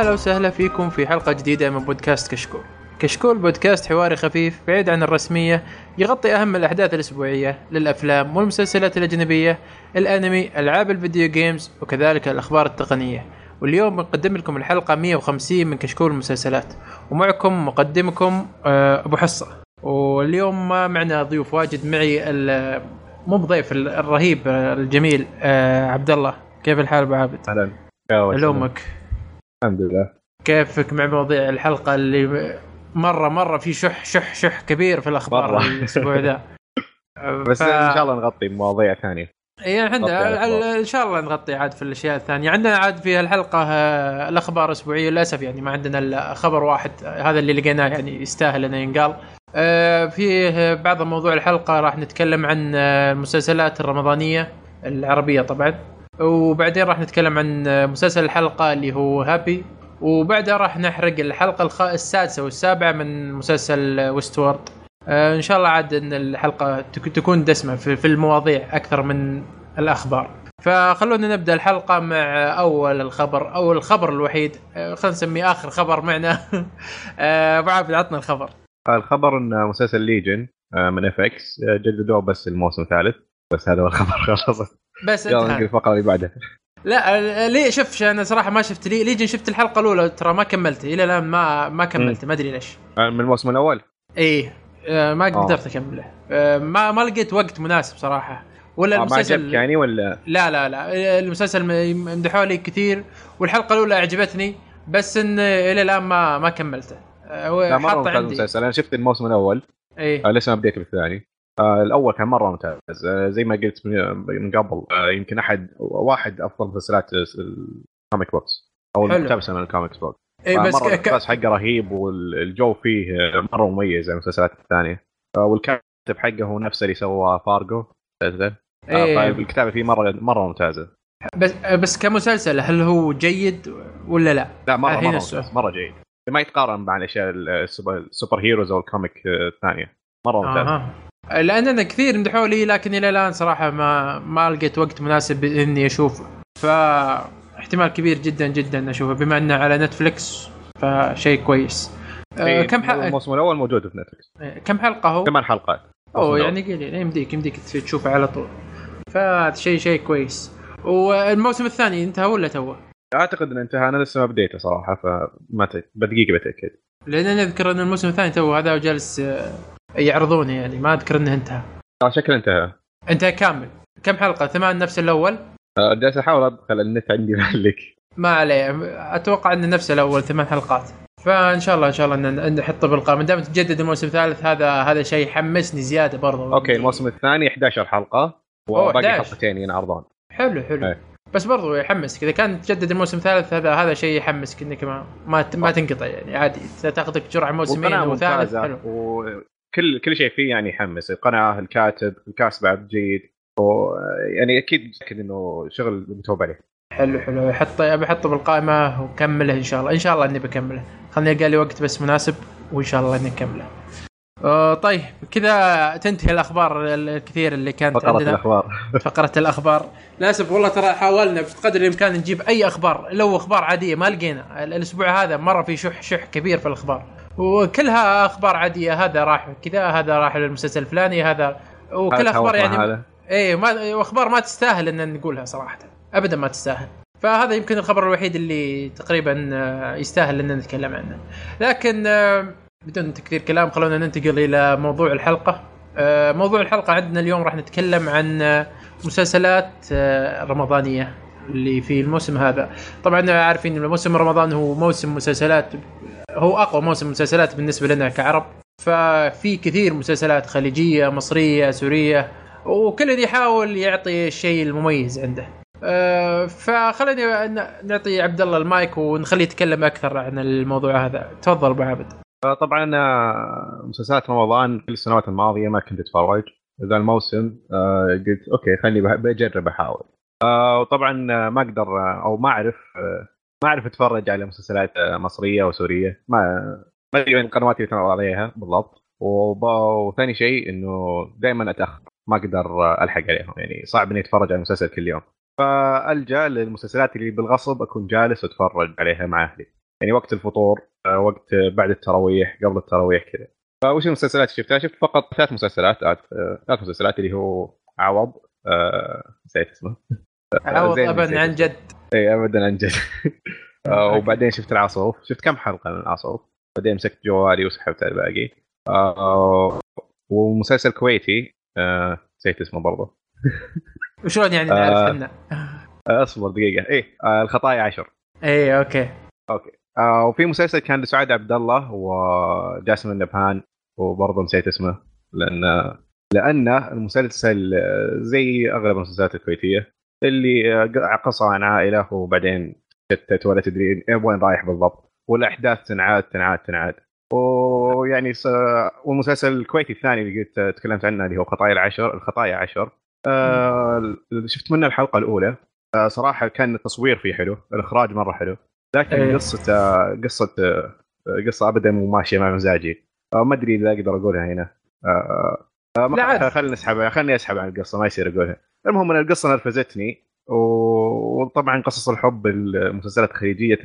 يا هلا وسهلا فيكم في حلقة جديدة من بودكاست كشكول. كشكول بودكاست حواري خفيف بعيد عن الرسمية يغطي أهم الأحداث الأسبوعية للأفلام والمسلسلات الأجنبية، الأنمي، ألعاب الفيديو جيمز وكذلك الأخبار التقنية. واليوم بنقدم لكم الحلقة 150 من كشكول المسلسلات ومعكم مقدمكم آه، أبو حصة. واليوم ما معنا ضيوف واجد معي مو بضيف ال- الرهيب آه، الجميل آه، عبد الله كيف الحال أبو عابد؟ أهلا يا الحمد لله. كيفك مع مواضيع الحلقة اللي مرة مرة في شح شح شح كبير في الأخبار مرة. الأسبوع ذا. بس ف- إن شاء الله نغطي مواضيع ثانية. نغطي عندنا. إن شاء الله نغطي عاد في الأشياء الثانية. عندنا عاد في الحلقة آه، الأخبار الأسبوعية. للأسف يعني ما عندنا إلا خبر واحد آه، هذا اللي لقيناه يعني يستاهل إنه ينقال. آه، فيه بعض موضوع الحلقة راح نتكلم عن المسلسلات الرمضانية العربية طبعا. وبعدين راح نتكلم عن مسلسل الحلقة اللي هو Happy. وبعدها راح نحرق الحلقة. السادسة والسابعة من مسلسل Westworld آه، إن شاء الله عاد إن الحلقة تك- تكون دسمة في في المواضيع أكثر من الأخبار. فخلونا نبدأ الحلقة مع أول الخبر أو الخبر الوحيد. آه، خلينا نسميه آخر خبر معنا. آه، أبو عابد عطنا الخبر. الخبر إن مسلسل Legion من FX جددوه بس الموسم الثالث. بس هذا هو الخبر خلاص. بس يلا ننقل الفقره اللي بعدها. لا آه، ليه شوف أنا صراحة ما شفت. لي Legion شفت الحلقة الأولى؟ ترى ما كملت. إلى الآن ما ما كملت. ما أدري ليش. من الموسم الأول؟ إيه. آه، ما آه. قدرت أكمله. آه، ما ما لقيت وقت مناسب صراحة. ولا آه، ما المسلسل عجبك يعني ولا؟ لا لا لا. المسلسل مدحوا لي كثير. والحلقة الأولى أعجبتني. بس إن إلى الآن ما ما كملته. لا مرة ممتاز عندي. المسلسل. أنا شفت الموسم الأول. إيه. آه، لسه ما بديت بالثاني. آه، الأول كان مرة ممتاز آه، زي ما قلت من قبل آه، يمكن احد واحد أفضل مسلسلات ال comic books أو. المقتبسه من ال comics books آه، بس ك... حقه رهيب والجو فيه آه، مرة مميز عن المسلسلات الثانية آه، والكاتب حقه هو نفسه اللي سوى فارجو. آه، إيه. طيب الكتابة فيه مره مرة ممتازة بس بس كمسلسل هل هو جيد ولا لا؟ لا مره مرة. ممتاز مرة جيد ما يتقارن مع الأشياء ال superheroes أو ال comic آه، الثانية مرة ممتاز أها لأن أنا كثير مدحوا لي لكن إلى الآن صراحة ما ما لقيت وقت مناسب إني اشوفه فاحتمال كبير جدا جدا أشوفه بما إنه على Netflix فشيء كويس. أه إيه، كم حلقه الموسم الأول موجود في Netflix كم حلقة هو؟ ثمان حلقات. أوه يعني قليل. يمديك يمديك تشوفه على طول. فهذا شيء شيء كويس. والموسم الثاني انتهى ولا توه؟ أعتقد انه انتهى. أنا لسه ما بديته صراحة فما. بدقيقة بتأكد. لأن أنا أذكر إن الموسم الثاني توه هذا جالس آه، يعرضونه يعني ما أذكر إنه انتهى. آه، شكله انتهى. انتهى كامل. كم حلقة؟ ثمان نفس الأول؟ آه، جالس أحاول ادخل النت عندي معلق ما عليه. أتوقع انه نفس الأول ثمان حلقات. فإن شاء الله إن شاء الله ان نحطه بالقائمة. دام تجدد الموسم الثالث هذا هذا شيء يحمسني زيادة برضه أوكي الموسم الثاني 11 حلقة وباقي 11. حلقتين ينعرضون. حلو حلو. إيه. بس برضو يحمسك. إذا كان تجدد الموسم الثالث هذا هذا شيء يحمسك إنك ما ما, ما تنقطع يعني عادي. تاخذ لك جرعة موسمين والقناه أو ثالث ممتازة. حلو. وكل كل شيء فيه يعني يحمس القناة الكاتب الكاست بعد جيد و... يعني أكيد متأكد إنه شغل متوب عليه. حلو حلو. حط بحطه بالقائمة وكمله إن شاء الله. إن شاء الله إني بكمله. خلني القى لي وقت بس مناسب وإن شاء الله إني أكمله. آه طيب كذا تنتهي الأخبار الكثير اللي كانت فقرة عندنا. الأخبار. فقرة الأخبار. للأسف والله ترى حاولنا بقدر الإمكان نجيب أي أخبار. لو أخبار عادية ما لقينا. ال- الأسبوع هذا مرة في شح شح كبير في الأخبار. وكلها أخبار عادية. هذا راح كذا هذا راح للمسلسل الفلاني هذا وكل أخبار يعني هذا. إيه ما أخبار ما تستاهل إن نقولها صراحة. ابدا ما تستاهل. فهذا يمكن الخبر الوحيد اللي تقريبا آه، يستاهل إن نتكلم عنه. لكن آه، بدون تكثير كلام خلونا ننتقل إلى موضوع الحلقة. آه، موضوع الحلقة عندنا اليوم راح نتكلم عن مسلسلات رمضانية اللي في الموسم هذا. طبعا عارفين إن موسم رمضان هو موسم مسلسلات هو أقوى موسم مسلسلات بالنسبة لنا كعرب. ففي كثير مسلسلات خليجية مصرية سورية وكل يحاول يعطي الشيء المميز عنده. أه فخليني نعطي عبد الله المايك ونخليه يتكلم أكثر عن الموضوع هذا. تفضل أبو عابد. طبعا آه، مسلسلات رمضان كل السنوات الماضية ما كنت أتفرج. ذا الموسم قلت okay خليني بجرب أحاول. وطبعا ما أقدر أو ما أعرف ما أعرف أتفرج على مسلسلات آه، مصرية وسوريه ما ما أدري وين القنوات اللي اتفرج عليها بالضبط. وثاني شيء إنه دائما أتأخر ما أقدر آه، ألحق عليهم. يعني صعب إني أتفرج على المسلسل كل يوم. فألجأ للمسلسلات اللي بالغصب أكون جالس أتفرج عليها مع أهلي. يعني وقت الفطور آه، وقت بعد التراويح قبل التراويح كذا. فوش المسلسلات اللي شفتها؟ شفت فقط ثلاث مسلسلات ثلاث مسلسلات اللي هو عوض نسيت اسمه. عوض زين ابدا عن جد. إي ابدا عن جد. آه، وبعدين شفت العصوف شفت كم حلقة من العصوف بعدين مسكت جوالي وسحبت على الباقي. آه، ومسلسل كويتي. آه، نسيت اسمه برضه وشلون يعني. نعرف إحنا اصبر دقيقة. إيه الخطايا عشر. إي okay. okay. آه وفي مسلسل كان لسعاد عبد الله وجاسم النبهان وبرضه نسيت اسمه لأن لأن المسلسل زي أغلب المسلسلات الكويتية. اللي آه، قصة عن عائلة وبعدين شتت ولا تدري وين رايح بالضبط. والأحداث تنعاد تنعاد تنعاد. ويعني س... والمسلسل الكويتي الثاني اللي قلت تكلمت عنه اللي هو خطايا العشر الخطايا عشر. آه شفت منه الحلقة الأولى. آه صراحة كان التصوير فيه حلو الإخراج مرة حلو. لكن إيه. قصة قصة قصة أبدا مو ماشية مع مزاجي. آه، ما أدري إذا أقدر أقولها هنا. آه، آه، لا عاد. ما خليني اسحب خليني أسحب عن القصة ما يصير اقولها المهم أن القصة نرفزتني وطبعا قصص الحب المسلسلات الخليجية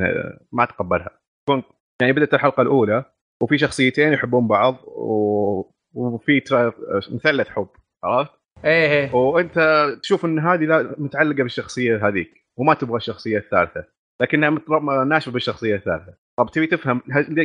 ما أتقبلها. كنت يعني بدأت الحلقة الأولى وفي شخصيتين يحبون بعض و... وفي ترا- مثلث حب عرفت؟ إيه إيه. وأنت تشوف إن هذه متعلقة بالشخصية هذيك وما تبغى الشخصية الثالثة. لكنها ناشفة بالشخصية الثالثة. طب تبي تفهم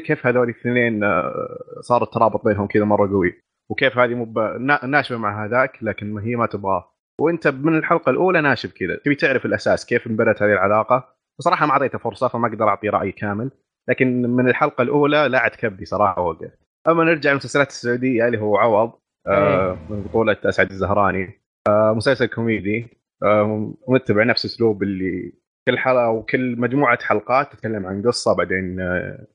كيف هذول الاثنين آه، صار الترابط بينهم كذا مرة قوي؟ وكيف هذه مو ب- نا- ناشفة مع هذاك لكن هي ما تبغاه. وانت من الحلقة الأولى ناشف كذا. تبي تعرف الأساس كيف انبنت هذه العلاقة؟ بصراحة ما أعطيته فرصة فما أقدر أعطي رأي كامل. لكن من الحلقة الأولى لعت كبدي صراحة وقف أما نرجع للمسلسلات السعودية اللي هو عوض. آه من بطولة أسعد الزهراني. آه مسلسل كوميدي. آه متبع نفس أسلوب اللي كل حلقة وكل مجموعة حلقات تتكلم عن قصة بعدين آه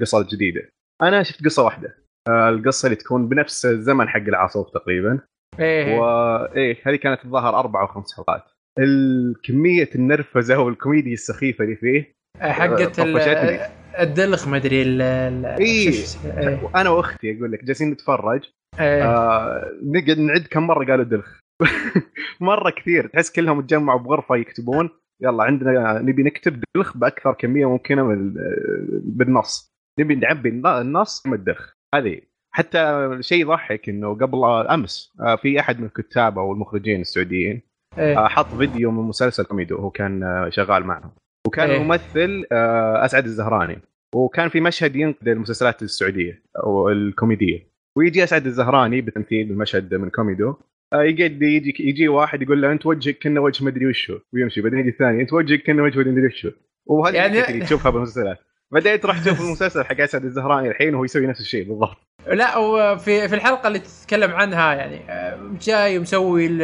قصة جديدة. أنا شفت قصة واحدة. القصة اللي تكون بنفس الزمن حق العاصوف تقريبا إيه إيه. وايه هذه كانت الظاهر أربع أو خمس حلقات الكميه النرفزة والكوميديا السخيفة اللي فيه حقت ال- طفشتني. الدلخ ما أدري ال- ال- إيه. اسمه؟ إيه وأنا وأختي أقول لك جالسين نتفرج إيه آه نقعد نعد كم مرة قالوا دلخ مرة كثير تحس كلهم تجمعوا بغرفة يكتبون يلا عندنا نبي نكتب دلخ بأكثر كمية ممكنة من ال- بالنص نبي نعبي الن- النص من الدلخ هذه. حتى شيء يضحك إنه قبل أمس آه، في أحد من الكتاب أو المخرجين السعوديين إيه. آه، حط فيديو من مسلسل كوميدي وهو كان آه، شغال معهم وكان إيه. الممثل آه، أسعد الزهراني. وكان في مشهد ينقد المسلسلات السعودية أو الكوميدية. ويجي أسعد الزهراني بتمثيل المشهد من كوميدو يقعد يجي يجي واحد يقول له أنت وجهك كأنه وجه مدري وشو؟ ويمشي بعدين يجي الثاني أنت وجهك كأنه وجه مدري وشو؟ وهذه يعني... اللي تشوفها بالمسلسلات. بعدين تروح تشوف المسلسل حق اسعد الزهراني الحين وهو يسوي نفس الشيء بالضبط لا وفي في الحلقة اللي تتكلم عنها يعني آه، جاي ومسوي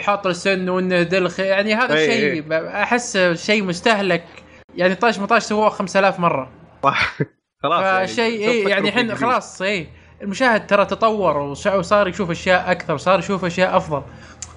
حاط السن وإنه دلخ يعني هذا إيه، الشيء إيه. ب- أحس شيء مستهلك يعني طاش مطاش سووه 5000 مرة خلاص فشيء شوف اي يعني الحين. خلاص اي المشاهد ترى تطور وصار يشوف أشياء أكثر وصار يشوف أشياء أفضل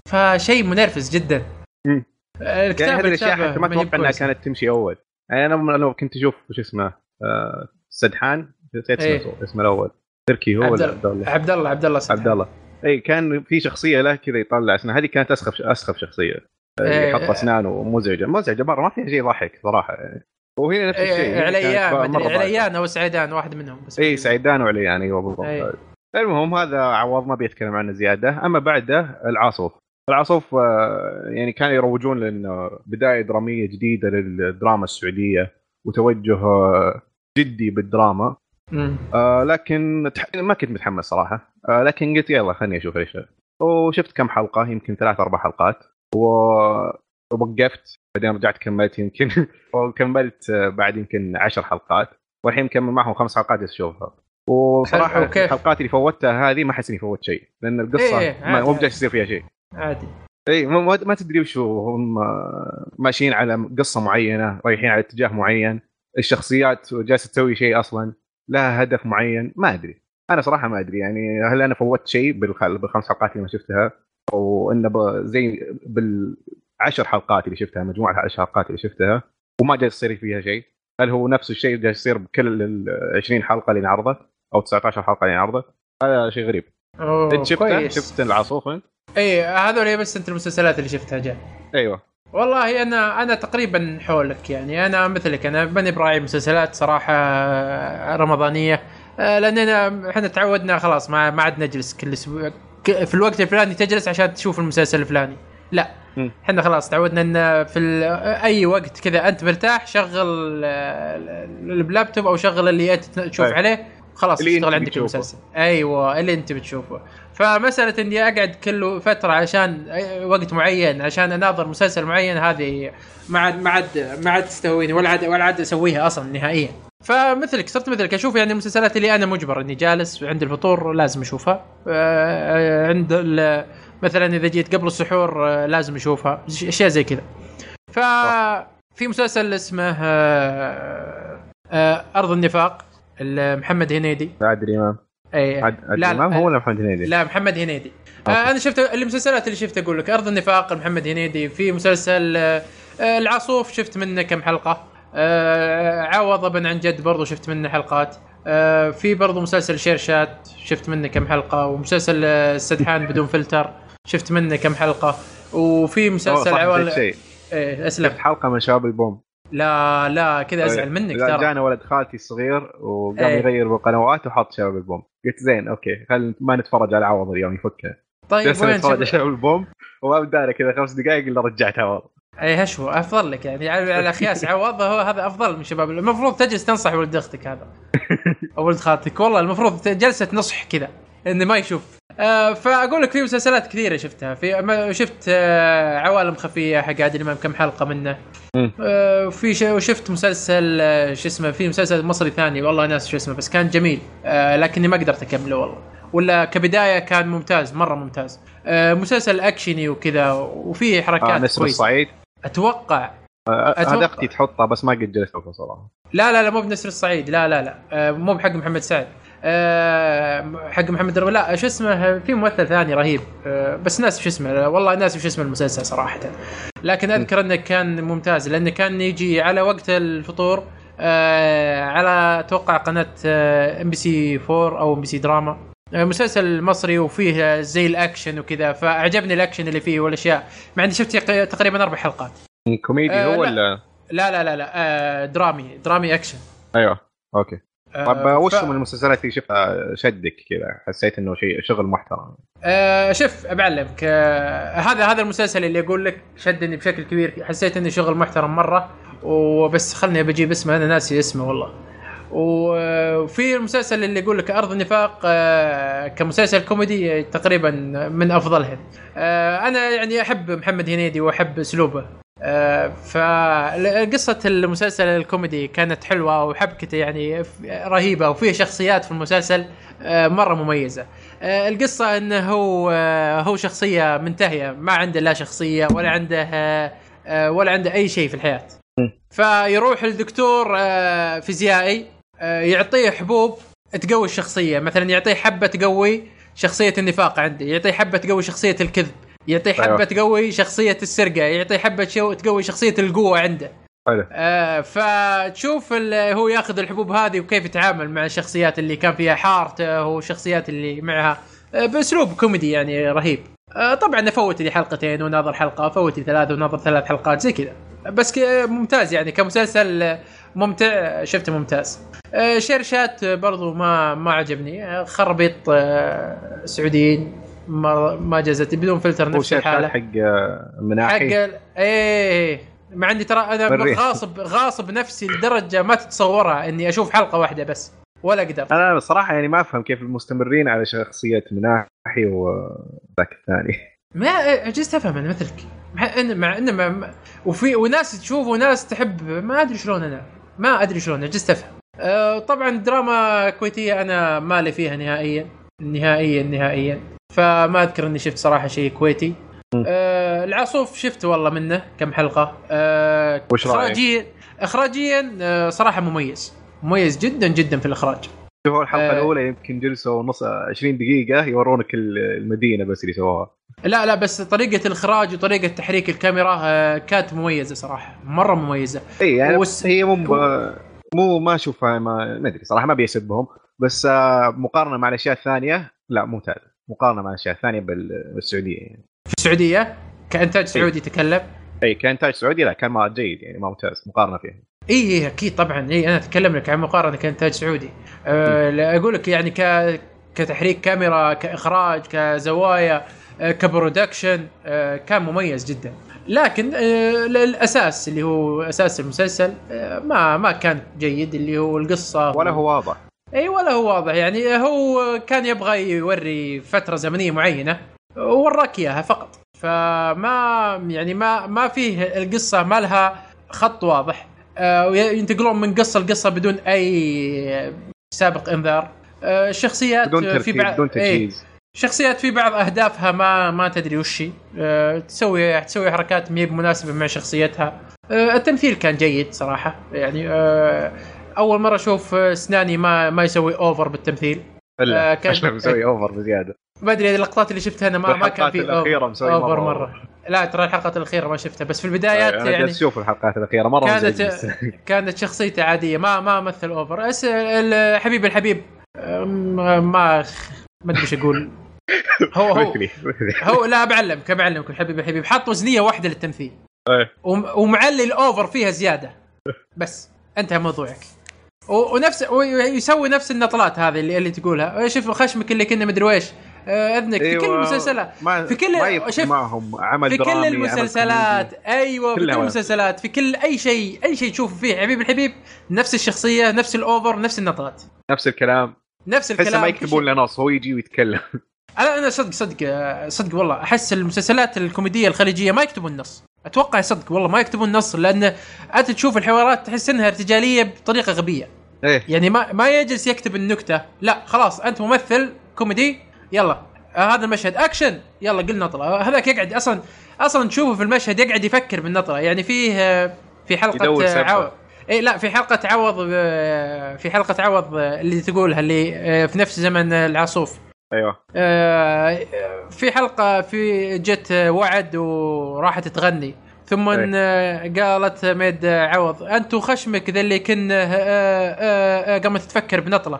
فشيء منرفز جدا مم. الكتابة يعني هذه الأشياء حتى ما أتوقع إنها. كانت تمشي أول يعني أنا لو كنت أشوف وش اسمه آه، سدحان نسيت إيه. اسمه اسمه الأول. تركي هو ولا. عبد الله. عبد الله؟ عبد الله. عبد الله إي كان في شخصية له كذا يطلع اسنان هذه كانت أسخف أسخف شخصية. إيه. يحط أسنانه مزعجه مزعجة مره ما فيها شيء يضحك صراحة. يعني وهنا نفس الشيء. إيه، كانت عليان. عليان أو سعيدان واحد منهم. بس إي سعيدان وعليان أيوه بالضبط. المهم هذا عوض ما بيتكلم عنه زيادة. أما بعده العاصوف العاصوف آه، يعني كانوا يروجون لأنه بداية درامية جديدة للدراما السعودية وتوجه آه، جدي بالدراما. آه لكن ما كنت متحمس صراحة. آه لكن قلت يلا خليني أشوف إيش. وشفت كم حلقة يمكن ثلاث أربع حلقات. و- ووقفت بعدين رجعت كملت يمكن. وكملت آه، بعد يمكن عشر حلقات. والحين مكمل معهم خمس حلقات اشوفها وصراحة؟ الحلقات اللي فوتها هذه ما أحس إني فوت شيء لأن القصة إيه، ما- عادي، مو عادي. جالس يصير فيها شيء. عادي. إي ما, تدري وشو هم آه، ماشيين على قصة معينة رايحين على اتجاه معين. الشخصيات جالسة تسوي شيء أصلا لها هدف معين ما أدري. أنا صراحة ما أدري يعني هل أنا فوتت شيء بالخ- بالخمس حلقات اللي ما شفتها؟ أو انه زي بالعشر حلقات اللي شفتها مجموعة العشر حلقات اللي شفتها وما جالس يصير فيها شيء. هل هو نفس الشيء جالس يصير بكل ال 20 حلقة اللي انعرضت أو 19 حلقة اللي انعرضت هذا شيء غريب. إنت شفته كويس. شفت العاصوف انت اي هذول بس أنت المسلسلات اللي شفتها جاء. أيوه. والله أنا أنا تقريبا حولك يعني. أنا مثلك أنا ماني براعي مسلسلات صراحة آه، رمضانية آه، لاننا إحنا تعودنا خلاص ما ما عاد نجلس كل أسبوع. في الوقت الفلاني تجلس عشان تشوف المسلسل الفلاني. لا. إحنا خلاص تعودنا إن في أي وقت كذا أنت مرتاح شغل آه، اللابتوب أو شغل اللي أنت تشوف أي. عليه. خلاص أنت عندك بتشوفه. المسلسل. أيوه اللي انت بتشوفه. فمسألة إني أقعد كل فترة عشان وقت معين عشان أناظر مسلسل معين هذه ما عاد ما عاد ما عاد تستهويني ولا عاد ولا عاد أسويها أصلا نهائيا. فمثلك صرت مثلك. أشوف يعني المسلسلات اللي أنا مجبر إني جالس عند الفطور لازم أشوفها. آه، عند مثلا إذا جيت قبل السحور آه، لازم أشوفها. أشياء زي كذا. ففي مسلسل اسمه آه، أرض النفاق. محمد هنيدي. عادل امام اي عاد- عادل لا امام هو ولا محمد هنيدي؟ لا محمد هنيدي. آه. أنا شفت المسلسلات اللي شفتها أقول لك. أرض النفاق محمد هنيدي. في مسلسل آه العاصوف شفت منه كم حلقة. آه عوض ابن عن جد برضو شفت منه حلقات. آه في برضو مسلسل شيرشات شفت منه كم حلقة. ومسلسل آه، السدحان بدون فلتر شفت منه كم حلقة. وفي مسلسل عوال شيء. إيه أسلم. شفت حلقة من شباب البوم. لا لا كذا ازعل منك ترى. جانا ولد خالتي الصغير وقام إيه. يغير بالقنوات وحط شباب البومب. قلت زين okay خل ما نتفرج على عوض اليوم يفكها. طيب وين نتفرج على شب... شباب البومب وما بدانا كذا خمس دقائق إلا رجعت عوض. اي هشو أفضل لك يعني. على قياس عوض هو هذا أفضل من شباب المفروض تجلس تنصح ولد أختك هذا. أو ولد خالتك. والله المفروض جلسة نصح كذا انه ما يشوف. آه فأقول لك في مسلسلات كثيرة شفتها. في شفت آه عوالم خفية حق عادل إمام كم حلقة منه. آه في ش- وشفت مسلسل شو اسمه في مسلسل مصري ثاني والله ناس شو اسمه بس كان جميل. لكني ما قدرت أكمله والله. ولا كبداية كان ممتاز مرة ممتاز. مسلسل أكشني وكذا وفيه حركات آه نسر الصعيد أتوقع. هذا أختي تحطها بس ما قد جلست صراحة لا لا لا مو بنسر الصعيد. لا لا لا. مو بحق محمد سعد. حق محمد درب لا شو اسمه في ممثل ثاني رهيب. آه، بس ناس شو اسمه والله ناس شو اسم المسلسل صراحة. لكن أذكر إنه كان ممتاز لأنه كان يجي على وقت الفطور آه، على أتوقع قناة MBC 4 أو MBC دراما آه، مسلسل مصري وفيه زي الأكشن وكذا فأعجبني الأكشن اللي فيه والأشياء. مع إني شفت تقريبا أربع حلقات. كوميدي آه، هو لا. ولا؟ لا لا لا لا. آه، درامي. درامي أكشن. أيوه. okay. آه، طب آه، وش ف- من المسلسلات اللي شفتها؟ شدك كذا حسيت إنه شيء شغل محترم. آه شوف بعلمك آه هذا هذا المسلسل اللي أقول لك شدني بشكل كبير حسيت إنه شغل محترم مرة وبس خلني بجيب اسمه أنا ناسي اسمه والله. وفي المسلسل اللي يقول لك أرض النفاق آه كمسلسل كوميدي تقريبا من افضلهم آه أنا يعني أحب محمد هنيدي وأحب أسلوبه. آه فقصة المسلسل الكوميدي كانت حلوة وحبكته يعني رهيبة وفيه شخصيات في المسلسل آه مرة مميزة. آه، القصة انه هو آه، هو شخصية منتهية ما عنده لا شخصية ولا عنده ولا عنده أي شيء في الحياة. فيروح الدكتور آه، فيزيائي يعطيه حبوب تقوي الشخصية. مثلا يعطيه حبة تقوي شخصية النفاق عنده يعطيه حبة تقوي شخصية الكذب. يعطيه حبة أيوة. تقوي شخصية السرقة يعطيه حبة شو تقوي شخصية القوة عنده. حلو. آه فتشوف هو ياخذ الحبوب هذه وكيف يتعامل مع الشخصيات اللي كان فيها حارته والشخصيات اللي معها آه بأسلوب كوميدي يعني رهيب. آه طبعا افوت لي حلقتين وناظر حلقة افوت لي ثلاثة وناظر ثلاث حلقات زي كذا. بس ممتاز يعني كمسلسل ممتع شفته ممتاز. آه شير شات آه، برضو ما ما عجبني. آه، خربيط آه سعوديين. ما ما جازت. بدون فلتر نفس الحالة. حق آه، حق مناحي ال- إيه مع إني ترى أنا. غاصب غاصب نفسي لدرجة ما تتصورها إني أشوف حلقة واحدة بس ولا أقدر. أنا بصراحة يعني ما أفهم كيف المستمرين على شخصية مناحي وذاك الثاني. ما عجزت أفهم أنا مثلك. مع ان مع إن ما- ما وفي وناس تشوف وناس تحب ما أدري شلون أنا. ما أدري شلون عجزت أفهم. أه طبعا دراما كويتية أنا مالي فيها نهائيا. نهائيا نهائيا. فما أذكر إني شفت صراحة شيء كويتي. أه العاصوف شفت والله منه كم حلقة. أه وش؟ اخراجيا اخراجيا أه صراحة مميز. مميز جدا جدا في الإخراج. شوفوا الحلقة آه. الأولى يمكن جلسوا نص 20 دقيقة يورونك ال- المدينة بس اللي سووها لا لا بس طريقة الإخراج وطريقة تحريك الكاميرا أه كانت مميزة صراحة. مرة مميزة. إي يعني والس- هي مو مو ما أشوفها ما ما أدري صراحة ما بيسبهم. بس آه، مقارنة مع الأشياء الثانية لا ممتازه مقارنة مع الأشياء الثانية بال- بالسعودية. يعني في السعودية؟ كإنتاج سعودي تكلم؟ اي كإنتاج سعودي لا كان ما جيد يعني ما ممتاز مقارنة فيه اي اي أكيد طبعا. اي أنا أتكلم لك عن مقارنة كإنتاج سعودي. أه لا، أقول لك يعني ك كتحريك كاميرا كإخراج كزوايا أه ك production أه كان مميز جدا. لكن أه الأساس اللي هو أساس المسلسل أه ما ما كان جيد اللي هو القصة. ولا هو واضح. إي ولا هو واضح. يعني هو كان يبغى يوري فترة زمنية معينة ووراك إياها فقط. فما يعني ما ما فيه القصة ما لها خط واضح. آه، ينتقلون من قصة لقصة بدون أي سابق إنذار. آه، الشخصيات بدون في بعض بدون تجهيز. شخصيات في بعض أهدافها ما ما تدري وش هي. أه تسوي تسوي حركات مي مناسبة مع شخصيتها. أه التمثيل كان جيد صراحة. يعني أه أول مرة أشوف السناني ما ما يسوي over بالتمثيل. آه، الا كان- عشان مسوي اوفر بزيادة. ما أدري اللقطات اللي شفتها أنا ما ما كان في الأخيرة مسوي over مرة. مرة. لا ترى الحلقات الأخيرة ما شفتها بس في البدايات أنا يعني أشوف الحلقات الأخيرة مرة كانت. كانت شخصيته عادية ما ما مثل over أس ال- حبيب الحبيب. أم، ما ما أدري إيش أقول. هو هو هو لا بعلمك بعلمك الحبيب الحبيب. حط وزنية واحدة للتمثيل. إيه. وم- ومعلي ال over فيها زيادة. بس انتهى موضوعك. ونفس ويسوي نفس النطلات هذه اللي, اللي تقولها. شوف خشمك اللي كنا مدري ويش آه، أذنك. في كل أيوة، المسلسلات. في كل- شوف، معهم عمل في كل المسلسلات. أيوه في كل. المسلسلات. في كل أي شيء. أي شيء تشوفه فيه. حبيب الحبيب نفس الشخصية نفس الأوفر نفس النطلات. نفس الكلام. نفس الكلام. ما يكتبون. له نص هو يجي ويتكلم. أنا أنا صدق صدق صدق والله. أحس المسلسلات الكوميدية الخليجية ما يكتبون النص أتوقع صدق والله ما يكتبون النص لأن أنت تشوف الحوارات تحس إنها ارتجالية بطريقة غبية. إيه. يعني ما ما يجلس يكتب النكتة لا خلاص أنت ممثل كوميدي يلا آه هذا المشهد. أكشن يلا قل نطله آه هذاك يقعد أصلا أصلا تشوفه في المشهد يقعد يفكر بالنطله يعني فيه آه، في حلقة يدور آه، سبة. عو... اي لا في حلقة عوض آه، في حلقة عوض اللي تقولها اللي في نفس زمن العاصوف أيوه. آه، في حلقة في جت وعد وراحت تغني. ثم إيه. آه، قالت ميد عوض انت وخشمك ذا اللي كنا آه، قامت تفكر بنطلة.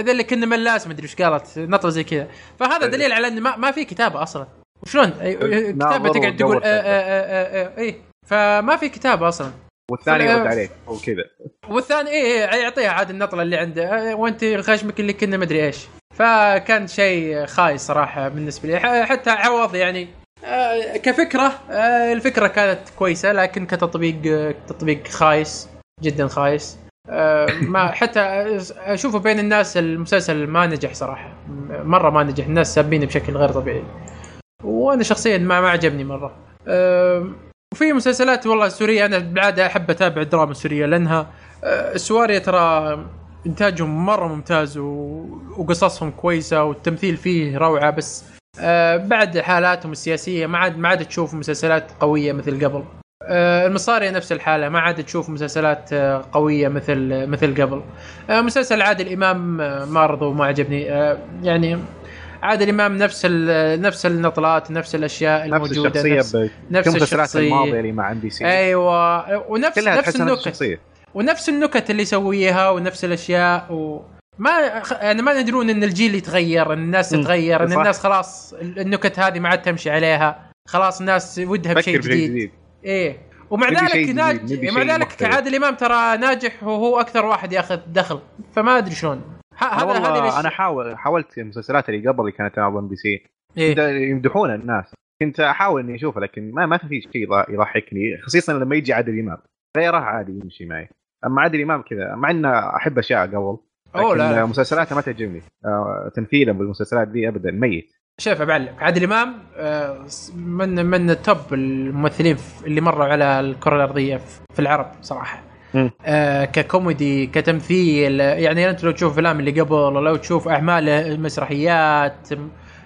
ذا اللي كنا ملاس مدري إيش قالت نطلة زي كذا. فهذا إيه. دليل على إن ما, ما في كتابة أصلا. وشلون؟ آه، كتابة تقعد تقول اي فما في كتابة أصلا. والثاني يرد عليك وكذا والثاني إيه إيه يعطيها عاد النطلة اللي عنده. آه، وأنت خشمك اللي كنا مدري إيش. فكان شيء خايس صراحة بالنسبة لي. حتى عوض يعني آه، كفكرة آه، الفكرة كانت كويسة لكن كتطبيق آه، تطبيق خايس جدا خايس. ما حتى أشوفه بين الناس المسلسل ما نجح صراحة. مرة ما نجح الناس سابينه بشكل غير طبيعي. وأنا شخصيا ما ما عجبني مرة. وفي مسلسلات والله سورية أنا بالعاده أحب أتابع الدراما السورية لأنها آه، السواريه ترى إنتاجهم مرة ممتاز و... وقصصهم كويسة والتمثيل فيه روعة بس آه، بعد حالاتهم السياسية ما عاد ما عاد تشوف مسلسلات قوية مثل قبل. آه، المصارية نفس الحالة ما عاد تشوف مسلسلات قوية مثل مثل قبل. مسلسل عادل إمام آه، ما رضوا وما عجبني. يعني عادل إمام نفس نفس النطلات نفس الأشياء نفس الموجودة الشخصية نفس, نفس الشخصية. الماضية اللي مع إم بي سي؟ أيوه. ونفس كلها نفس نفس النكت. الشخصية. ونفس النكت اللي يسويها ونفس الأشياء و ما يعني ما يدرون إن الجيل يتغير إن الناس. تتغير إن. الناس خلاص النكت هذه ما عاد تمشي عليها. خلاص الناس ودها بشيء جديد. جديد. إيه. ومع ذلك شيء جديد، ناج... نبي مع ذلك. عادل إمام ترى ناجح وهو أكثر واحد ياخذ دخل. فما أدري شلون. هذا ليش أنا حاول حاولت المسلسلات اللي قبل اللي كانت على ام بي سي إيه؟ يمدحون الناس كنت أحاول إني أشوفه لكن ما ما في شيء يضحكني خصيصا لما يجي عادل إمام غيره عادي يمشي معي أما عادل إمام كذا مع إنه أحب أشياء قبل أوه، لا،. مسلسلاته ما تعجبني آه، تمثيله بالمسلسلات دي ابدا ميت شوف بعلمك عادل إمام آه، من من توب الممثلين اللي مروا على الكرة الأرضية في- العرب صراحة. آه ككوميدي كتمثيل. يعني أنت لو تشوف افلام اللي قبل لو تشوف اعماله مسرحيات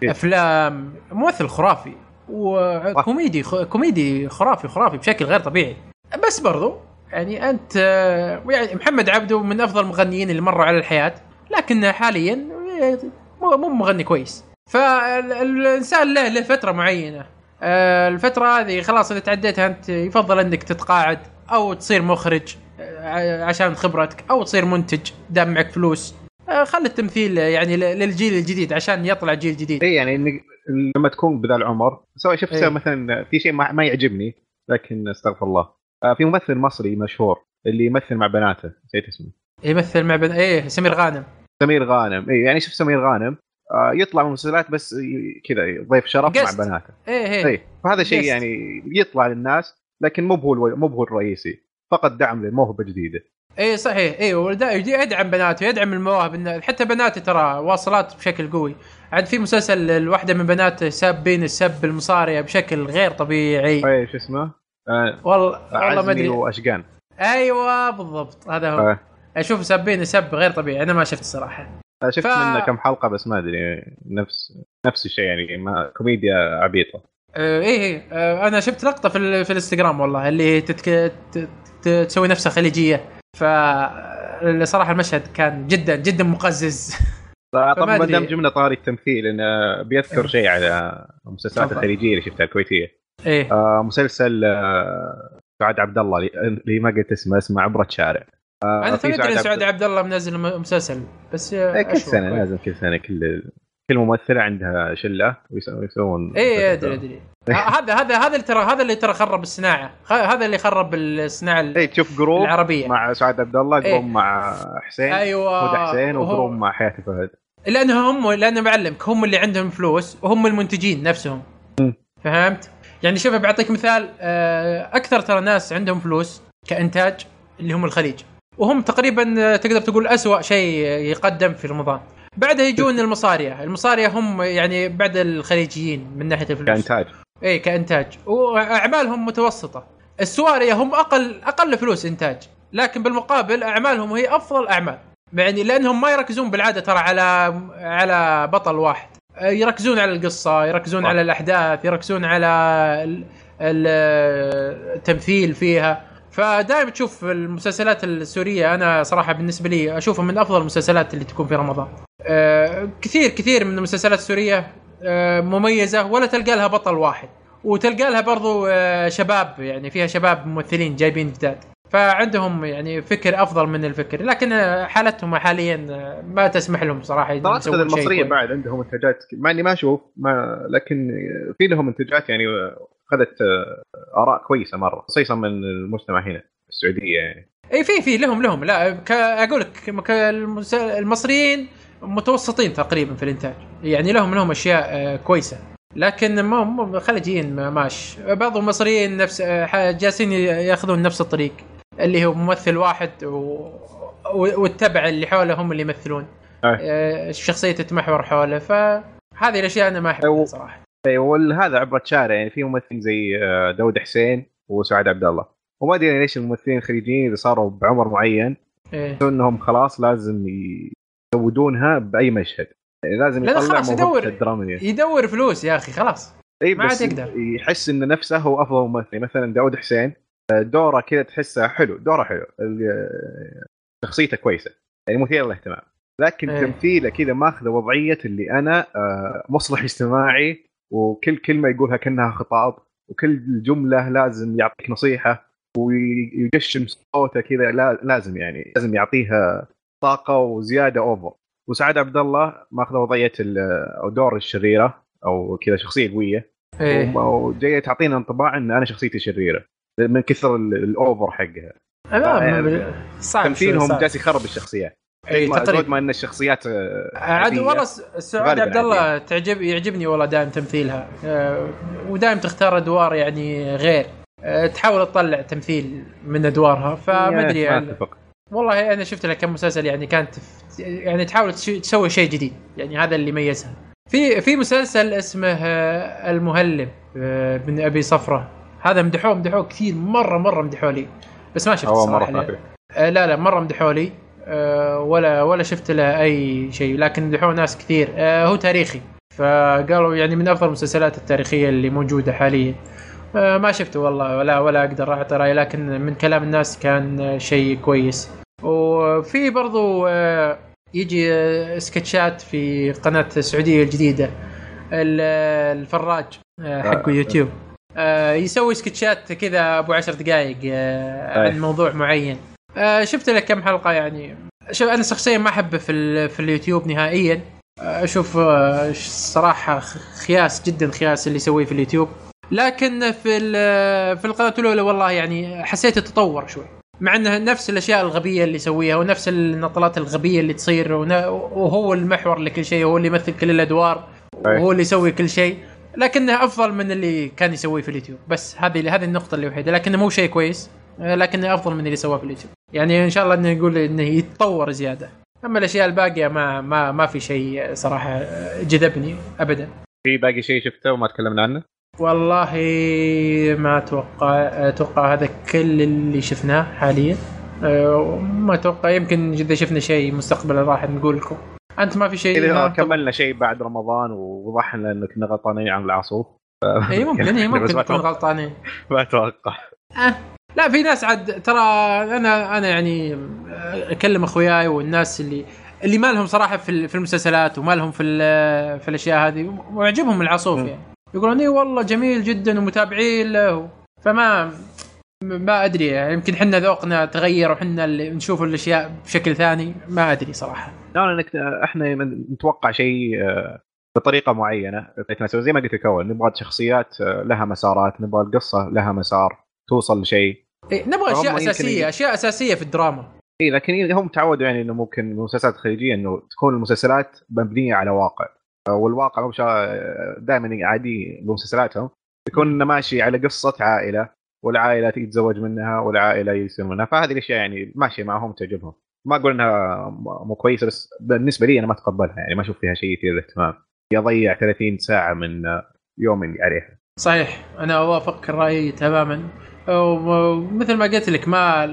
إيه. أفلام ممثل خرافي. وكوميدي كوميدي خرافي خرافي بشكل غير طبيعي. بس برضو يعني أنت آه، يعني محمد عبده من أفضل المغنيين اللي مروا على الحياة. لكن حاليا مو مغني كويس. فالإنسان له له فترة معينة. آه، الفترة هذه خلاص إذا تعديتها أنت يفضل إنك تتقاعد أو تصير مخرج. عشان خبرتك أو تصير منتج دام معك فلوس. آه، خلي التمثيل يعني ل- للجيل الجديد عشان يطلع جيل جديد. اي يعني لما تكون بذا العمر سواء شفت إيه. مثلا في شيء ما, ما يعجبني لكن استغفر الله. آه، في ممثل مصري مشهور اللي يمثل مع بناته نسيت اسمه. يمثل مع بن... إيه سمير غانم. سمير غانم اي يعني شوف سمير غانم آه، يطلع من المسلسلات بس كذا ضيف شرف Guest. مع بناته. إيه إيه. اي فهذا شيء Guest. يعني يطلع للناس لكن مو هو مو هو الرئيسي. فقط دعم للموهبه جديده إيه صحيح. ودا- يدعم بناته يدعم المواهب حتى بناته ترى واصلات بشكل قوي. عاد في مسلسل الواحده من بناته سابين السب المصارية بشكل غير طبيعي. اي شو اسمه؟ آه والله والله ما أدري. وأشقان. أيوه بالضبط. هذا هو. آه. أشوف سابين سب غير طبيعي. أنا ما شفت صراحة آه، شفت ف- منه كم حلقة بس ما أدري. نفس نفس الشيء يعني ما كوميديا عبيطة. إيه إيه. آه، أنا شفت لقطة في, ال- في الإنستغرام والله اللي تتك... تسوي نفسها خليجية. ف صراحة المشهد كان جدا جدا مقزز. طبعا فما ما. دام جبنا طاري التمثيل انه بيذكر شيء على المسلسلات. الخليجية اللي شفتها الكويتية. إيه. آه مسلسل آه سعد عبد الله اللي- ما قلت اسمه اسمه عبره شارع آه أنا توني ادري إن عبد- الله منزل مسلسل بس آه، إيه، كل. سنة لازم كل سنة كل كل ممثلة عندها شلة ويسو- ويسوون إيه أدري أدري. هذا هذا هذا اللي ترى هذا اللي ترى خرب الصناعة. هذا اللي خرب الصناعة ال- اي تشوف group العربية. مع سعاد عبد الله إيه. group مع حسين أيوه. هدى حسين و group مع حياة الفهد. لأنه هم لأنه بعلمك هم اللي عندهم فلوس وهم المنتجين نفسهم. فهمت؟ يعني شوف بعطيك مثال آه، أكثر ترى ناس عندهم فلوس كإنتاج اللي هم الخليج. وهم تقريبا آه، تقدر تقول أسوأ شيء يقدم في رمضان. بعدها يجون المصارية. المصارية هم يعني بعد الخليجيين من ناحية الفلوس. كإنتاج. اي كإنتاج. وأعمالهم متوسطة. السواريه هم أقل أقل فلوس إنتاج. لكن بالمقابل أعمالهم هي أفضل أعمال. يعني لأنهم ما يركزون بالعادة ترى على على بطل واحد. يركزون على القصة يركزون صح. على الأحداث يركزون على ال- ال- التمثيل فيها. فدائما تشوف المسلسلات السورية أنا صراحة بالنسبة لي أشوفها من أفضل المسلسلات اللي تكون في رمضان. آه، كثير كثير من المسلسلات السورية آه، مميزة ولا تلقى لها بطل واحد. وتلقى لها برضو آه، شباب يعني فيها شباب ممثلين جايبين جداد. فعندهم يعني فكر أفضل من الفكر لكن آه، حالتهم حاليا آه، ما تسمح لهم صراحة أعتقد المصرية. بعد عندهم منتجات مع إني ما أشوف ما لكن في لهم منتجات يعني أخذت آه، آراء كويسة مرة خصيصا من المجتمع هنا في السعودية يعني. إي في في لهم لهم. لا أقول لك المصريين متوسطين تقريبا في الإنتاج. يعني لهم لهم أشياء آه، كويسة. لكن ما خليجيين ما- ماش. بعض المصريين نفس آه، جالسين يأخذون نفس الطريق اللي هو ممثل واحد و... والتبع اللي حوله هم اللي يمثلون. آه، الشخصية تتمحور حوله. فهذه الأشياء أنا ما أحبها أو- صراحة. اي وهذا عبره شارع. يعني في ممثل زي داود حسين وسعد عبد الله. وما أدري ليش الممثلين الخليجيين اذا صاروا بعمر معين إيه. إنهم خلاص لازم يزودونها بأي مشهد يعني لازم لا، يطلع خلاص يدور. الدرامية يدور فلوس يا أخي خلاص إي ما عاد بس يقدر. يحس إن نفسه هو أفضل ممثل مثلا داود حسين آه، دوره كذا تحسه حلو دوره حلو آه، شخصيته كويسة يعني مثير للاهتمام لكن إيه. تمثيله كذا ماخذه وضعية اللي أنا آه، مصلح اجتماعي وكل كلمة يقولها كأنها خطاب وكل جملة لازم يعطيك نصيحة ويضخم صوته كذا لا- لازم يعني لازم يعطيها طاقة وزيادة over وسعاد عبد الله ماخذة وضعية أو دور الشريرة أو كذا شخصية قوية. إيه. وجاية تعطينا انطباع إن أنا شخصيتي شريرة. من كثر ال- ال over حقها. لا صعب تمثيلهم. جالس يخرب الشخصيات. اي تقريبا ما إن الشخصيات آه، عاد. والله سعود عبد الله تعجب يعجبني والله دائم تمثيلها. آه، ودائم تختار أدوار يعني غير. آه، تحاول تطلع تمثيل من أدوارها فما أدري يعني. والله أنا شفت لها كم مسلسل يعني كانت يعني تحاول تسوي شيء جديد. يعني هذا اللي يميزها. في في مسلسل اسمه آه، المهلب آه، من أبي صفرة. هذا مدحوه مدحوه كثير. مره مرة مدحوه لي. بس ما شفت صراحة. أدري. آه، لا لا مرة مدحوا لي. ولا ولا شفت له أي شيء. لكن مدحوه ناس كثير. هو تاريخي. فقالوا يعني من أفضل المسلسلات التاريخية اللي موجودة حاليا. ما شفته والله ولا ولا أقدر أعطي راي لكن من كلام الناس كان آه، شيء كويس. وفي برضو آه، يجي آه، سكتشات في قناة السعودية الجديدة ال- الفراج آه، حقه آه، يوتيوب. آه، يسوي سكتشات كذا أبو عشر دقائق. عن موضوع معين. آه، شفت لك كم حلقة يعني. شوف أنا شخصيا ما احبه في في اليوتيوب نهائيا. أشوف آه، صراحة خياس جدا خياس اللي يسويه في اليوتيوب. لكن في ال- في القناة الأولى والله يعني حسيت التطور شوي. مع انه نفس الأشياء الغبية اللي يسويها ونفس النطلات الغبية اللي تصير وهو المحور لكل شيء وهو اللي يمثل كل الأدوار. وهو اللي يسوي كل شيء. لكنه أفضل من اللي كان يسويه في اليوتيوب. بس هذه هذه النقطة اللي وحيده لكنه مو شيء كويس. لكنه أفضل من اللي سواه في اليوتيوب. يعني إن شاء الله إنه يقول إنه يتطور زيادة. أما الأشياء الباقية ما ما ما في شيء صراحة جذبني ابدا. في باقي شيء شفته وما تكلمنا عنه؟ والله ما أتوقع أتوقع هذا كل اللي شفناه حاليا. أه، ما أتوقع يمكن اذا شفنا شيء مستقبلا راح نقول لكم. أنت ما في شيء؟ إذا كملنا شيء بعد رمضان ووضح لنا انه كنا غلطانين عن العصوف اي ممكن اي ممكن ما نكون. غلطانين. ما أتوقع. أه. لا في ناس عاد ترى أنا أنا يعني أكلم أخوياي والناس اللي اللي ما لهم صراحة في ال- في المسلسلات وما لهم في في الأشياء هذه ويعجبهم العصوف. يعني. يقولون اي والله جميل جدا ومتابعين له. فما ما أدري يعني يمكن حنا ذوقنا تغير وحنا اللي نشوف الأشياء بشكل ثاني ما أدري صراحة. لا انك إحنا نتوقع شيء آه، بطريقة معينة. نتناسب. زي ما قلت لك أول نبغى شخصيات آه، لها مسارات نبغى القصة لها مسار توصل لشيء. إيه نبغى أشياء أساسية يجي- أشياء أساسية في الدراما. اي لكن هم تعودوا يعني إنه ممكن المسلسلات الخليجية إنه تكون المسلسلات مبنية على واقع. والواقع مو دائما عادي بمسلسلاتهم يكون ماشي على قصة عائلة والعائلة يتزوج منها والعائلة يصير منها. فهذه الأشياء يعني ماشية معهم تعجبهم ما أقول إنها مو كويسة بس بالنسبة لي أنا ما أتقبلها. يعني ما أشوف فيها شيء يثير الاهتمام. يضيع 30 ساعة من يومي عليها. صحيح. أنا اوافقك الرأي تماما. ومثل ما قلت لك ما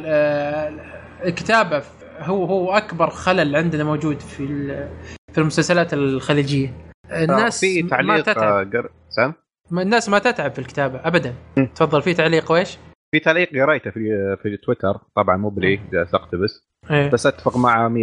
الكتابة هو هو أكبر خلل عندنا موجود في في المسلسلات الخليجية. الناس في ما تعليق تتعب. آه، قر... سام؟ ما- الناس ما تتعب في الكتابة ابدا. تفضل في تعليق ويش؟ في تعليق قريته في في تويتر. طبعا مو بلي أقتبس. إيه. بس أتفق معه 100%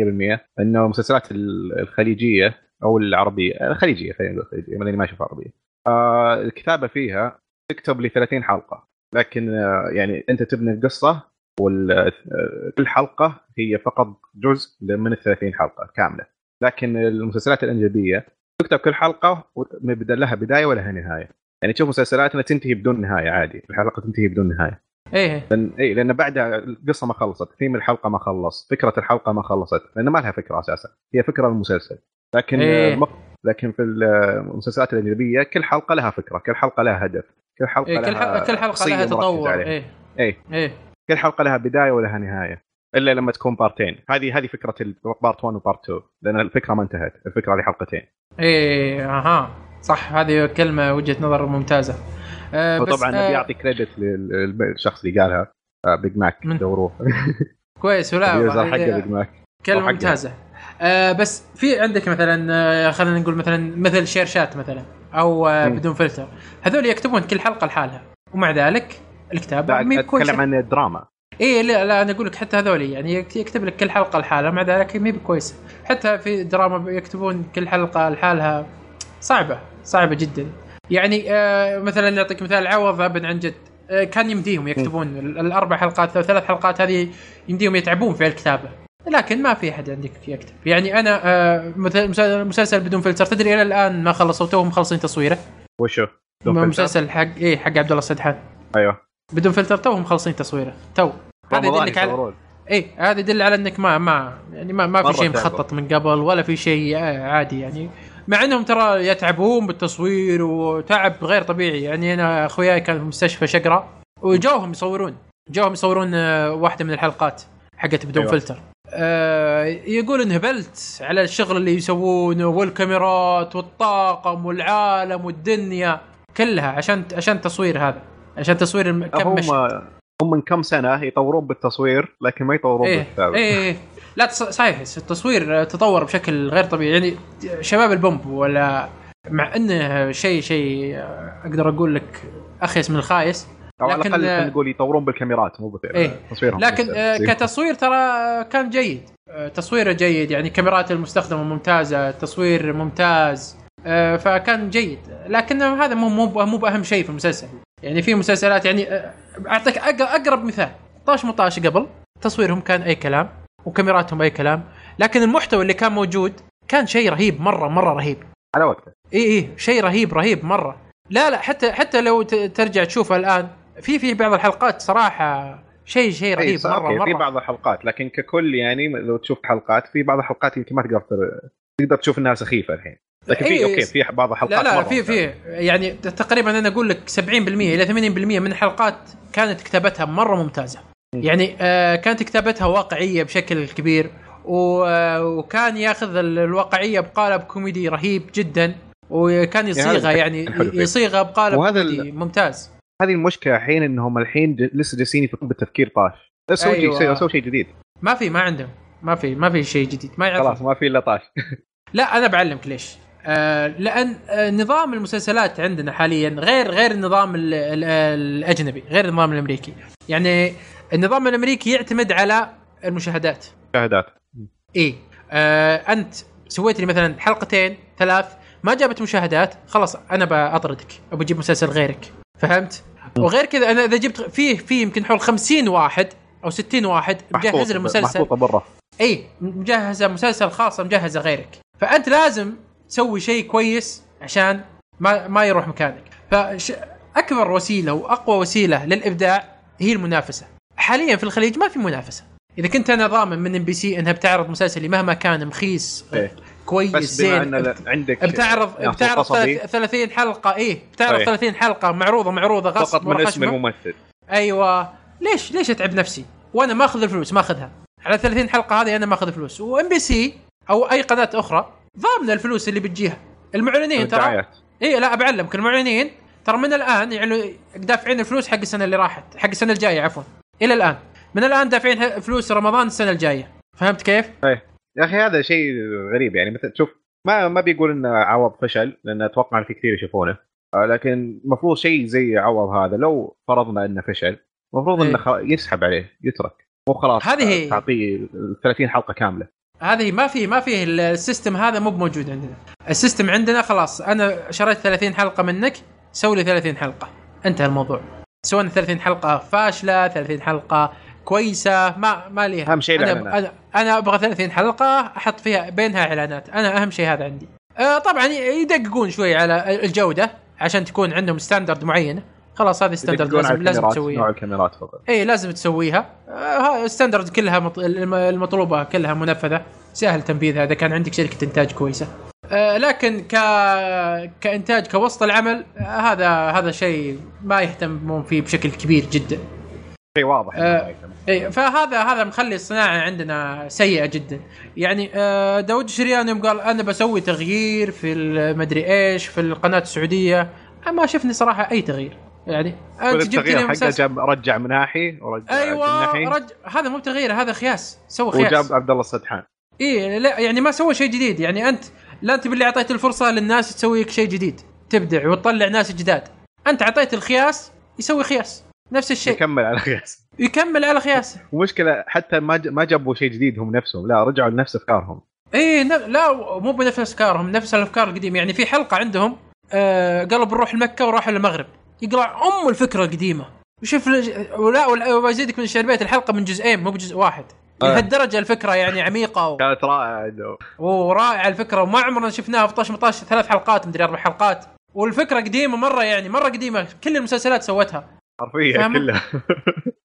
إنه المسلسلات ال- الخليجية أو العربية الخليجية خلينا نقول الخليجيه ما لاني ما أشوف عربية. آه الكتابة فيها تكتب لي 30 حلقة لكن آه يعني أنت تبني القصة وكل حلقة هي فقط جزء من ال 30 حلقة كاملة. لكن المسلسلات الاجنبيه تكتب كل حلقة وبدا لها بداية ولها نهاية. يعني تشوف مسلسلاتنا تنتهي بدون نهاية عادي. الحلقة تنتهي بدون نهاية. إيه. لأن اي لأن بعدها القصة ما خلصت ثيم الحلقة ما خلص فكرة الحلقة ما خلصت لأن ما لها فكرة أساسا. هي فكرة المسلسل. لكن إيه. آه، مق- لكن في المسلسلات الاجنبيه كل حلقة لها فكرة كل حلقة لها هدف كل حلقة إيه لها كل حلقة لها تطور. عليها. إيه. إيه. كل حلقة لها بداية ولها نهاية إلا لما تكون بارتين هذه هذه فكرة ال part 1 و part 2 لأن الفكرة ما انتهت الفكرة هذه حلقتين إيه أها صح هذه كلمة وجهة نظر ممتازة آه وطبعا آه بيعطي credit للشخص اللي قالها آه، Big Mac؟ دوروه كويس ولا إيه، Big Mac كلمة. ممتازة آه بس في عندك مثلا آه خلينا نقول مثلا مثل شير شات مثلا أو آه. بدون فلتر هذول يكتبون كل حلقة لحالها ومع ذلك الكتابة لا مي أتكلم عن الدراما. اي لا, لا أنا أقول لك حتى هذول يعني يك- يكتب لك كل حلقة لحالها مع ذلك مي بكويسة. حتى في دراما يكتبون كل حلقة لحالها صعبة صعبة جدا. يعني آه مثلا نعطيك مثال عوض أبا عن جد آه كان يمديهم يكتبون ال- الأربع حلقات أو ثلاث حلقات هذه يمديهم يتعبون في الكتابة. لكن ما في أحد عندك يكتب. يعني أنا آه مسلسل- بدون فلتر تدري إلى الآن ما خلصوا توهم مخلصين تصويره؟ وشو؟ مسلسل حق إيه حق عبد الله السدحان. أيوه. بدون فلتر توهم مخلصين تصويره. تو. هذا يدلك على. إيه هذا يدل على إنك ما ما يعني ما, ما في شيء. مخطط من قبل ولا في شيء آه، عادي يعني. مع إنهم ترى يتعبون بالتصوير وتعب غير طبيعي. يعني أنا أخوياي كان في مستشفى شقرة وجوهم يصورون. جوهم يصورون آه، واحدة من الحلقات حقت بدون أيوة. فلتر. آه يقول انهبلت على الشغل اللي يسوونه والكاميرات والطاقم والعالم والدنيا كلها عشان عشان التصوير هذا. عشان تصوير الم- كم هم. هم من كم سنة يطورون بالتصوير لكن ما يطورون إيه بالكتابه إيه لا تص- صحيح التصوير تطور بشكل غير طبيعي يعني شباب البومب ولا مع انه شيء شيء أقدر أقول لك أخيس من الخايس أو على لكن- الأقل خلينا نقول يطورون بالكاميرات مو بتصوير إيه. تصويرهم لكن. آه، كتصوير ترى كان جيد آه، تصويره جيد يعني كاميرات المستخدمة ممتازة تصوير ممتاز آه، فكان جيد لكن هذا مو مو مو بأهم شيء في المسلسل يعني في مسلسلات يعني أعطيك أقرب مثال. طاش ما طاش قبل تصويرهم كان أي كلام وكاميراتهم أي كلام لكن المحتوى اللي كان موجود كان شيء رهيب مرة مرة رهيب. على وقته. إي إي شيء رهيب رهيب مرة. لا لا حتى حتى لو ترجع تشوفها الآن في في بعض الحلقات صراحة شيء شيء رهيب مرة okay، في مرة. بعض الحلقات لكن ككل يعني لو تشوف حلقات في بعض الحلقات يمكن ما تقدر تقدر تشوف إنها سخيفة الحين. لكن في إيه، okay في بعض الحلقات لا لا في. في يعني تقريبا أنا أقول لك 70% إلى 80% من الحلقات كانت كتابتها مرة ممتازة. يعني آه كانت كتابتها واقعية بشكل كبير و- آه، وكان ياخذ ال- الواقعية بقالب كوميدي رهيب جدا وكان يصيغها يعني. يصيغها بقالب وهذا كوميدي ممتاز. هذه المشكلة الحين إنهم الحين لسه جالسين يفكرون بالتفكير طاش. سووا أيوة. شيء سووا شيء جديد. ما في ما عندهم. ما في ما في شيء جديد. ما يعرفون خلاص ما في إلا طاش. لا أنا بعلمك ليش. لأن آه نظام المسلسلات عندنا حاليا غير غير النظام ال ال الأجنبي غير النظام الأمريكي. يعني النظام الأمريكي يعتمد على المشاهدات. مشاهدات. إيه آه أنت سويت لي مثلا حلقتين ثلاث ما جابت مشاهدات خلاص أنا بأطردك أو بجيب مسلسل غيرك. فهمت؟ وغير كذا أنا إذا جبت فيه في يمكن حول 50 واحد أو 60 واحد مجهز المسلسل. محطوطه برا. إي مجهزة مسلسل خاصه مجهزة غيرك. فأنت لازم تسوي شيء كويس عشان ما ما يروح مكانك. فأكبر وسيلة وأقوى وسيلة للإبداع هي المنافسة. حاليا في الخليج ما في منافسة. إذا كنت أنا ضامن من ام بي سي إنها بتعرض مسلسلي مهما كان مخيس إيه. كويس بس بما زين إن عندك بتعرض بتعرض قصبي 30 حلقة إيه بتعرض إيه. 30 حلقة معروضة معروضة غصب فقط من اسم. الممثل. أيوه. ليش ليش أتعب نفسي؟ وأنا ما أخذ الفلوس ما أخذها. على 30 حلقة هذه أنا ما أخذ فلوس. و MBC أو أي قناة أخرى ضامنه الفلوس اللي بتجيها. المعلنين ترى؟ اي لا بعلمك المعلنين ترى من الآن يعني دافعين الفلوس حق السنة اللي راحت حق السنة الجاية عفوا إلى الآن. من الآن دافعين فلوس رمضان السنة الجاية. فهمت كيف؟ يا أخي هذا شيء غريب يعني. مثل شوف ما ما بيقول إنه عوض فشل لأن أتوقع في كثير يشوفونه. آه، لكن المفروض شيء زي عوض هذا لو فرضنا إنه فشل المفروض إيه. انه خ- يسحب عليه يترك. مو خلاص هذه هي. تعطيه ال 30 حلقة كاملة. هذه ما في ما في ال system هذا مو موجود عندنا. ال system عندنا خلاص أنا شريت 30 حلقة منك سوي لي 30 حلقة. انتهى الموضوع. سواء 30 حلقة فاشلة 30 حلقة كويسة ما ما ليها. أهم شيء أنا. أنا أنا أبغى 30 حلقة أحط فيها بينها إعلانات. أنا أهم شيء هذا عندي. آه طبعا يدققون شوي على الجودة عشان تكون عندهم standard معينه خلاص هذه standard لازم لازم تسويها. نوع الكاميرات فقط. اي لازم تسويها. آه standard كلها مط... الم- المطلوبة كلها منفذة. سهل تنفيذها اذا كان عندك شركة إنتاج كويسة. آه لكن ك كإنتاج كوسط العمل آه هذا هذا شيء ما يهتمون فيه بشكل كبير جدا. شيء واضح آه، اي فهذا هذا مخلي الصناعة عندنا سيئة جدا. يعني آه، داود الشريان يوم قال أنا بسوي تغيير في المدري إيش في القناة السعودية. ما شفني صراحة أي تغيير. يعني أنت جبت التغيير حقه جاب رجع مناحي ورجع أيوه رج... هذا مو تغيير هذا خياس. سوى خياس. وجاب عبد الله السدحان. اي لا يعني ما سوى شيء جديد. يعني أنت لا أنت باللي أعطيت الفرصة للناس تسوي لك شيء جديد تبدع وتطلع ناس جداد. أنت أعطيت الخياس يسوي خياس. نفس الشيء. يكمل على قياس يكمل على خياسه ومشكله حتى ما ما جابوا شيء جديد هم نفسهم. لا رجعوا لنفس أفكارهم. إيه ن... لا مو بنفس أفكارهم نفس الأفكار القديمة. يعني في حلقة عندهم آه قالوا بنروح لمكه وراحوا للمغرب. يقلع أم الفكرة القديمة. وشوف ولا وبزيدك من الشربيت الحلقة من جزئين مو بجزء واحد. آه. لهالدرجة الفكرة يعني عميقة و... كانت رائعة عندهم ورائعة الفكرة. وما عمرنا شفناها في طاش مطاش ثلاث حلقات مدري أربع حلقات. والفكرة قديمة مرة يعني مرة قديمة. كل المسلسلات سوتها. حرفيا؟ كلها.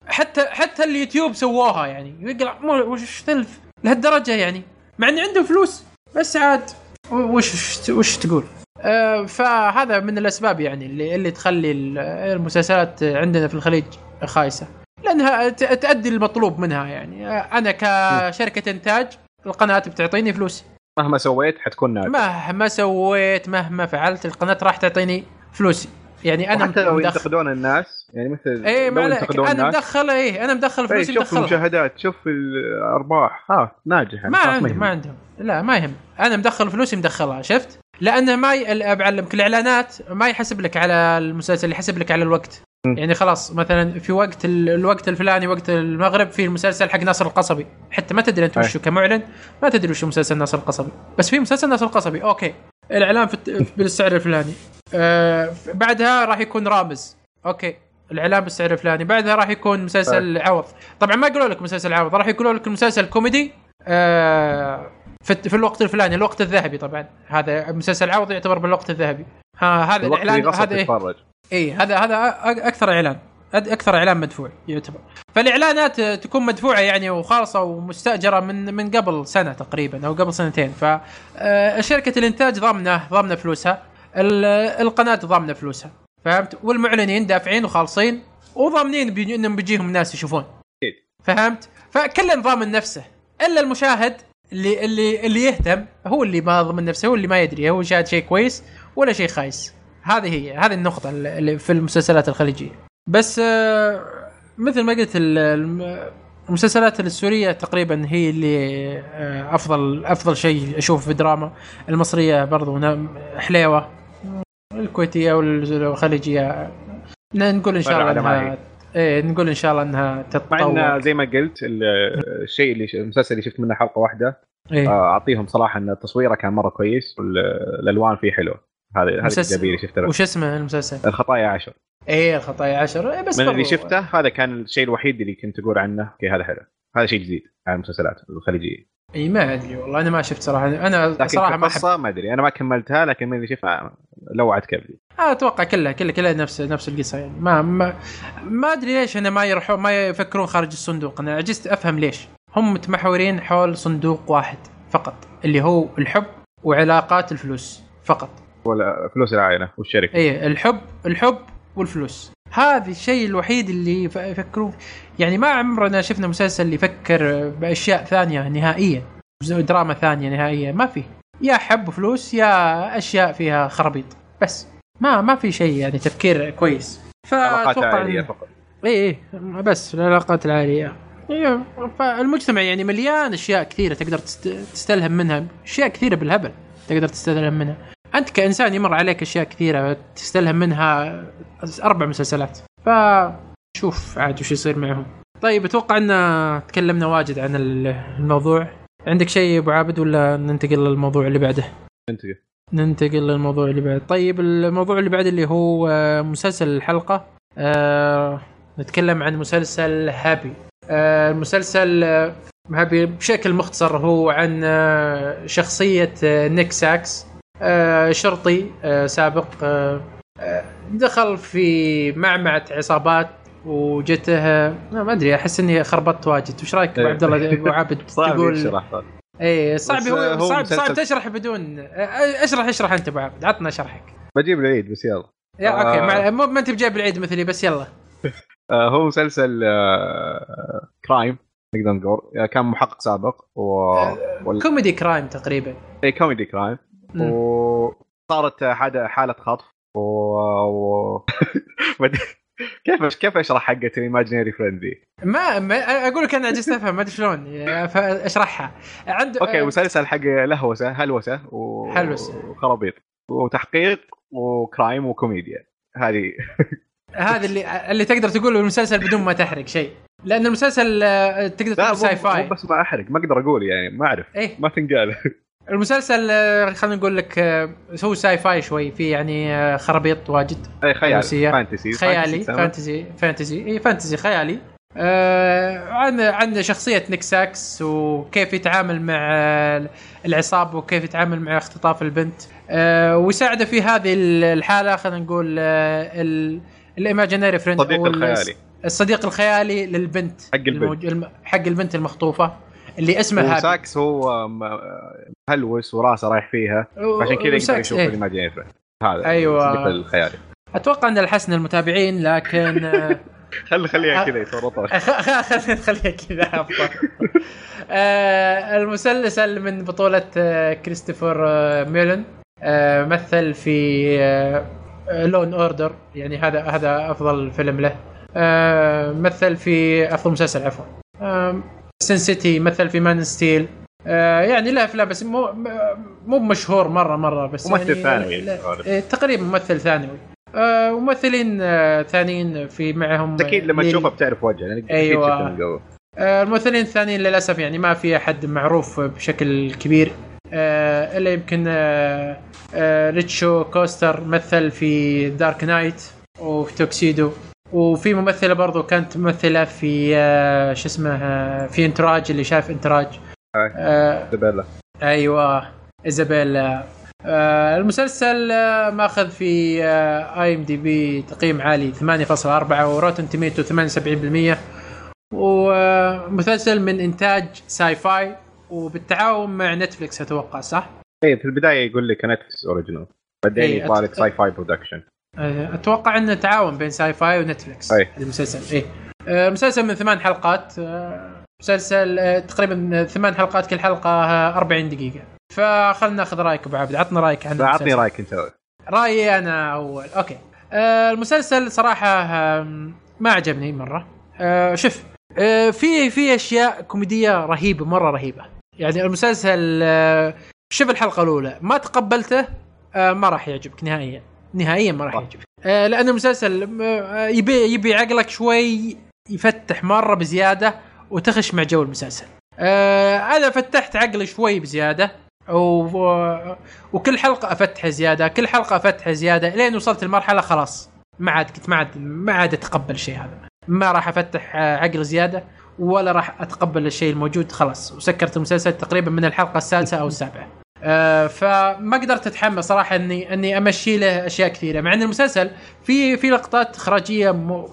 حتى حتى اليوتيوب سووها يعني. يقلع مو وش تلف؟ لهالدرجة يعني. مع ان عنده فلوس بس عاد وش, وش تقول؟ آه فهذا من الأسباب يعني اللي اللي تخلي ال- المسلسلات عندنا في الخليج خايسة. لأنها تؤدي المطلوب منها يعني. أنا كشركة إنتاج القناة بتعطيني فلوس. مهما سويت حتكون ناجح مهما سويت مهما فعلت القناة راح تعطيني فلوسي يعني أنا حتى لو ينتقدون الناس يعني مثل إيه ما ينتقدون أنا مدخل إيه أنا مدخل إيه، فلوسي شوف مدخلها المشاهدات شوف الأرباح. ها ناجح ما عندهم. ما عندهم. لا ما يهم. أنا مدخل فلوسي مدخلها شفت؟ لأنه ما ي... بعلمك الإعلانات ما يحسب لك على المسلسل يحسب لك على الوقت. يعني خلاص مثلا في وقت ال... الوقت الفلاني وقت المغرب في المسلسل حق ناصر القصبي. حتى ما تدري أنت. وشو كمعلن ما تدري وشو مسلسل ناصر القصبي. بس في مسلسل ناصر القصبي okay. الإعلان في الت... بالسعر الفلاني. آه بعدها راح يكون رامز. okay. الإعلان بالسعر الفلاني. بعدها راح يكون مسلسل عوض. طبعا ما يقولوا لك مسلسل عوض راح يقولوا لك المسلسل كوميدي. آه في, في الوقت الفلاني الوقت الذهبي طبعا. هذا مسلسل عوض يعتبر بالوقت الذهبي. ها هذا الإعلان هذا إيه؟ تتفرج اي هذا هذا أكثر إعلان. أكثر إعلان مدفوع يعتبر. فالإعلانات تكون مدفوعة يعني وخالصة ومستأجرة من من قبل سنة تقريبا أو قبل سنتين. فشركه الإنتاج ضامنة ضامنة فلوسها. ال- القناة ضامنة فلوسها. فهمت؟ والمعلنين دافعين وخالصين وضامنين بي- إنهم بيجيهم ناس يشوفون. فهمت؟ فكل ضامن نفسه إلا المشاهد اللي اللي اللي يهتم هو اللي ما ضمن نفسه هو اللي ما يدري هو شاهد شيء كويس ولا شيء خايس. هذه هي هذه النقطة اللي في المسلسلات الخليجية. بس آه، مثل ما قلت ال- الم- المسلسلات السورية تقريبا هي اللي آه، أفضل أفضل شيء أشوفه في الدراما. المصرية برضو حليوة الكويتية والخليجية نقول إن شاء الله على. إيه نقول إن شاء الله إنها مع تتطور. ان زي ما قلت ال- الشيء اللي المسلسل اللي شفت منه حلقة واحدة إيه. آه، أعطيهم صراحة إن تصويره كان مرة كويس والالوان فيه حلوة. مسلسل- الإيجابية اللي شفتها. وش اسمه المسلسل؟ الخطايا عشر. إيه الخطايا عشر. إيه بس من اللي شفته هذا كان الشيء الوحيد اللي كنت أقول عنه أوكي هذا حلو. هذا شيء جديد عن المسلسلات الخليجية. إي ما أدري والله أنا ما شفت صراحة. أنا صراحة ما كقصة ما أدري أنا ما كملتها لكن من اللي شفته لوعت كبدي. آه، أتوقع كلها كلها كلها نفس نفس القصة يعني. ما ما, ما أدري ليش أنا ما يروحون ما يفكرون خارج الصندوق. أنا عجزت أفهم ليش. هم متمحورين حول صندوق واحد فقط اللي هو الحب وعلاقات الفلوس فقط. ولا فلوس العائلة والشركة. إيه الحب الحب والفلوس. هذا الشيء الوحيد اللي يف- يفكرون يعني ما عمرنا شفنا مسلسل اللي يفكر بأشياء ثانية نهائيا. دراما ثانية نهائيا. ما في. يا حب وفلوس يا أشياء فيها خرابيط. بس. ما ما في شيء يعني تفكير كويس. فأتوقع عائلية فقط. اي اي بس العلاقات العائلية. إيه، فالمجتمع يعني مليان أشياء كثيرة تقدر تست- تستلهم منها. أشياء كثيرة بالهبل تقدر تستلهم منها. أنت كإنسان يمر عليك أشياء كثيرة تستلهم منها أربع مسلسلات. فشوف عاد وش يصير معهم. طيب أتوقع إن تكلمنا واجد عن ال- الموضوع. عندك شيء أبو عابد ولا ننتقل للموضوع اللي بعده؟ انت ننتقل للموضوع اللي بعد. طيب الموضوع اللي بعد اللي هو مسلسل الحلقة. آه نتكلم عن مسلسل هابي. آه المسلسل هابي بشكل مختصر هو عن آه شخصية آه نيك ساكس. شرطي آه سابق آه آه، دخل في معمعة عصابات وجته آه، ما أدري أحس إني خربطت واجد وش رأيك أبو إيه. عبد الله أبو عابد تقول. إيه صعب هو, آه، صعب صعب تشرح بدون آه، أشرح أشرح أنت أبو عبد عطنا شرحك بجيب العيد بس يلا يا آه. okay مع... مو ما أنت بجايب العيد مثلي بس يلا آه هو مسلسل آه crime نقدر نقول آه، كان محقق سابق و... وال... كوميدي crime تقريبا إيه، كوميدي crime. وصارت حاجة حالة خطف. و, و... كيف كيف أشرح حقة ال imaginary friend دي؟ ما, ما أقول لك أنا عجزت أفهم ما أدري شلون. فأشرحها. عند okay مسلسل حق هلوسة هلوسة و... هلوسة. وخرابيط. وتحقيق و crime وكوميديا. هذه. هذا اللي اللي تقدر تقوله المسلسل بدون ما تحرق شيء. لأن المسلسل آه، تقدر تقول sci-fi. بس ما أحرق ما أقدر أقول يعني ما أعرف. إيه. ما تنقال. المسلسل آه، خلينا نقول لك هو sci-fi شوي في يعني آه، خرابيط واجد. اي خيال. fantasy. خيالي. fantasy fantasy. اي fantasy خيالي. آه عن عن شخصية نيك ساكس وكيف يتعامل مع آه، العصابة وكيف يتعامل مع اختطاف البنت. آه ويساعده في هذه الحالة خلينا نقول ال- ال imaginary friend صديق أو ال- الخيالي. الصديق الخيالي للبنت. حق البنت. الم- حق البنت المخطوفة. اللي اسمها هابي. وساكس هو مهلوس وراسه رايح فيها. عشان كذا يقدر يشوف إيه. ال imaginary friend هذا أيوة. الصديق الخيالي أتوقع أن الحسن المتابعين لكن آه، خلي خليها أه. كذا يتورطها خلينا نخليها كذا أفضل. آه، المسلسل من بطولة آه، كريستوفر آه، ميلوني آه، مثل في Law & Order يعني هذا هذا أفضل فيلم له. آه، مثل في أفضل مسلسل عفوا. Sin City مثل في Man of Steel يعني له أفلام بس مو مو مشهور مره مرة بس ممثل يعني ثانوي. إيه، تقريبا ممثل ثانوي. آه، ممثلين آه، ثانيين في معهم أكيد لما ليل- تشوفه بتعرف وجهه لانك قبل آه، الممثلين الثانيين للأسف يعني ما في أحد معروف بشكل كبير. آه، إلا يمكن آه، آه، ريتشو كوستر مثل في Dark Knight وفي توكسيدو وفي ممثلة برضو كانت ممثلة في آه، شو اسمه آه، في Entourage اللي شاف Entourage. هاي. آه، دبلة أيوه إيزابيلا. آه المسلسل آه ماخذ في آه، IMDb تقييم عالي 8.4 و Rotten Tomatoes 78% ومسلسل من إنتاج Syfy وبالتعاون مع نتفلكس أتوقع صح؟ اي في البداية يقول لك نتفلكس original بعدين إيه، يطلع لك Syfy production. آه، أتوقع إنه تعاون بين Syfy ونتفلكس أي. المسلسل اي آه، مسلسل من ثمان حلقات آه، مسلسل آه، تقريبا ثمان حلقات كل حلقة آه، 40 دقيقة. فخلنا ناخذ رأيك أبو عبد عطنا رأيك عن اعطني. رأيك أنت. رأيي أنا أول. أوكي. آه المسلسل صراحة ما عجبني مرة. آه شوف آه في في أشياء كوميدية رهيبة مرة رهيبة. يعني المسلسل آه شوف الحلقة الأولى ما تقبلته آه ما راح يعجبك نهائيا. نهائيا ما راح. يعجبك. آه لأن المسلسل آه يبي يبي عقلك شوي يفتح مرة بزيادة وتخش مع جو المسلسل. آه أنا فتحت عقلي شوي بزيادة و... وكل حلقة افتح زيادة كل حلقة افتح زيادة لين وصلت المرحلة خلاص. ما عاد كنت ما عاد ما عاد أتقبل الشيء هذا. ما راح أفتح آه، عقل زيادة ولا راح أتقبل الشيء الموجود خلاص. وسكرت المسلسل تقريبا من الحلقة السادسة أو السابعة. آه فما قدرت اتحمل صراحة اني إني أمشي له أشياء كثيرة. مع إن المسلسل في في لقطات إخراجية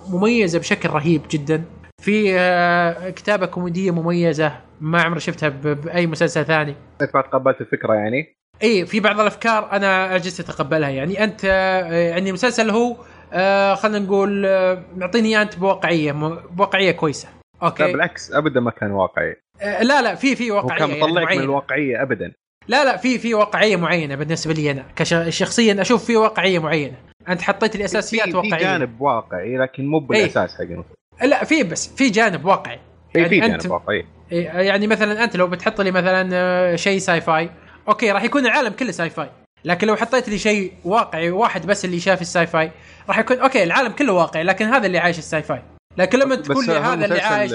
مميزة بشكل رهيب جدا. في آه كتابة كوميدية مميزة ما عمري شفتها بأي مسلسل ثاني. أنت ما تقبلت الفكرة يعني؟ إي في بعض الأفكار أنا عجزت أتقبلها يعني. أنت آه، يعني المسلسل هو آه خلينا نقول آه، معطيني اياه أنت بواقعية بواقعية كويسة. لا أوكي بالعكس ابدا ما كان واقعي. آه لا لا في في هو واقعية كان يعني مطلعك من معينة. الواقعية ابدا. لا لا في في واقعية معينة بالنسبة لي أنا كشخصيا أشوف في واقعية معينة. أنت حطيت لي اساسيات في- في واقعية. جانب واقعي لكن مو إيه. بالأساس حق لا في بس في جانب واقعي. إيه، في أنت- جانب واقعي. إيه، يعني مثلا أنت لو بتحط لي مثلا آه، شيء sci-fi okay راح يكون العالم كله sci-fi لكن لو حطيت لي شيء واقعي واحد بس اللي شاف ال sci-fi راح يكون okay العالم كله واقعي لكن هذا اللي عايش ال sci-fi لكن لما تقول لي هذا اللي عايش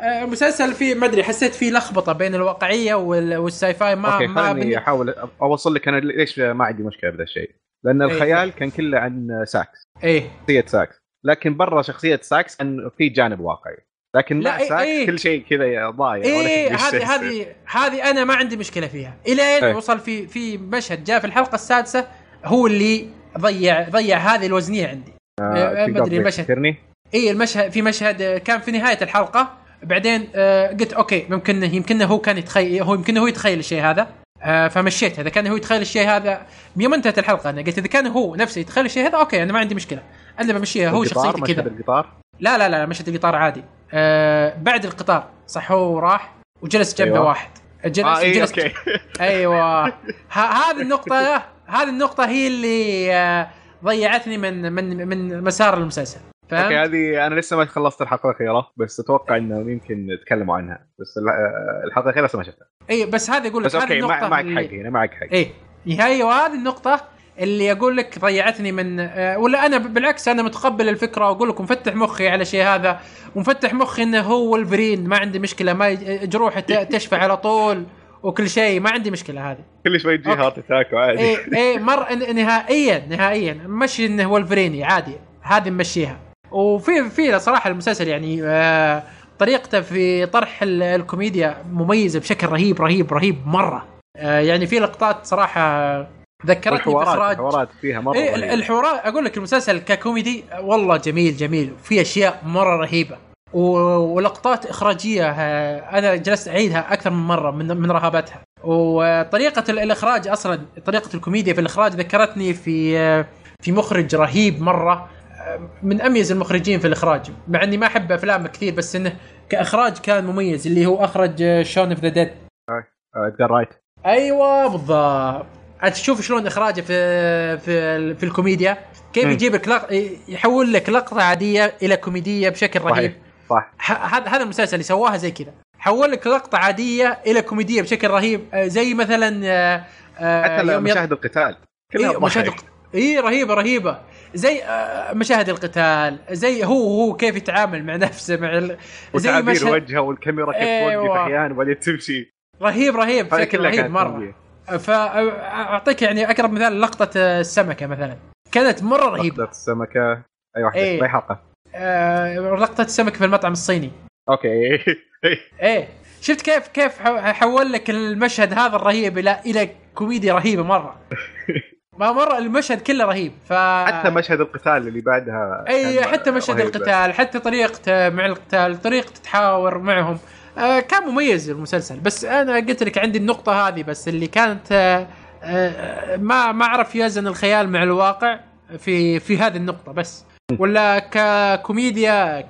آه، المسلسل فيه ما أدري حسيت فيه لخبطة بين الواقعية وال- وال sci-fi ما okay ما بن- أحاول أوصل لك أنا ليش ما عندي مشكلة بهذا الشيء. لأن إيه. الخيال كان كله عن ساكس. إيه. شخصية ساكس. لكن برا شخصية ساكس كان في جانب واقعي. لكن لا، مع إيه، ساكس إيه. كل شيء كذا ضايع. إيه إيش هذه. هذه هذه أنا ما عندي مشكلة فيها. الين إيه. وصل في في مشهد جاء في الحلقة السادسة هو اللي ضيع ضيع هذه الوزنية عندي. آه، ما قبل المشهد. اي المشهد في مشهد كان في نهاية الحلقة. بعدين آه، قلت okay ممكن يمكن هو كان يتخيل هو يمكن هو يتخيل الشيء هذا. آه، فمشيت. إذا كان هو يتخيل الشيء هذا يوم انتهت الحلقة أنا قلت إذا كان هو نفسه يتخيل الشيء هذا okay أنا ما عندي مشكلة. أنا بمشيها هو شخصيتي كذا. القطار؟ لا لا لا مشهد القطار عادي. آه بعد القطار صح هو راح وجلس جنبه أيوة. واحد. جلس آه اي جلس okay. أيوه. هذه النقطة هذه النقطة هي اللي آه، ضيعتني من من من مسار المسلسل. okay فهمت؟ هذه أنا لسه ما خلصت الحلقة الأخيرة بس أتوقع إنه يمكن نتكلموا عنها. بس ال- الحلقة الأخيرة لسه ما شفتها. إي بس هذه أقول لك بس هذه okay مع- معك حقي أنا معك حقي إي هي وهذه النقطة اللي أقول لك ضيعتني من آه، ولا أنا بالعكس أنا متقبل الفكرة وأقول لك مفتح مخي على شيء هذا. ومفتح مخي إنه هو ولفرين ما عندي مشكلة ما جروحه تشفى على طول وكل شيء ما عندي مشكلة هذه. كل شوي يجي okay. heart attack وعادي. إيه إيه مر نهائيا نهائيا مشي إنه ولفرين عادي. هذه نمشيها. وفي في صراحة المسلسل يعني آه طريقته في طرح ال- الكوميديا مميزة بشكل رهيب رهيب رهيب مرة. آه يعني في لقطات صراحة ذكرتني بإخراج. الحوارات فيها مرة إيه. الحوارات أقول لك المسلسل ككوميدي والله جميل جميل. في أشياء مرة رهيبة. ولقطات إخراجية آه، أنا جلست أعيدها أكثر من مرة من من رهابتها. وطريقة ال- الإخراج أصلا طريقة الكوميديا في الإخراج ذكرتني في في مخرج رهيب مرة. من أميز المخرجين في الإخراج مع إني ما أحب أفلامه كثير بس إنه كإخراج كان مميز اللي هو أخرج Shaun of the Dead إدغار رايت أيوه بالضبط. تشوف شلون إخراجه في في في الكوميديا؟ كيف. يجيب لك لق... يحول لك لقطة عادية إلى كوميدية بشكل رهيب. صح. هذا هذا المسلسل اللي سواها زي كذا. حول لك لقطة عادية إلى كوميدية بشكل رهيب. آه، زي مثلا آه، آه، حتى مشاهد القتال كلها إيه مشاهد. الق- اي رهيبة رهيبة. زي آه، مشاهد القتال زي هو هو كيف يتعامل مع نفسه مع ال... زي وتعابير مشهد وجهه والكاميرا كيف أيوة. توقف أحيانا وبعدين تمشي. رهيب رهيب بشكل رهيب مرة. فاعطيك يعني أقرب مثال لقطة السمكة مثلا. كانت مرة رهيبة. لقطة السمكة. اي واحدة. إيه. اي حلقه آه لقطة السمكه في المطعم الصيني. okay. إيه. شفت كيف كيف حول لك المشهد هذا الرهيب إلى إلى كوميديا رهيبة مرة. ما مرة المشهد كله رهيب ف حتى مشهد القتال اللي بعدها أي حتى مشهد. القتال حتى طريقته مع القتال طريقة تحاور معهم آه كان مميز المسلسل. بس أنا قلت لك عندي النقطة هذه بس اللي كانت آه آه ما ما عرف يوزن الخيال مع الواقع في في هذه النقطة بس. ولا ككوميديا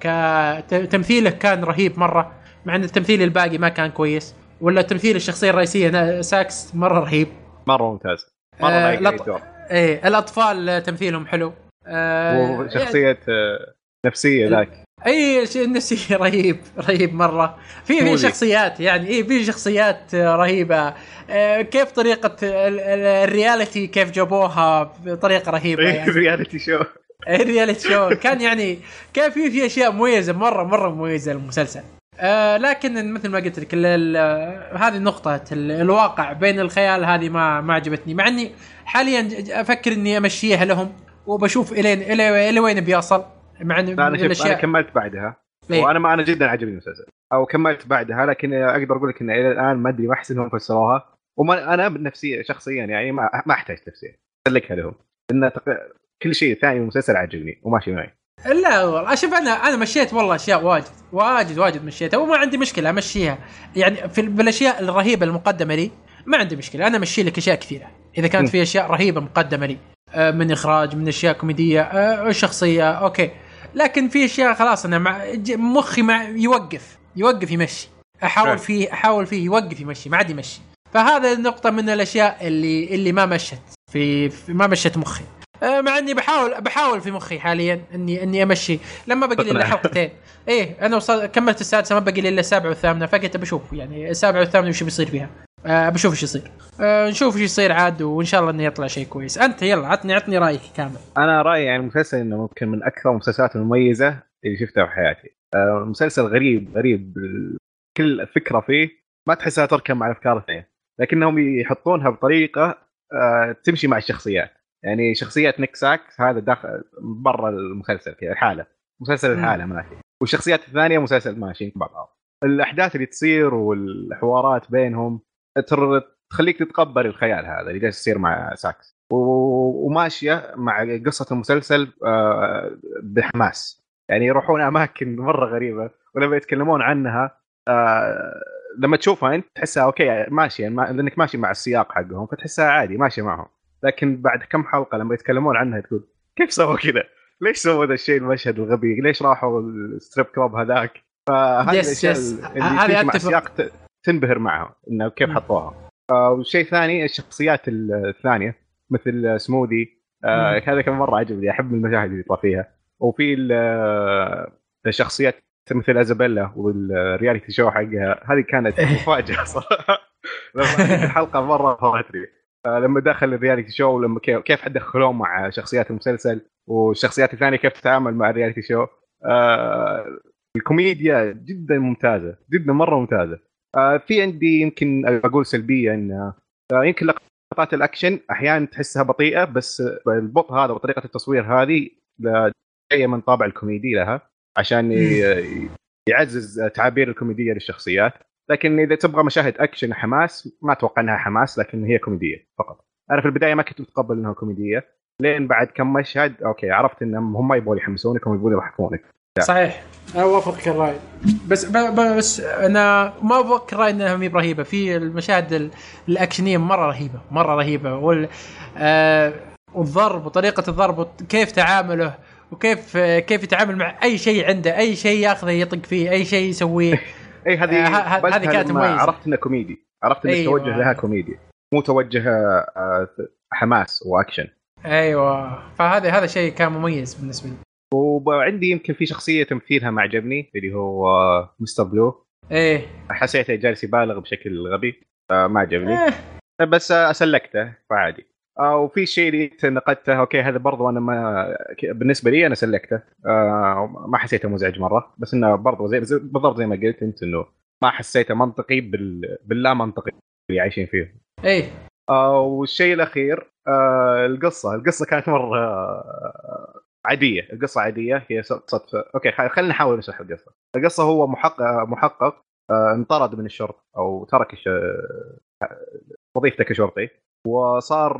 كتمثيله كان رهيب مرة مع إن التمثيل الباقي ما كان كويس. ولا تمثيل الشخصية الرئيسية نا- ساكس مرة رهيب. مرة ممتاز. مرة آه،. إيه الأطفال تمثيلهم حلو. آه وشخصيه آه، نفسية ذاك. اي شيء نفسي رهيب رهيب مرة. في في. شخصيات يعني اي في شخصيات رهيبة. كيف طريقة ال- ال- ال reality كيف جابوها؟ بطريقه رهيبة يعني. رياليتي شو الرياليتي شو؟ كان يعني كان في في أشياء مميزة مرة مرة مميزة المسلسل. آه لكن مثل ما قلت لك ال- هذه نقطة ال- الواقع بين الخيال هذه ما ما عجبتني. مع إني حاليا أفكر إني أمشيها لهم وبشوف الين إلى وين بيوصل مع إن أنا أنا كملت بعدها. إيه. وأنا ما أنا جدا عجبني المسلسل. أو كملت بعدها لكن أقدر أقول لك إن إلى الآن ما أدري ما أحس إنهم فسروها. وما أنا بنفسي شخصيا يعني ما ما أحتاج تفسير أسلكها لهم. لأن تق... كل شيء ثاني بالمسلسل عجبني وماشي معي. لا والله. شوف أنا أنا مشيت والله أشياء واجد واجد واجد مشيتها وما عندي مشكلة أمشيها. يعني في بالأشياء الرهيبة المقدمة لي ما عندي مشكلة أنا أمشي لك أشياء كثيرة. إذا كانت. في أشياء رهيبة مقدمة لي آه، من إخراج من أشياء كوميدية آه، شخصية أوكي. لكن في أشياء خلاص أنا مع مخي مع يوقف يوقف يمشي. أحاول. فيه أحاول فيه يوقف يمشي ما عاد يمشي. فهذا النقطة من الأشياء اللي اللي ما مشت في, في ما مشت مخي. مع إني بحاول بحاول في مخي حاليا اني إني أمشي. لما بقي لي الا. حلقتين إيه أنا وصل كملت السادسة ما بقي لي إلا السابعه والثامنه فقلت بشوف يعني السابعه والثامنه وش بيصير فيها. آه بشوف إيش يصير. آه نشوف إيش يصير عاد وإن شاء الله إنه يطلع شيء كويس. أنت يلا عطني عطني رأيك كامل. أنا رأيي يعني المسلسل إنه ممكن من أكثر المسلسلات المميزة اللي شفتها في حياتي. آه، مسلسل غريب غريب كل فكرة فيه. ما تحسها تركب مع الأفكار الثانية. لكنهم يحطونها بطريقة آه، تمشي مع الشخصيات. يعني شخصية نيك ساكس هذا داخل برا المسلسل كذا الحاله مسلسل. الحالة ماشي. والشخصيات الثانية مسلسل ماشيين مع بعض الأحداث اللي تصير والحوارات بينهم تخليك تتقبل الخيال هذا اللي جالس يصير مع ساكس وماشية مع قصة المسلسل آه، بحماس. يعني يروحون أماكن مرة غريبة ولما يتكلمون عنها آه، لما تشوفها أنت تحسها okay ماشية ما- لأنك ماشي مع السياق حقهم فتحسها عادي ماشية معهم. لكن بعد كم حلقة لما يتكلمون عنها تقول كيف سووا كذا؟ ليش سووا ذا الشيء المشهد الغبي؟ ليش راحوا ال strip club هذاك؟ فهذه الأشياء. اللي مع تنبهر معها إنه كيف. حطوها. آه، والشيء الثاني الشخصيات الثانية مثل سموذي آه،. هذا كان مرة عجبني أحب المشاهد اللي يطلع فيها وفي آه، الشخصيات مثل أزابيلا وال reality show حقها هذه كانت. مفاجأة صراحة الحلقة مرة فرحتني لما دخل ال reality show ولما كيف دخلوه مع شخصيات المسلسل والشخصيات الثانية كيف تتعامل مع ال reality show. آه، الكوميديا جدا ممتازة جدا مرة ممتازة. آه، في عندي يمكن أقول سلبية إن آه، يمكن لقطات الأكشن أحيانا تحسها بطيئة بس البطء هذا وطريقة التصوير هذه جاية من طابع الكوميدي لها عشان يعزز تعابير الكوميدية للشخصيات. لكن إذا تبغى مشاهد أكشن حماس ما أتوقع إنها حماس لكن هي كوميدية فقط. أنا في البداية ما كنت متقبل إنها كوميدية لين بعد كم مشهد okay عرفت انهم هم يبغون يحمسونك هم يبغون يضحكونك. صحيح. أنا أوافقك الرأي. بس. بس أنا ما أوافقك الرأي إنها مي رهيبة. في المشاهد ال- الأكشنية مرة رهيبة مرة رهيبة. وال آه... والضرب وطريقة الضرب وكيف تعامله وكيف آه، كيف يتعامل مع أي شيء عنده أي شيء ياخذه يطق فيه أي شيء يسويه. اي هذه آه، هذه كانت لما مميزة. عرفت إنه كوميدي. عرفت ان أيوة. التوجه لها كوميدي مو توجه آه، حماس وأكشن. أيوه. فهذا هذا شيء كان مميز بالنسبة لي. وعندي يمكن في شخصية تمثيلها ما عجبني اللي هو آه، Mister Blue. إيه. حسيته جالس يبالغ بشكل غبي ما عجبني. آه. بس سلكته فعادي. آه، وفي شيء نقدته okay هذا برضو أنا ما بالنسبة لي أنا سلكته. آه، ما حسيته مزعج مرة بس إنه برضو زي بالضبط زي ما قلت أنت إنه ما حسيته منطقي بال... باللا منطقي اللي عايشين فيه. إيه. آه، والشيء الأخير آه، القصة. القصة كانت مرة آه، عادية. القصة عادية هي قصه okay خلينا نحاول نشرح القصة. القصة هو محقق محقق آه، انطرد من الشرطة أو ترك. وظيفته كشرطي. وصار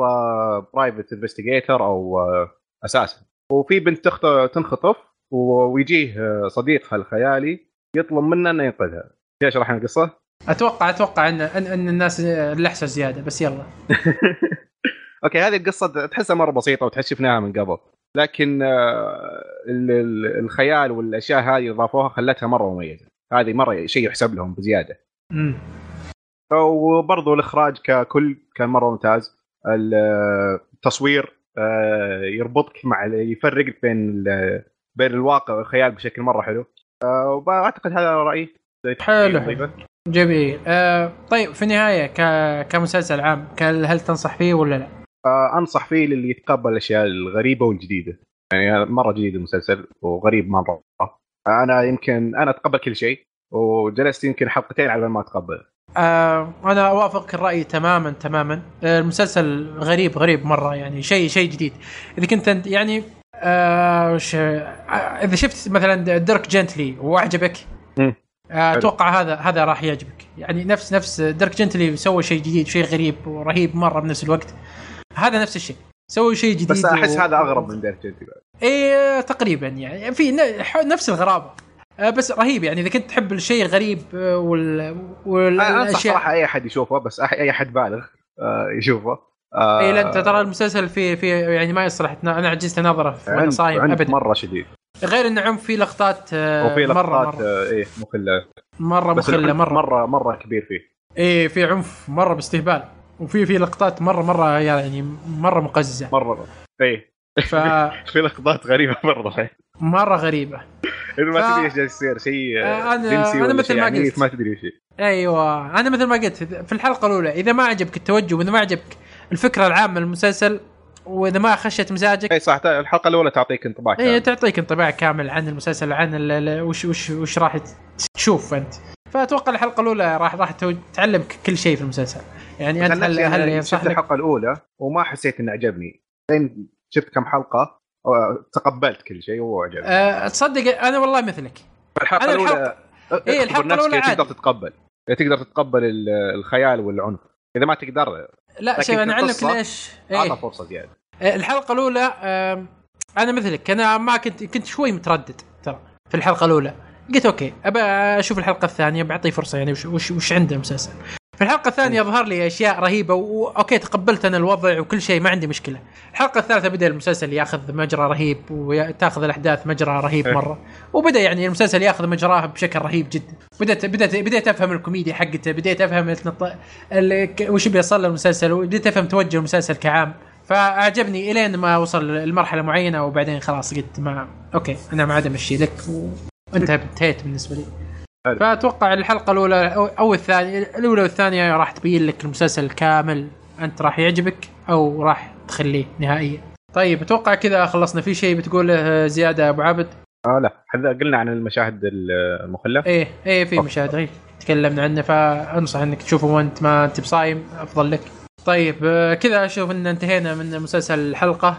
private investigator أو آه، أساسا. وفي بنت تنخطف ويجيه آه، صديقها الخيالي يطلب منه إنه ينقذها. إيش شرحنا القصة؟ أتوقع أتوقع إن إن, إن الناس لحسوا زيادة بس يلا. أوكي هذه القصة تحسها مرة بسيطة وتحس شفناها من قبل. لكن آه، ال- ال- الخيال والأشياء هذه اضافوها خلتها مرة مميزة. هذه مرة شيء يحسب لهم بزيادة. وبرضه الإخراج ككل كان مرة ممتاز. التصوير آه، يربطك مع يفرق بين بين الواقع والخيال بشكل مرة حلو. آه، وأعتقد هذا رأيي. حلو. تقريباً. جميل. آه طيب في النهاية ك... كمسلسل عام هل تنصح فيه ولا لا؟ آه، أنصح فيه للي يتقبل الأشياء الغريبة والجديدة. يعني مرة جديد المسلسل وغريب مرة. أنا يمكن أنا أتقبل كل شيء وجلست يمكن حلقتين على ما اتقبل آه أنا اوافقك الرأي تماما تماما. آه المسلسل غريب غريب مرة يعني شيء شيء جديد. إذا كنت انت يعني آه. آه إذا شفت مثلا ديرك جنتلي وأعجبك. آه، أتوقع هذا هذا راح يعجبك. يعني نفس نفس ديرك جنتلي سوى شيء جديد شيء غريب ورهيب مرة بنفس الوقت. هذا نفس الشيء. سوي شيء جديد بس أحس و- هذا أغرب من ديرك جنتي بعد. إيه تقريبا يعني. في نفس الغرابة. آه، بس رهيب يعني إذا كنت تحب الشيء الغريب آه، وال والأشياء صراحة أي أحد يشوفه بس أي أحد بالغ آه، يشوفه. آه، اي لا انت ترى المسلسل في في يعني ما يصلح أنا عجزت اناظره وأنا صايم ابدا. مرة شديد. غير انه عنف في لقطات آه، وفي لقطات مرة. آه، إيه مخله مرة مخلة مرة. مرة مرة كبير فيه. إيه في عنف مرة باستهبال. وفي في لقطات مرة مرة يعني مرة مقززة. مرة. إيه. فمره في لقطات غريبة مرة غريبة إذا ما ف- تدري إيش جالس يصير شيء آه، أنا ولا مثل ما قلت. ما تدري هي. أيوه أنا مثل ما قلت في الحلقة الأولى إذا ما عجبك التوجه وإذا ما عجبك الفكرة العامة للمسلسل وإذا ما خشت مزاجك إي صح الحلقة الأولى تعطيك انطباع كامل. تعطيك انطباع كامل عن المسلسل عن وش وش وش راح تشوف أنت فأتوقع الحلقة الأولى راح راح تعلمك كل شيء في المسلسل يعني أنت هل هل شفت الحلقة الأولى وما حسيت إنه عجبني لين شفت كم حلقة؟ تقبلت كل شيء وعجبني. أه تصدق أنا والله مثلك. الحلقة الأولى إيه، اختبر الحلقة نفسك الأولى إذا تقدر. تتقبل. تقدر تتقبل ال- الخيال والعنف. إذا ما تقدر لا شوف أنا أعلمك ليش. أعطى إيه. فرصة زيادة. آه، الحلقة الأولى أنا مثلك. أنا ما كنت كنت شوي متردد ترى في الحلقة الأولى. قلت okay أبى أشوف الحلقة الثانية بعطيه فرصة يعني وش وش, وش عنده المسلسل في الحلقة الثانية ظهر لي أشياء رهيبة و okay تقبلت أنا الوضع وكل شيء ما عندي مشكلة. الحلقة الثالثة بدأ المسلسل ياخذ مجرى رهيب وتأخذ الأحداث مجرى رهيب إيه. مرة. وبدأ يعني المسلسل ياخذ مجراه بشكل رهيب جدا. بدات بدات بديت أفهم الكوميديا حقته بديت أفهم النط- ال- وش بيصل المسلسل وبديت أفهم توجه المسلسل كعام. فأعجبني إلين ما وصل لمرحلة معينة وبعدين خلاص قلت ما okay أنا ما عاد أمشي. لك وانت انتهيت بالنسبة لي. حلو. فأتوقع الحلقة الأولى أو أو الثانية الأولى والثانية راح تبين لك المسلسل كامل. أنت راح يعجبك أو راح تخليه نهائيا. طيب أتوقع كذا خلصنا. في شيء بتقوله زيادة أبو عابد آه لا. حذا قلنا عن المشاهد المخله إيه إيه في. مشاهد غير. تكلمنا عنه فأنصح إنك تشوفه وأنت ما أنت بصايم. أفضل لك. طيب آه، كذا أشوف إن انتهينا من مسلسل الحلقة.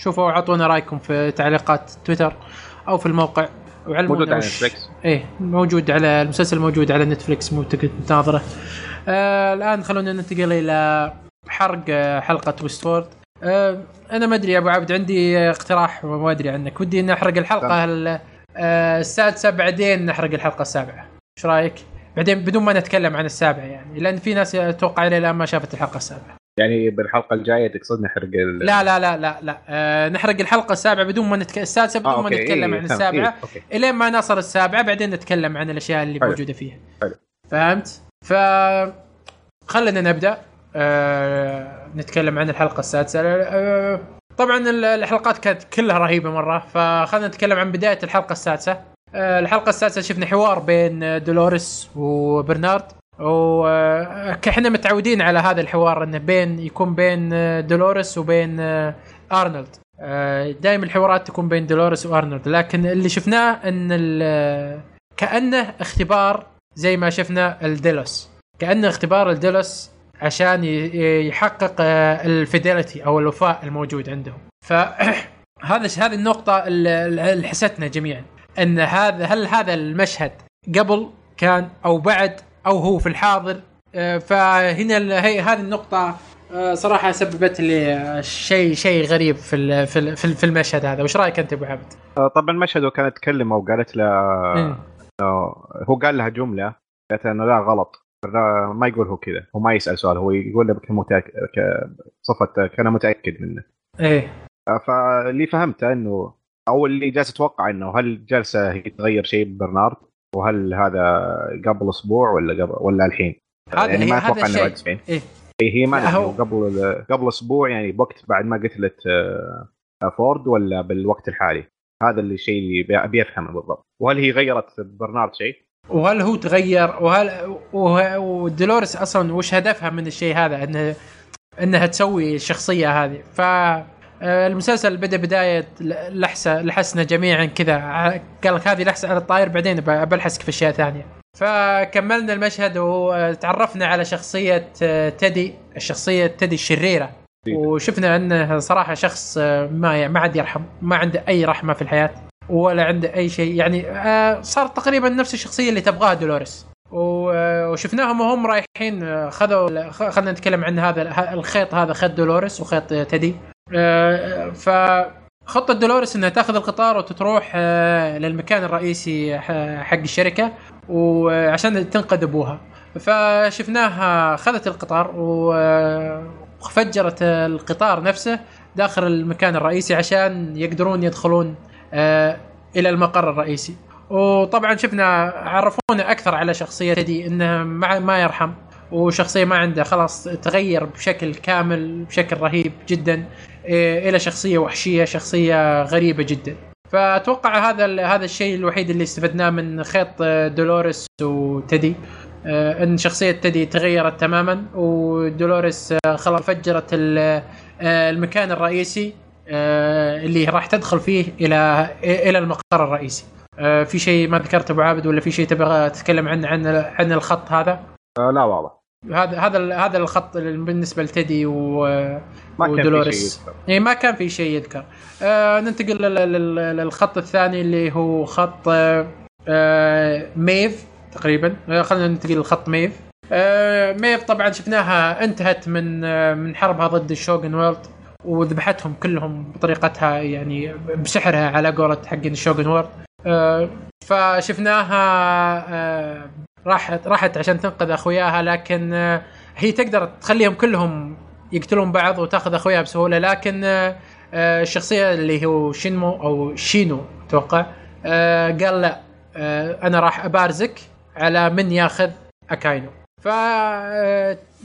شوفوا أعطونا رأيكم في تعليقات تويتر أو في الموقع. وعلمونا موجود على نتفلكس إيه موجود على المسلسل موجود على نتفلكس مو تقدر تناظره آه الآن خلونا ننتقل إلى حرق حلقة ويستفورد آه أنا ما أدري يا أبو عبد عندي اقتراح وما أدري عنك. ودي نحرق الحلقة ال- آه، السادسة بعدين نحرق الحلقة السابعة. إيش رأيك؟ بعدين بدون ما نتكلم عن السابعة يعني لأن في ناس أتوقع إلى الآن ما شافت الحلقة السابعة. يعني بالحلقة الجاية تقصد نحرق ال... لا لا لا لا لا آه نحرق الحلقة السابعة بدون ما نتك... السادسة بدون آه، ما. نتكلم إيه، عن. السابعه إيه،. إلين ما نصل السابعة بعدين نتكلم عن الأشياء اللي حلو. موجودة فيها حلو. فهمت ف خلينا نبدأ آه... نتكلم عن الحلقة السادسة آه... طبعا ال- الحلقات كانت كلها رهيبة مرة فخلينا نتكلم عن بداية الحلقة السادسة آه... الحلقة السادسة شفنا حوار بين دولوريس وبرنارد وإحنا متعودين على هذا الحوار إنه بين يكون بين آه، دولوريس وبين آه، أرنولد. دائما الحوارات تكون بين دولوريس وأرنولد. لكن اللي شفناه إن كأنه اختبار زي ما شفنا الديلوس. كأنه اختبار الديلوس عشان يحقق آه، الفيديليتي أو الوفاء الموجود عندهم. فهذا هذه النقطة اللي اللي حستنا جميعا. إن هذا هل هذا المشهد قبل كان أو بعد؟ أو هو في الحاضر. آه، فهنا هذه النقطة آه، صراحة سببت لي شيء شيء غريب في في في ال- في المشهد هذا. وش رأيك أنت أبو عبد؟ آه، طبعا مشهد وكانت تكلمه وقالت له. آه، هو قال لها جملة قالت إنه لا غلط. ما يقول هو كذا. هو ما يسأل سؤال هو يقول له كمتأكد صفه كان متأكد منه. إيه. فاللي فهمته إنه أو اللي جالس أتوقع إنه هل جالسه هي تغير شيء ببرنارد؟ وهل هذا قبل أسبوع ولا قبل ولا الحين؟ هذا يعني هي ما أتوقع إنه بعد أسبوعين إيه. إيه هي ما هو- قبل قبل أسبوع يعني بوقت بعد ما قتلت آه، فورد ولا بالوقت الحالي؟ هذا اللي الشيء اللي بي- ابي افهمه بالضبط. وهل هي غيرت برنارد شيء؟ وهل هو تغير؟ وهل وه- ودولوريس أصلا وش هدفها من الشيء هذا؟ انه إنها تسوي الشخصية هذه. ف المسلسل بدأ بداية لحسه لحسنا جميعا كذا. قال لك هذه لحسة على الطاير بعدين بلحسك في أشياء ثانية. فكملنا المشهد وتعرفنا على شخصية آه، تدي الشخصيه تدي الشريرة. وشفنا انه صراحة شخص آه، ما ما عاد يرحم ما عنده أي رحمة في الحياة ولا عنده أي شيء. يعني آه، صار تقريبا نفس الشخصية اللي تبغاها دولوريس. آه، وشفناهم وهم رايحين آه، خذوا خلينا نتكلم عن هذا الخيط هذا خيط دولوريس وخيط آه، تدي آه، ف خطة دولوريس إنها تاخذ القطار وتروح آه، للمكان الرئيسي حق الشركة وعشان تنقذ أبوها. فشفناها خذت القطار وفجرت القطار نفسه داخل المكان الرئيسي عشان يقدرون يدخلون آه، إلى المقر الرئيسي. وطبعا شفنا عرفونا أكثر على شخصيه تدي إنه ما يرحم وشخصية ما عنده خلاص تغير بشكل كامل بشكل رهيب جدا. إلى شخصية وحشية شخصية غريبة جدا. فأتوقع هذا هذا الشيء الوحيد اللي استفدناه من خيط آه، دولوريس وتدي آه، إن شخصية تدي تغيرت تماما ودولوريس آه، خلاص فجرت ال- المكان الرئيسي اللي راح تدخل فيه إلى إلى المقر الرئيسي. في شيء ما ذكرته أبو عابد ولا في شيء تبغى تتكلم عن عن عن الخط هذا؟ لا واضح. هذا هذا هذا الخط بالنسبة لتدي و ما كان في ودولوريس. شيء يذكر. اي ما كان في شيء يذكر آه ننتقل لل- لل- للخط الثاني اللي هو خط آه آه ميف تقريبا آه خلينا ننتقل لخط ميف آه ميف طبعا شفناها انتهت من آه من حربها ضد ال Shogun World وذبحتهم كلهم بطريقتها يعني بسحرها على قولة حق ال Shogun World آه فشفناها آه راحت راحت عشان تنقذ أخوياها لكن آه هي تقدر تخليهم كلهم يقتلون بعض وتأخذ أخوياها بسهولة لكن آه، آه، الشخصية اللي هو شينمو أو شينو أتوقع قال لا أنا راح أبارزك على من ياخذ أكاينو. ف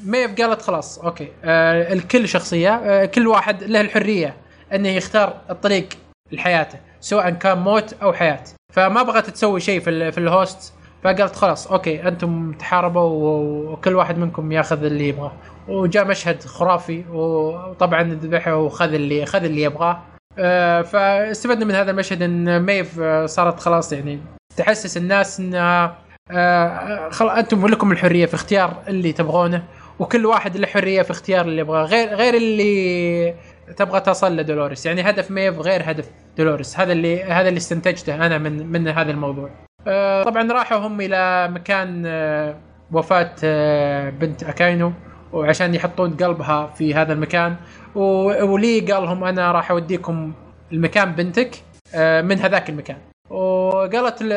ميف قالت خلاص okay الكل شخصية كل واحد له الحرية انه يختار الطريق لحياته سواء كان موت أو حياة. فما بغت تسوي شيء في في ال host فقالت خلاص okay أنتم تحاربوا وكل واحد منكم ياخذ اللي يبغاه. وجاء مشهد خرافي وطبعا ذبحه وخذ اللي خذ اللي يبغاه. آه، فاستفدنا من هذا المشهد إن ميف آه، صارت خلاص يعني تحسس الناس انها آه، خلاص أنتم لكم الحرية في اختيار اللي تبغونه وكل واحد له حرية في اختيار اللي يبغاه. غير غير اللي تبغى تصل لدولوريس يعني هدف ميف غير هدف دولوريس. هذا اللي هذا اللي استنتجته أنا من من هذا الموضوع. طبعا راحوا هم إلى مكان آه، وفاة آه، بنت أكاينو وعشان يحطون قلبها في هذا المكان. ولي قال لهم أنا راح أوديكم المكان بنتك آه، من هذاك المكان. وقالت ال-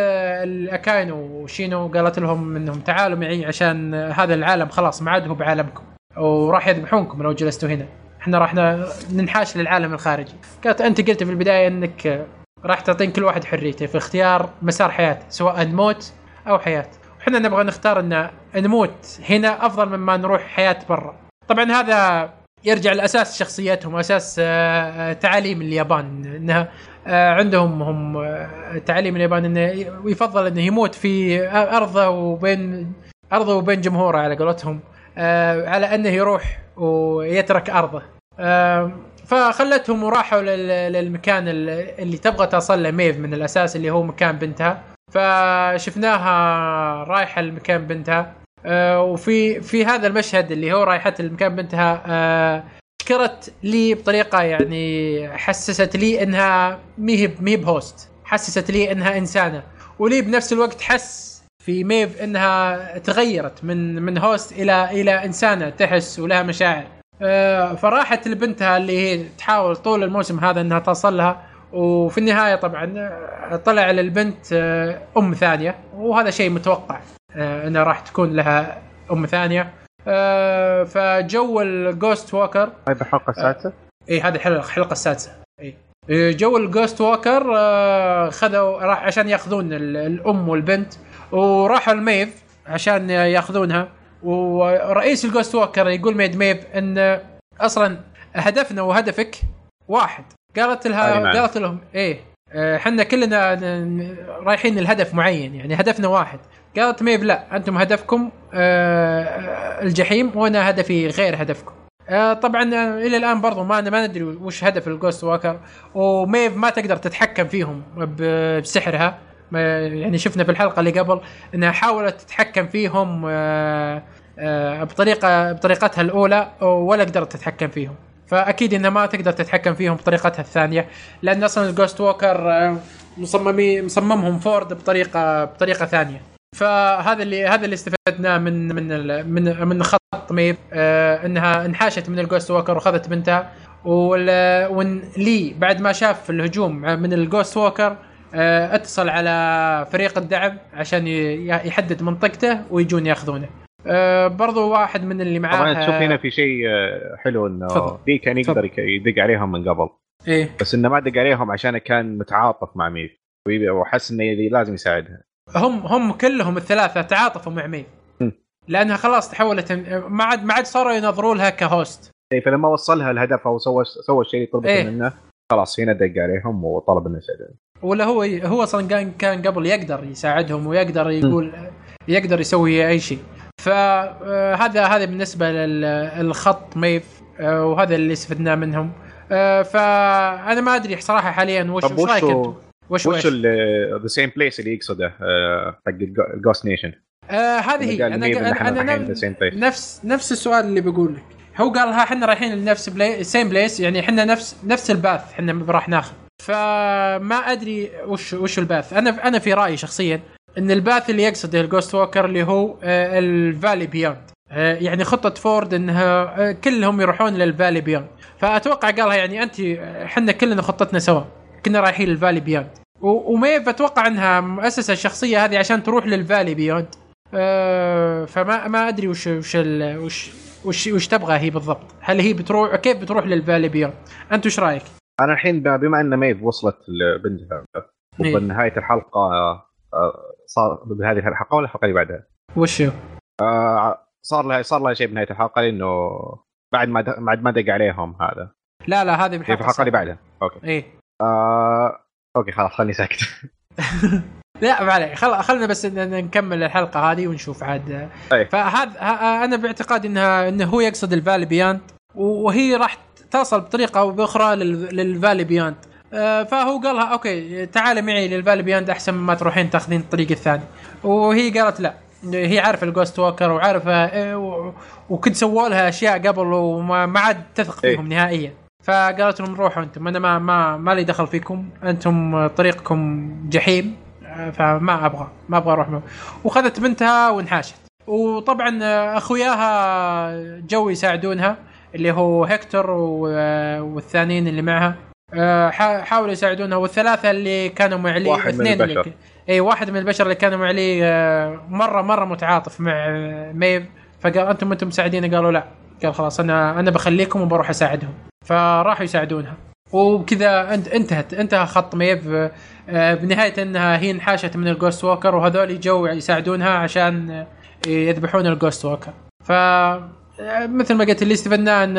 الأكاينو وشينو قالت لهم إنهم تعالوا معي عشان هذا العالم خلاص ما عاد هو بعالمكم وراح يذبحونكم لو جلستوا هنا. إحنا راح ننحاش للعالم الخارجي. قالت أنت قلت في البداية إنك آه، راح تعطين كل واحد حريته في اختيار مسار حياته سواء موت أو حياة. إحنا نبغى نختار إن نموت هنا أفضل مما نروح حياة برا. طبعا هذا يرجع لأساس شخصيتهم واساس آه، آه، تعاليم اليابان. إنها آه، عندهم هم تعاليم اليابان إنه يفضل إنه يموت في أرضه وبين أرضه وبين جمهوره على قولتهم على أنه يروح ويترك أرضه. فخلتهم وراحوا لل- للمكان اللي تبغى تصل له ميف من الأساس اللي هو مكان بنتها. فشفناها رايحة لمكان بنتها. آه، وفي في هذا المشهد اللي هو رايحة لمكان بنتها آه، شكرت لي بطريقة يعني حسست لي إنها مي هي مي ب host. حسست لي إنها إنسانة. ولي بنفس الوقت حس في ميف إنها تغيرت من من host إلى إلى إنسانة تحس ولها مشاعر. آه، فراحت لبنتها اللي هي تحاول طول الموسم هذا إنها توصل لها وفي النهاية طبعا آه، طلع للبنت آه، أم ثانية وهذا شيء متوقع إنها راح تكون لها أم ثانية. فجو ال Ghost Walker هذه الحلقة السادسة؟ إي هذه الحلقة السادسة إي. جو ال Ghost Walker خذوا راح عشان يأخذون الأم والبنت وراحوا الميف عشان يأخذونها. ورئيس ال Ghost Walker يقول ميد ميف إن أصلا هدفنا وهدفك واحد. قالت لها قالت لهم إيه إحنا كلنا رايحين لهدف معين يعني هدفنا واحد. قالت ميف لا أنتم هدفكم آه، الجحيم وأنا هدفي غير هدفكم. آه، طبعا إلى الآن برضو ما ما ندري وش هدف الجوست واكر وميف ما تقدر تتحكم فيهم بسحرها. يعني شفنا في الحلقة اللي قبل إنها حاولت تتحكم فيهم آه، آه، بطريقه بطريقتها الأولى ولا قدرت تتحكم فيهم. فأكيد إنها ما تقدر تتحكم فيهم بطريقتها الثانية لأن أصلا ال Ghost Walker مصممي مصممهم فورد بطريقه بطريقة ثانية. فهذا اللي هذا اللي استفدناه من من من من خط ميف آه إنها انحاشت من ال Ghost Walker وخذت بنتها. وإن لي بعد ما شاف الهجوم من ال Ghost Walker اتصل على فريق الدعم عشان يحدد منطقته ويجون ياخذونه. آه برضو واحد من اللي معاه طبعا تشوف هنا في شيء آه، حلو إنه دي كان يقدر يدق عليهم من قبل. إيه. بس إنه ما دق عليهم عشان كان متعاطف مع ميف وحس إنه لازم يساعدها. هم هم كلهم الثلاثة تعاطفوا مع ميف لأنها خلاص تحولت ما عاد ما عاد صاروا ينظروا لها كهوست. اي فلما وصلها الهدف أو سوى سوى الشيء اللي طلبته إيه؟ منه خلاص هنا دق عليهم وطلب إنه يساعدهم. ولا هو هو أصلا كان كان قبل يقدر يساعدهم ويقدر يقول يقدر يسوي أي شيء. فهذا هذا بالنسبة للخط ميف آه، وهذا اللي استفدناه منهم. آه، فانا ما أدري صراحة حاليا وش وش رأيك أنت؟ وش وش؟ the same place اللي يقصده آه، حق ال Ghost Nation هذه هي. أنا أنا, أنا نفس نفس السؤال اللي بقول لك. هو قال ها إحنا رايحين لنفس place same place يعني إحنا نفس نفس ال path إحنا راح ناخذ. فما أدري وش وش ال path. أنا أنا في رأيي شخصيا إن ال path اللي يقصده ال Ghost Walker اللي هو آه، ال Valley Beyond آه، يعني خطة فورد إنها آه، كلهم يروحون لل Valley Beyond فأتوقع قالها يعني أنت إحنا كلنا خطتنا سوا. كنا رايحين لل Valley Beyond وميف أتوقع إنها مؤسسة الشخصيه هذه عشان تروح لل Valley Beyond فما ما أدري وش وش وش وش, وش تبغى هي بالضبط. هل هي بتروح كيف بتروح لل Valley Beyond أنت وش رأيك؟ أنا الحين بما أن ميف وصلت لبنتها وبنهاية الحلقة صار بهذه الحلقة ولا الحلقة اللي بعدها؟ وش آه صار لها صار لها شيء بنهاية الحلقة لأنه بعد ما بعد ما دق عليهم هذا. لا لا هذه في الحلقة اللي بعدها. okay. إيه. آه okay خلاص خلني ساكت. لا ما عليك خل... خلنا بس نكمل الحلقة هذه ونشوف عاد. أيه. فهذا أنا باعتقادي انها انه هو يقصد ال Valley Beyond وهي راح توصل بطريقة أو بأخرى لل... لل Valley Beyond آه، فهو قالها okay تعالي معي لل Valley Beyond أحسن ما تروحين تأخذين الطريق الثاني. وهي قالت لا هي عارفة ال Ghost Walker وعارفة إيه، وكنت سووا لها أشياء قبل وما عاد تثق إيه. فيهم نهائيا. فقالت لهم روحوا أنتم أنا ما ما ما لي دخل فيكم أنتم طريقكم جحيم آه، فما أبغى ما أبغى أروح معه وخذت بنتها وانحاشت. وطبعا أخوياها جو يساعدونها. اللي هو هيكتور والثانيين اللي معها. آه، حاولوا يساعدونها والثلاثة اللي كانوا مع لي واحد اثنين من البشر. اللي إي واحد من البشر اللي كانوا مع لي آه، مره مرة متعاطف مع ميف. فقال أنتم أنتم مساعدين قالوا لا. قال خلاص أنا أنا بخليكم وبروح أساعدهم. فراحوا يساعدونها. وكذا انتهت. انتهى خط ميف. آه، بنهاية إنها هي انحاشت من ال Ghost Walker وهذول جو يساعدونها عشان يذبحون ال Ghost Walker ف مثل ما قلت اللي استفدناه ان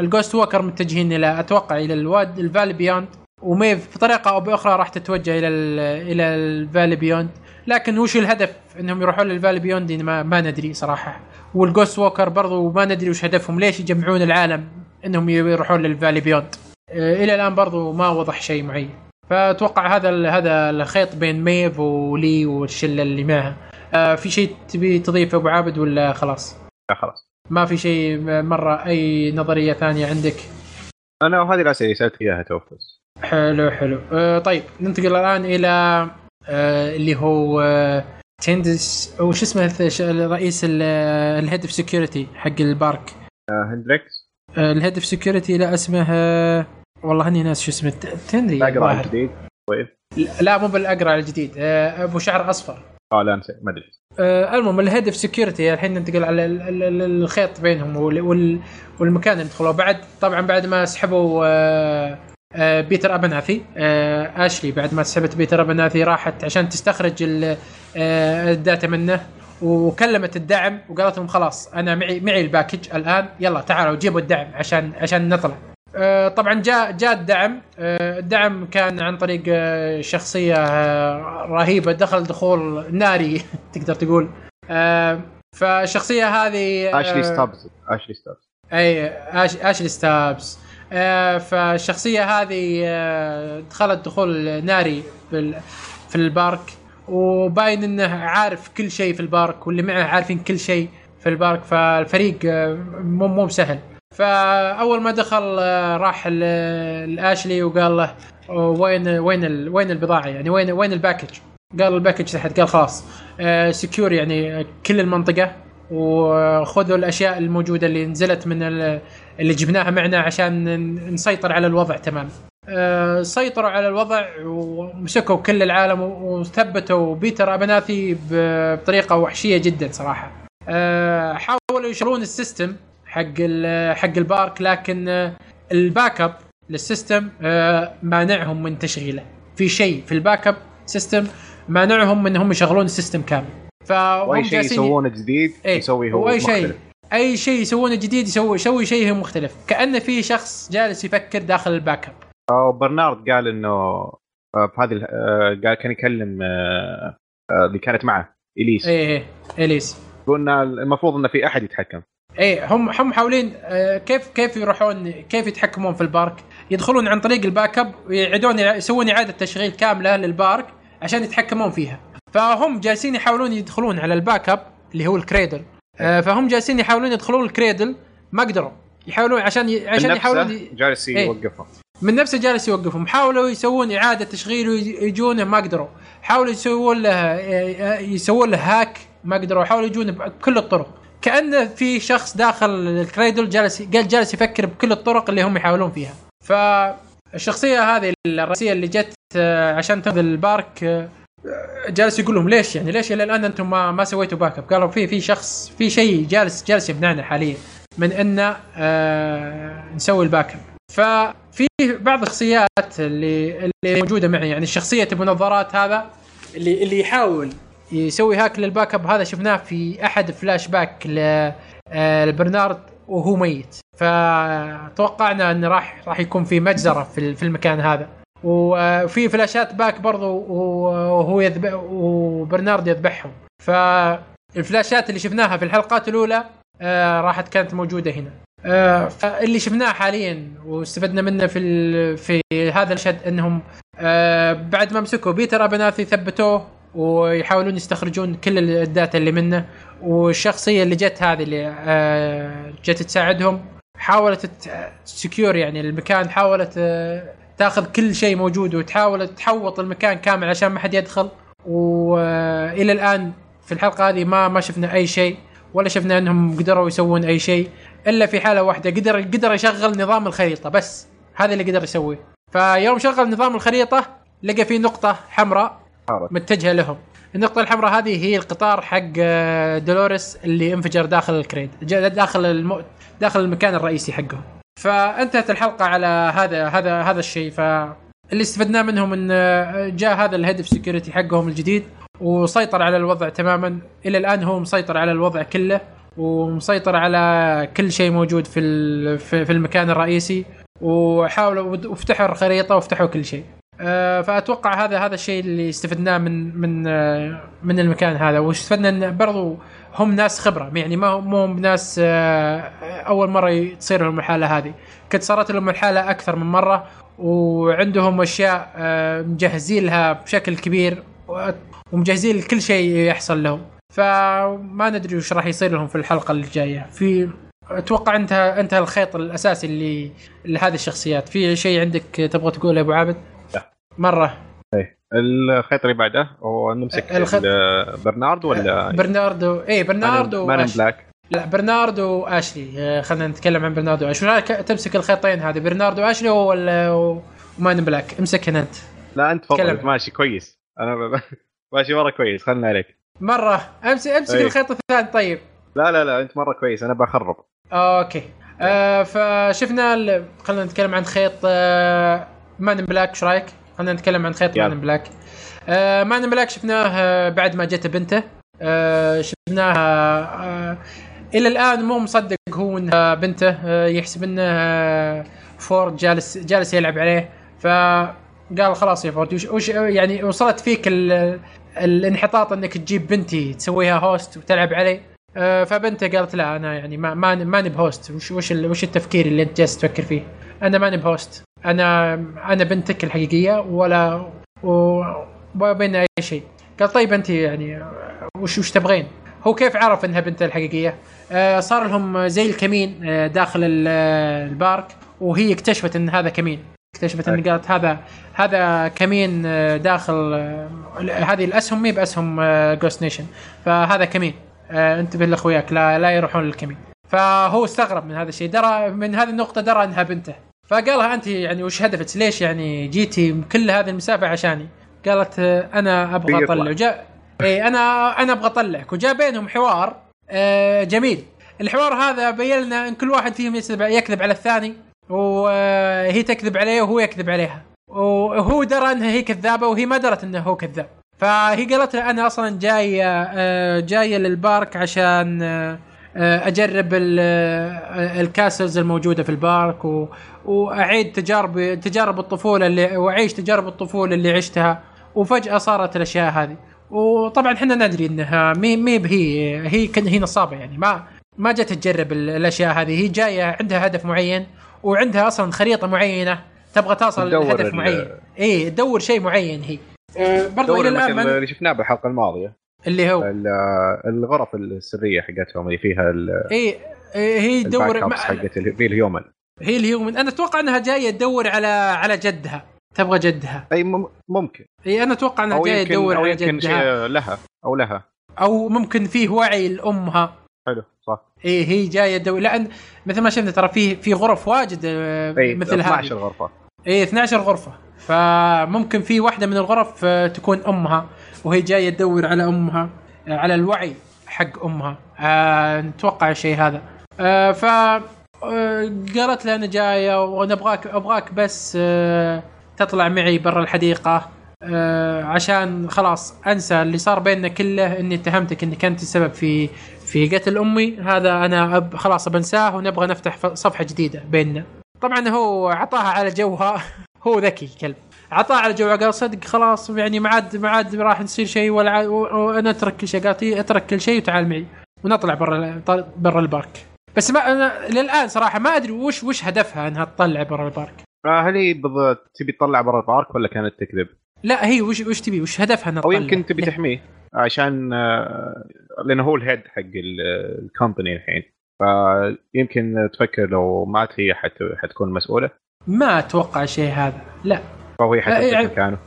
ال Ghost Walker متجهين إلى أتوقع إلى الواد ال Valley Beyond. وميف بطريقة أو بأخرى راح تتوجه إلى إلى ال Valley Beyond. لكن وش الهدف إنهم يروحون لل Valley Beyond؟ ما, ما ندري صراحة. وال Ghost Walker برضو ما ندري وش هدفهم. ليش يجمعون العالم إنهم يروحون لل Valley Beyond؟ آه، إلى الآن برضو ما وضح شيء معين فأتوقع هذا هذا الخيط بين ميف ولي والشلة اللي معها. آه، في شيء تبي تضيفه أبو عابد ولا خلاص؟ لا خلاص. ما في شيء مرة أي نظرية ثانية عندك؟ أنا وهذه الأسئلة اللي سالتك إياها توفس حلو حلو. أه طيب ننتقل الآن إلى أه اللي هو أه تندس وش اسمه الرئيس الهيد اوف سكيورتي حق البارك. آه، هندريكس الهيد اوف سكيورتي لا اسمه آه، والله إني ناس شو اسمه تندري الظاهر. الجديد. طيب. لا مو بالأقرع الجديد آه، أبو شعر أصفر. آه لا ما أدري. آه، المهم ال head of security الحين ننتقل على ال- ال- ال- الخيط بينهم وال- وال- والمكان اللي يدخلوا بعد طبعا بعد ما سحبوا آه، آه، بيتر أبرناثي أشلي بعد ما سحبت بيتر أبرناثي راحت عشان تستخرج ال- ال data منه وكلمت الدعم وقالت لهم خلاص أنا معي معي ال package الآن يلا تعالوا جيبوا الدعم عشان عشان نطلع. طبعا جاء جاء الدعم. آه، الدعم كان عن طريق آه، شخصية آه، رهيبة. دخل دخول ناري تقدر تقول. آه، فالشخصيه هذه آه، اشلي ستابز اشلي ستابز أي اشلي ستابز آه فالشخصيه هذه آه دخلت دخول ناري في ال park. وباين إنه عارف كل شيء في ال park واللي معه عارفين كل شيء في ال park. فالفريق آه، مو مو بسهل. فأول ما دخل آه، راح لاشلي وقال له آه، وين وين وين البضاعة يعني؟ وين وين ال package؟ قال ال package تحت. قال خلاص secure يعني كل المنطقة وخذوا الأشياء الموجودة اللي نزلت من ال- اللي جبناها معنا عشان نسيطر على الوضع تمام. آه، سيطروا على الوضع ومسكوا كل العالم وثبتوا بيتر أبرناثي بطريقة وحشية جدا صراحة. آه، حاولوا يشغلون ال system حق حق ال park لكن ال backup لل system آه، مانعهم من تشغيله. في شيء في ال backup system مانعهم من انهم يشغلون ال system كامل. فهم وأي شيء يسوونه جديد إيه، يسوي هو وأي شيء. أي شيء يسوونه جديد يسوي يسوي شيء مختلف. كانه في شخص جالس يفكر داخل ال backup آه، برنارد قال إنه آه، في هذه ال- قال كان يكلم اللي كانت معه إليس. إيه إيه إليس. قلنا المفروض انه في أحد يتحكم. إيه هم هم محاولين آه، كيف كيف يروحون كيف يتحكمون في ال park؟ يدخلون عن طريق ال backup ويعيدون يسوون إعادة تشغيل كاملة لل park عشان يتحكمون فيها. فهم جالسين يحاولون يدخلون على ال backup اللي هو ال Cradle. آه، فهم جالسين يحاولون يدخلون ال Cradle ما قدروا. يحاولون عشان ي... عشان يحاولون ي... جالس إيه. يوقفه من نفسه جالس يوقفهم. حاولوا يسوون إعادة تشغيل ويجونه ما قدروا. حاولوا يسوون له يسوون له hack ما قدروا. حاولوا يجونه بكل الطرق. كانه في شخص داخل ال Cradle جالس قال جالس يفكر بكل الطرق اللي هم يحاولون فيها. فالشخصية هذه الرئيسية اللي جت آه، عشان تنقذ ال park آه، جالس يقول لهم ليش يعني؟ ليش إلى الآن أنتم ما ما سويتوا backup قالوا في في شخص في شيء جالس جالس يمنعنا حاليا من أن آه نسوي ال backup ففي بعض الشخصيات اللي اللي موجودة معي يعني شخصيه ابو نظارات هذا اللي اللي يحاول يسوي hack لل backup هذا شفناه في أحد فلاش باك آه، لبرنارد وهو ميت. فتوقعنا انه راح راح يكون في مجزرة في في المكان هذا. وفي فلاشات باك برضو وهو يذبح وبرنارد يذبحهم. فالفلاشات اللي شفناها في الحلقات الأولى آه، راحت كانت موجودة هنا. آه، فاللي شفناه حاليا واستفدنا منه في في هذا المشهد إنهم آه، بعد ما مسكوا بيتر أبرناثي ثبتوه ويحاولون يستخرجون كل ال data اللي منه. والشخصية اللي جت هذه اللي آه، جت تساعدهم حاولت secure يعني المكان حاولت آه، تاخذ كل شيء موجود وتحاول تحوط المكان كامل عشان ما حد يدخل. وإلى الآن في الحلقة هذه ما ما شفنا أي شيء ولا شفنا إنهم قدروا يسوون أي شيء إلا في حالة واحدة قدر قدر يشغل نظام الخريطة بس. هذا اللي قدر يسويه. فيوم شغل نظام الخريطة لقى في نقطة حمراء. متجهة لهم. النقطة الحمراء هذه هي القطار حق آه، دولوريس اللي انفجر داخل ال Cradle داخل الم... داخل المكان الرئيسي حقهم. فانتهت الحلقة على هذا هذا هذا الشيء. فاللي استفدناه منهم إن آه، جاء هذا ال head security حقهم الجديد وسيطر على الوضع تماما. إلى الآن هو مسيطر على الوضع كله ومسيطر على كل شيء موجود في في المكان الرئيسي وحاولوا وفتحوا الخريطة وفتحوا كل شيء. فأتوقع هذا هذا الشيء اللي استفدناه من من آه، من المكان هذا. واستفدنا إن برضو هم ناس خبرة. يعني ما هم مو ناس آه، أول مرة تصير لهم الحالة هذه. قد صارت لهم الحالة أكثر من مرة وعندهم أشياء آه، مجهزين لها بشكل كبير ومجهزين لكل شيء يحصل لهم. فما ندري وش راح يصير لهم في الحلقة اللي جاية في أتوقع انتهى انتهى الخيط الأساسي اللي لهذه الشخصيات. في شيء عندك تبغى تقوله أبو عابد. مرة. إيه. الخيط اللي بعده هو نمسك الخيط- ال- برنارد ولا برناردو. اي برناردو Man وأش- Black لا برناردو وأشلي. آه، خلينا نتكلم عن برناردو وأشلي. رايك تمسك الخيطين هذه برناردو وأشلي ولا و Man Black امسكهن أنت. لا أنت تفضل ماشي كويس. أنا ب- ماشي مره كويس. خلنا عليك. مرة. امسك امسك أي. الخيط الثاني طيب. لا لا لا أنت مرة كويس. أنا بخرب. أوكي. آه فشفنا ال... خلينا نتكلم عن خيط آه Man Black إيش رأيك؟ خلينا نتكلم عن خيط. Man Black. آه Man Black شفناه آه بعد ما جت بنته. آه شفناها آه إلى الآن مو مصدق هو إنها بنته. آه يحسب إنه آه فورد جالس جالس يلعب عليه. فقال خلاص يا فورد وش, يعني وصلت فيك ال... الانحطاط إنك تجيب بنتي تسويها host وتلعب عليه آه، فبنته قالت لا أنا يعني ما ماني ب host وش وش وش التفكير اللي أنت جالس تفكر فيه؟ أنا ماني ب host أنا أنا بنتك الحقيقية ولا و- ولا بين أي شيء. قال طيب أنت يعني وش وش تبغين؟ هو كيف عرف إنها بنته الحقيقية؟ آه، صار لهم زي الكمين آه، داخل ال- ال park وهي اكتشفت إن هذا كمين. اكتشفت إن قالت هذا هذا كمين آه، داخل آه، هذه الأسهم مي بأسهم Ghost Nation فهذا كمين. آه، انتبه لاخوياك لا لا يروحون للكمين. فهو استغرب من هذا الشيء درى من هذه النقطة درى إنها بنته. فقالها أنت يعني وش هدفك؟ ليش يعني جيتي كل هذه المسافة عشاني؟ قالت آه، أنا أبغى. أطلع. وجاء إي أنا أنا أبغى أطلعك. وجاء بينهم حوار آه، جميل. الحوار هذا بين لنا إن كل واحد فيهم يكذب على الثاني وهي تكذب عليه وهو يكذب عليها. وهو درى انها هي كذابة وهي ما درت إنه هو كذاب. فهي قالت له أنا أصلا جاية آه، جاية للبارك عشان آه، آه، أجرب ال- آه، الكاسلز الموجودة في البارك و... وأعيد تجارب تجارب الطفولة اللي وأعيش تجارب الطفولة اللي عشتها وفجأة صارت الأشياء هذه. وطبعا إحنا ندري إنها مي مي بهي هي كان هي نصابة يعني. ما ما جت تجرب ال- الأشياء هذه. هي جاية عندها هدف معين وعندها أصلا خريطة معينة تبغى توصل لهدف معين. اي تدور شيء معين هي. آه، برضو إلى الآن اللي شفناه بالحلقة الماضية. اللي هو ال- الغرف السرية حقتهم اللي فيها ال- اي إيه هي تدور حقت في ال human. هي ال human. أنا أتوقع أنها جاية تدور على على جدها. تبغى جدها. أي مم- ممكن. إي أنا أتوقع أنها جاية تدور على يمكن شيء جدها لها أو لها. أو ممكن فيه وعي لأمها. حلو صح. إي هي جاية تدور. لأن مثل ما شفنا ترى في في غرف واجد آه، مثل 12 هذه غرفة. إي 12 غرفة. فممكن في واحدة من الغرف آه، تكون أمها. وهي جاية تدور على أمها على الوعي حق أمها. آه نتوقع الشيء هذا. آه ف آه، قالت له أنا جاية وأنا أبغاك أبغاك بس آه تطلع معي برا الحديقة. آه عشان خلاص أنسى اللي صار بيننا كله إني اتهمتك إنك أنت السبب في في قتل أمي. هذا أنا أب خلاص بنساه ونبغى نفتح صفحة جديدة بيننا. طبعا هو اعطاها على جوها. هو ذكي كلب. اعطاها على جوها قال صدق خلاص يعني ما عاد ما عاد راح نصير شيء ولا وأنا أترك كل شيء. قالت لي أترك كل شيء وتعال معي. ونطلع برا برا البارك. بس ما أنا للآن صراحة ما أدري وش وش هدفها إنها تطلع برا البارك. آه، هل هي بالضبط تبي تطلع برا البارك ولا كانت تكذب؟ لا هي وش وش تبي؟ وش هدفها إنها أو تطلع؟ يمكن تبي. تحميه عشان آه، لأنه هو الهيد حق ال- الكومباني الحين. فيمكن تفكر لو مات هي حت حتكون مسؤولة. ما أتوقع شيء هذا. لا. فهو هي حتمسك يعني- مكانه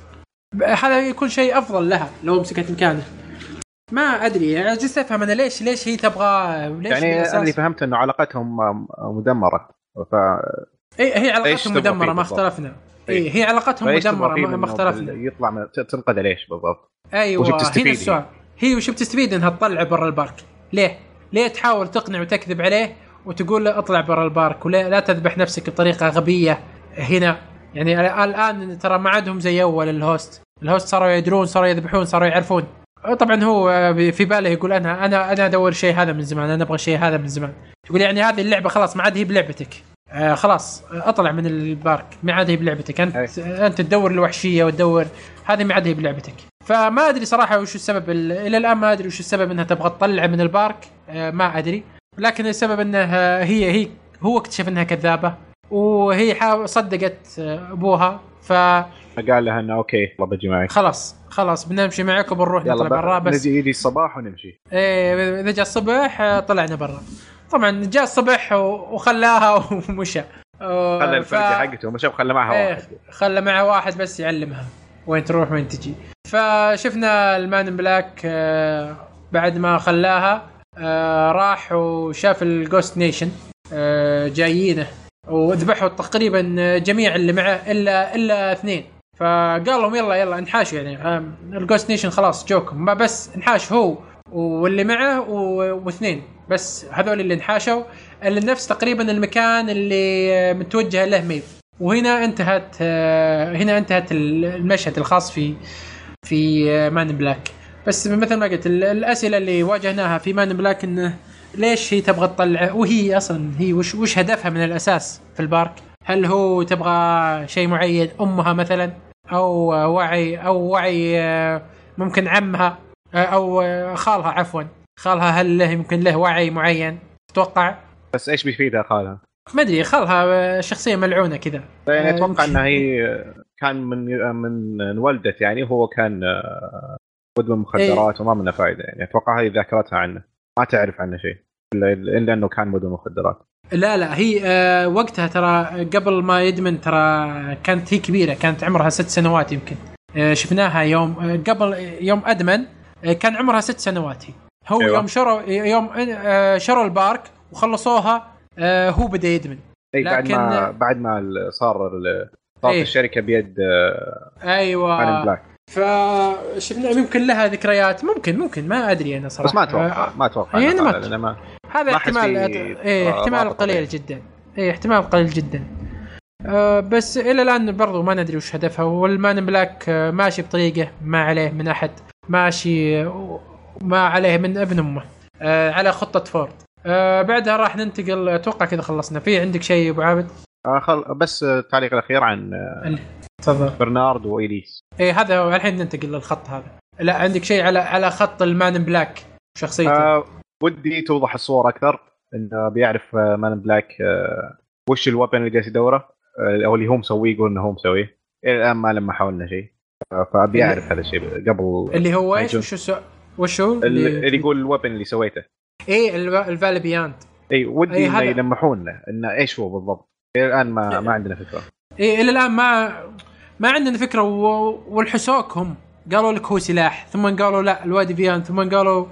هذا يكون شيء أفضل لها لو مسكت مكانه ما أدري يعني جلست أفهم أنا ليش ليش هي تبغى ليش يعني اللي فهمت إنه علاقتهم مدمرة ف اي هي علاقتهم مدمرة ما؟ اختلفنا إيه. اي هي علاقتهم مدمرة ما, اختلفنا يطلع من تنقذ ليش بالضبط؟ أيوه وش بتستفيد هنا هي؟ السؤال هي وش بتستفيد إنها تطلع برا ال park؟ ليه؟ ليه تحاول تقنع وتكذب عليه وتقول له اطلع برا ال park ولا لا تذبح نفسك بطريقة غبية هنا يعني الآن ترى ما عادهم زي أول ال host. ال host صاروا يدرون صاروا يذبحون صاروا يعرفون. طبعا هو في باله يقول أنا أنا أنا أدور شيء هذا من زمان أنا أبغى شيء هذا من زمان. يقول يعني هذه اللعبة خلاص ما عاد هي بلعبتك. آه خلاص اطلع من البارك. ما عاد هي بلعبتك. انت أنت تدور الوحشية وتدور هذه ما عاد هي بلعبتك. فما أدري صراحة وش السبب ال- إلى الآن ما أدري وش السبب إنها تبغى تطلع من البارك. آه ما أدري. لكن السبب إنها هي هي هو اكتشف إنها كذابة. وهي حاول صدقت آه، أبوها فخلاص قال لها إنه أوكي يلا بجي معك خلاص بنمشي معك وبنروح نطلع برا بس نجي يجي الصباح ونمشي. إيه إذا جاء الصبح آه، طلعنا برا. طبعا جاء الصبح وخلاها ومشى. آه، خلى ف- الفرقه حقته ما شاف خلى معها إيه، واحد. خلى معه واحد بس يعلمها وين تروح وين تجي. فشفنا ال Man Black آه، بعد ما خلاها آه، راح وشاف ال Ghost Nation جايينه. وذبحوا تقريبا جميع اللي معه الا إلا اثنين. فقال لهم يلا يلا انحاشوا يعني. ال Ghost Nation خلاص جوكم. ما بس انحاش هو واللي معه واثنين. بس هذول اللي انحاشوا. اللي نفس تقريبا المكان اللي متوجه له ميف وهنا انتهت هنا انتهت المشهد الخاص في في Man Black بس مثل ما قلت الأسئلة اللي واجهناها في Man Black إنه ليش هي تبغى تطلع؟ وهي أصلا هي وش وش هدفها من الأساس في البارك؟ هل هو تبغى شيء معين؟ أمها مثلا؟ أو وعي أو وعي آه، ممكن عمها؟ آه، أو خالها عفوا. خالها هل له يمكن له وعي معين؟ تتوقع؟ بس إيش بيفيدها خالها؟ ما أدري خالها شخصية ملعونة كذا. يعني أتوقع إنها هي كان من من ولدت يعني وهو كان آه، مدمن مخدرات إيه؟ وما منه فائده يعني. أتوقع هذه ذاكرتها عنه. ما تعرف عنه شيء. الا إنه كان مدمن مخدرات لا لا هي آه وقتها ترى قبل ما يدمن ترى كانت هي كبيرة كانت عمرها ست سنوات يمكن. آه شفناها يوم آه قبل يوم أدمن آه كان عمرها ست سنوات. هي هو أيوة. يوم شروا يوم آه شروا البارك وخلصوها آه هو بدأ يدمن. إي بعد لكن ما بعد ما صار صارت أيه. الشركة بيد آه أيوه. Black فشفنا يمكن لها ذكريات؟ ممكن ممكن ما أدري أنا صراحة. بس ما أتوقع ما أتوقع يعني ما, ما هذا احتمال إيه احتمال قليل جدا. إيه احتمال قليل جدا. أه بس إلى الآن برضو ما ندري وش هدفها. وال Man Black آه، ماشي بطريقة ما عليه من أحد. ماشي ما عليه من ابن أمه. أه على خطة فورد. أه بعدها راح ننتقل. أتوقع كذا خلصنا. في عندك شيء أبو عابد؟ آه خل... بس التعليق الأخير عن آه، تفضل. برنارد وإلسي إيه هذا الحين ننتقل للخط هذا. لا عندك شيء على على خط ال Man Black شخصيته آه ودي توضح الصور أكثر انه بيعرف آه، Man Black آه وش ال weapon اللي جالس يدوره آه أو اللي هو مسويه يقول إنه هو مسويه. إلى الآن ما لمحوا لنا شيء. فابي يعرف هذا الشيء قبل اللي هو إيش؟ وش وش هو؟ اللي, اللي يقول ال weapon اللي سويته. إيه ال Valley Beyond إي ودي أي إنه يلمحون له إنه إيش هو بالضبط. إلى الآن ما ما عندنا فكرة. إي إلى الآن ما ما عندنا فكرة والحسوك هم. قالوا لك هو سلاح ثم قالوا لا ال Valley Beyond ثم قالوا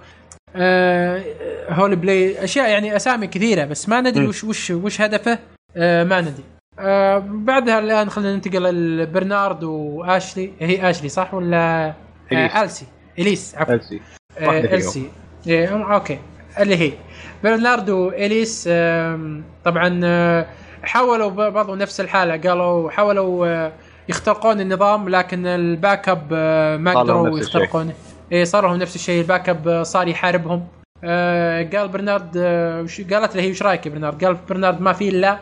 آه Holy Place أشياء يعني أسامي كثيرة بس ما ندري وش وش وش هدفه آه ما ندري. آه بعدها الآن خلينا ننتقل لبرنارد وآشلي. هي آشلي صح ولا آه إلسي؟ إليس عفوا. إلسي. آه إلسي. إيه أوكي. اللي هي. برناردو وإلسي طبعا آه، حاولوا برضو نفس الحالة. قالوا حاولوا آه، يخترقون النظام لكن ال backup آه، ما قدروا يخترقونه. اي صار لهم نفس الشيء. ال backup صار يحاربهم. قال برنارد قالت له هي وش رأيك يا برنارد؟ قال برنارد ما في إلا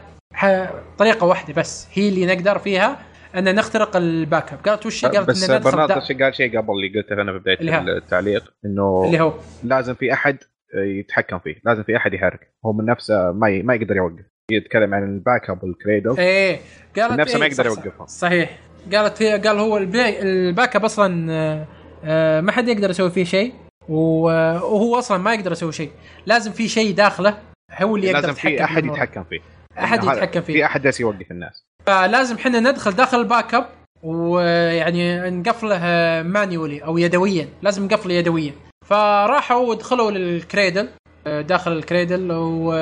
طريقة واحدة بس هي اللي نقدر فيها أن نخترق ال backup قالت وش قالت بس برنارد قال شيء قبل اللي قلته أنا في بدايه التعليق؟ إنه اللي هو. لازم في أحد يتحكم فيه لازم في أحد يحرك هو من نفسه ما ما يقدر يوقف. يتكلم عن ال backup وال Cradle. إيه قالت نفسه إيه ما يقدر يوقفها صحيح. قالت هي قال هو ال backup أصلا آه، آه، ما حد يقدر يسوي فيه شيء وهو أصلا ما يقدر يسوي شيء. لازم في شيء داخله هو اللي يقدر لازم في أحد يتحكم فيه. أحد يتحكم فيه. في أحد جالس يوقف الناس. فلازم إحنا ندخل داخل ال backup ويعني نقفله manually أو يدويا. لازم نقفله يدويا. فراحوا ودخلوا لل Cradle داخل ال Cradle و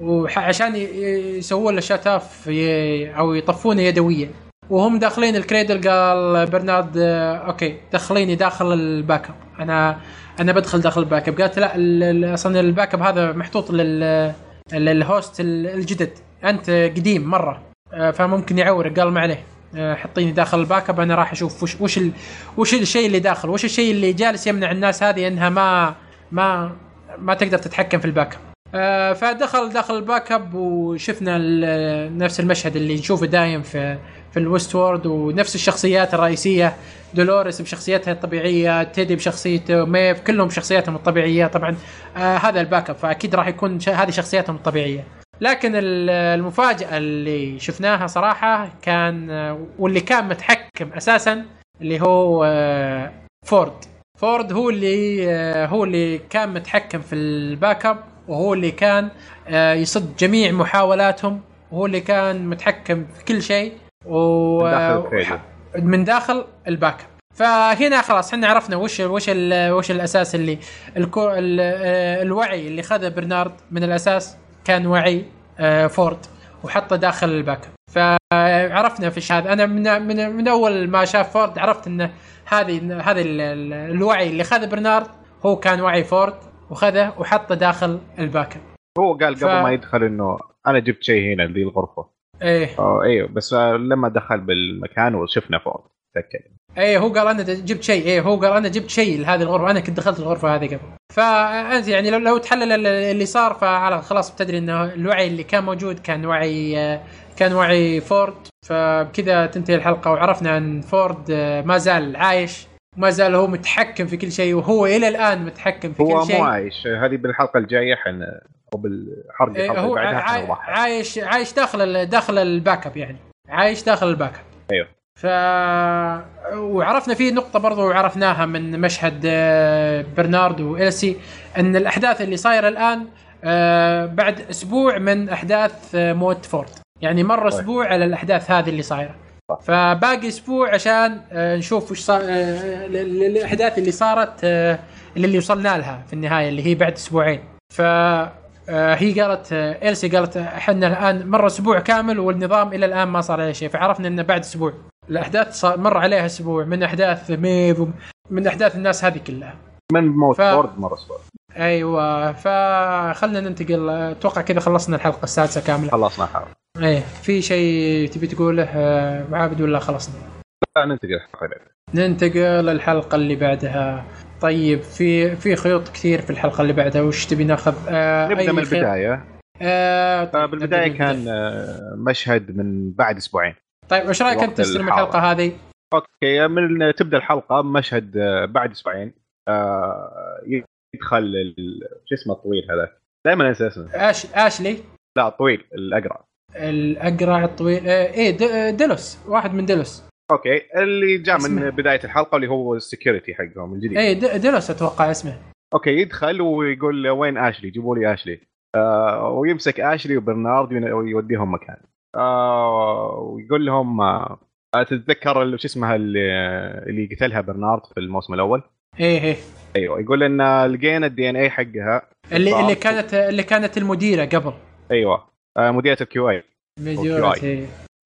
وعشان يسوون له shut أو يطفونه يدويا. وهم داخلين ال Cradle قال برنارد okay دخليني داخل ال backup. أنا أنا بدخل داخل ال backup. قالت لا أصلا ال backup هذا محطوط لل لل host الجدد. أنت قديم مرة فممكن يعورك. قال ما عليه. آه، حطيني داخل ال backup أنا راح أشوف وش وش ال... وش الشيء اللي داخل. وش الشيء اللي جالس يمنع الناس هذه أنها ما ما ما تقدر تتحكم في ال backup. آه فدخل داخل ال backup وشفنا نفس المشهد اللي نشوفه دايم في في ال Westworld ونفس الشخصيات الرئيسية دولوريس بشخصيتها الطبيعية تيدي بشخصيته ميف كلهم بشخصياتهم الطبيعية. طبعا آه هذا ال backup فأكيد راح يكون هذه شخصياتهم الطبيعية. لكن المفاجأة اللي شفناها صراحة كان واللي كان متحكم أساسا اللي هو آه، فورد. فورد هو اللي آه، هو اللي كان متحكم في ال backup وهو اللي كان آه، يصد جميع محاولاتهم وهو اللي كان متحكم في كل شيء و من داخل ال backup. فهنا خلاص إحنا عرفنا وش وش وش الأساس اللي الكو ال الوعي اللي خذه برنارد. من الأساس كان وعي آه، فورد وحطه داخل ال backup. فعرفنا في هذا أنا من من من أول ما شاف فورد عرفت إنه هذه ال- الوعي اللي خذه برنارد هو كان وعي فورد. وخذه وحطه داخل ال backup هو قال قبل ف- ما يدخل إنه أنا جبت شيء هنا ذي الغرفة. إيه. أيوه بس لما دخل بالمكان وشفنا فوق تأكد. إيه هو قال أنا جبت شيء إيه هو قال أنا جبت شيء لهذه الغرفة أنا كنت دخلت الغرفة هذه قبل. فأنت يعني لو, لو تحلل ال- اللي صار فعلى خلاص بتدري إنه الوعي اللي كان موجود كان وعي كان وعي فورد. فبكذا تنتهي الحلقة وعرفنا إن فورد آه، ما زال عايش. ما زال هو متحكم في كل شيء وهو إلى الآن متحكم في هو كل شيء. مو عايش هذه بالحلقة الجاية حن أو بالحرق إيه، الحلقة هو عاي- عايش عايش داخل ال- داخل ال backup يعني. عايش داخل ال backup. أيوه. ف وعرفنا فيه نقطة برضو عرفناها من مشهد آه، برنارد وإلسي أن الأحداث اللي صايرة الآن آه، بعد أسبوع من أحداث آه، موت فورد. يعني مر. أسبوع على الأحداث هذه اللي صايرة. فباقي أسبوع عشان آه، نشوف وش صار آه، ال- ال- الاحداث اللي صارت آه، اللي وصلنا لها في النهاية اللي هي بعد أسبوعين. ف آه، هي قالت آه، إلسي قالت إحنا الآن مر أسبوع كامل والنظام إلى الآن ما صار عليه شيء فعرفنا إنه بعد أسبوع. الأحداث صار مر عليها أسبوع من أحداث ميف من أحداث الناس هذه كلها. من موت ف- فورد مرة أسبوع. أيوه فخلنا ننتقل أتوقع كذا خلصنا الحلقة السادسة كاملة. خلصنا الحلقة. إيه في شيء تبي تقوله آه، عابد ولا خلصنا؟ لا ننتقل الحلقة اللي بعدها. ننتقل للحلقه اللي بعدها. طيب في في خيوط كثير في الحلقة اللي بعدها وش تبي ناخذ؟ آه نبدأ من؟ البداية. آه طيب آه، بالبداية نبدأ من كان آه، مشهد من بعد أسبوعين. طيب وش رأيك أنت تستلم. الحلقة هذه؟ أوكي من تبدأ الحلقة بمشهد آه، بعد أسبوعين. آه، يدخل شو اسمه الطويل هذا؟ دائما أنسى اسمه. آش أشلي؟ لا الطويل الاقرع الأقرع الطويل آه إيه آه، ديلوس. واحد من ديلوس. okay. اللي جاء. من بداية الحلقة واللي هو ال security حقهم الجديد. إيه د- ديلوس أتوقع اسمه. okay يدخل ويقول وين أشلي؟ جيبوا لي أشلي. آه ويمسك أشلي وبرنارد ويوديهم مكان. آه ويقول لهم آه تتذكر شو اسمها اللي, اللي قتلها برنارد في الموسم الأول؟ إيه إيه. أيوه. يقول إن لقينا ال DNA حقها. اللي. اللي كانت اللي كانت المديرة قبل. أيوه. آه مديرة ال QA مديرة.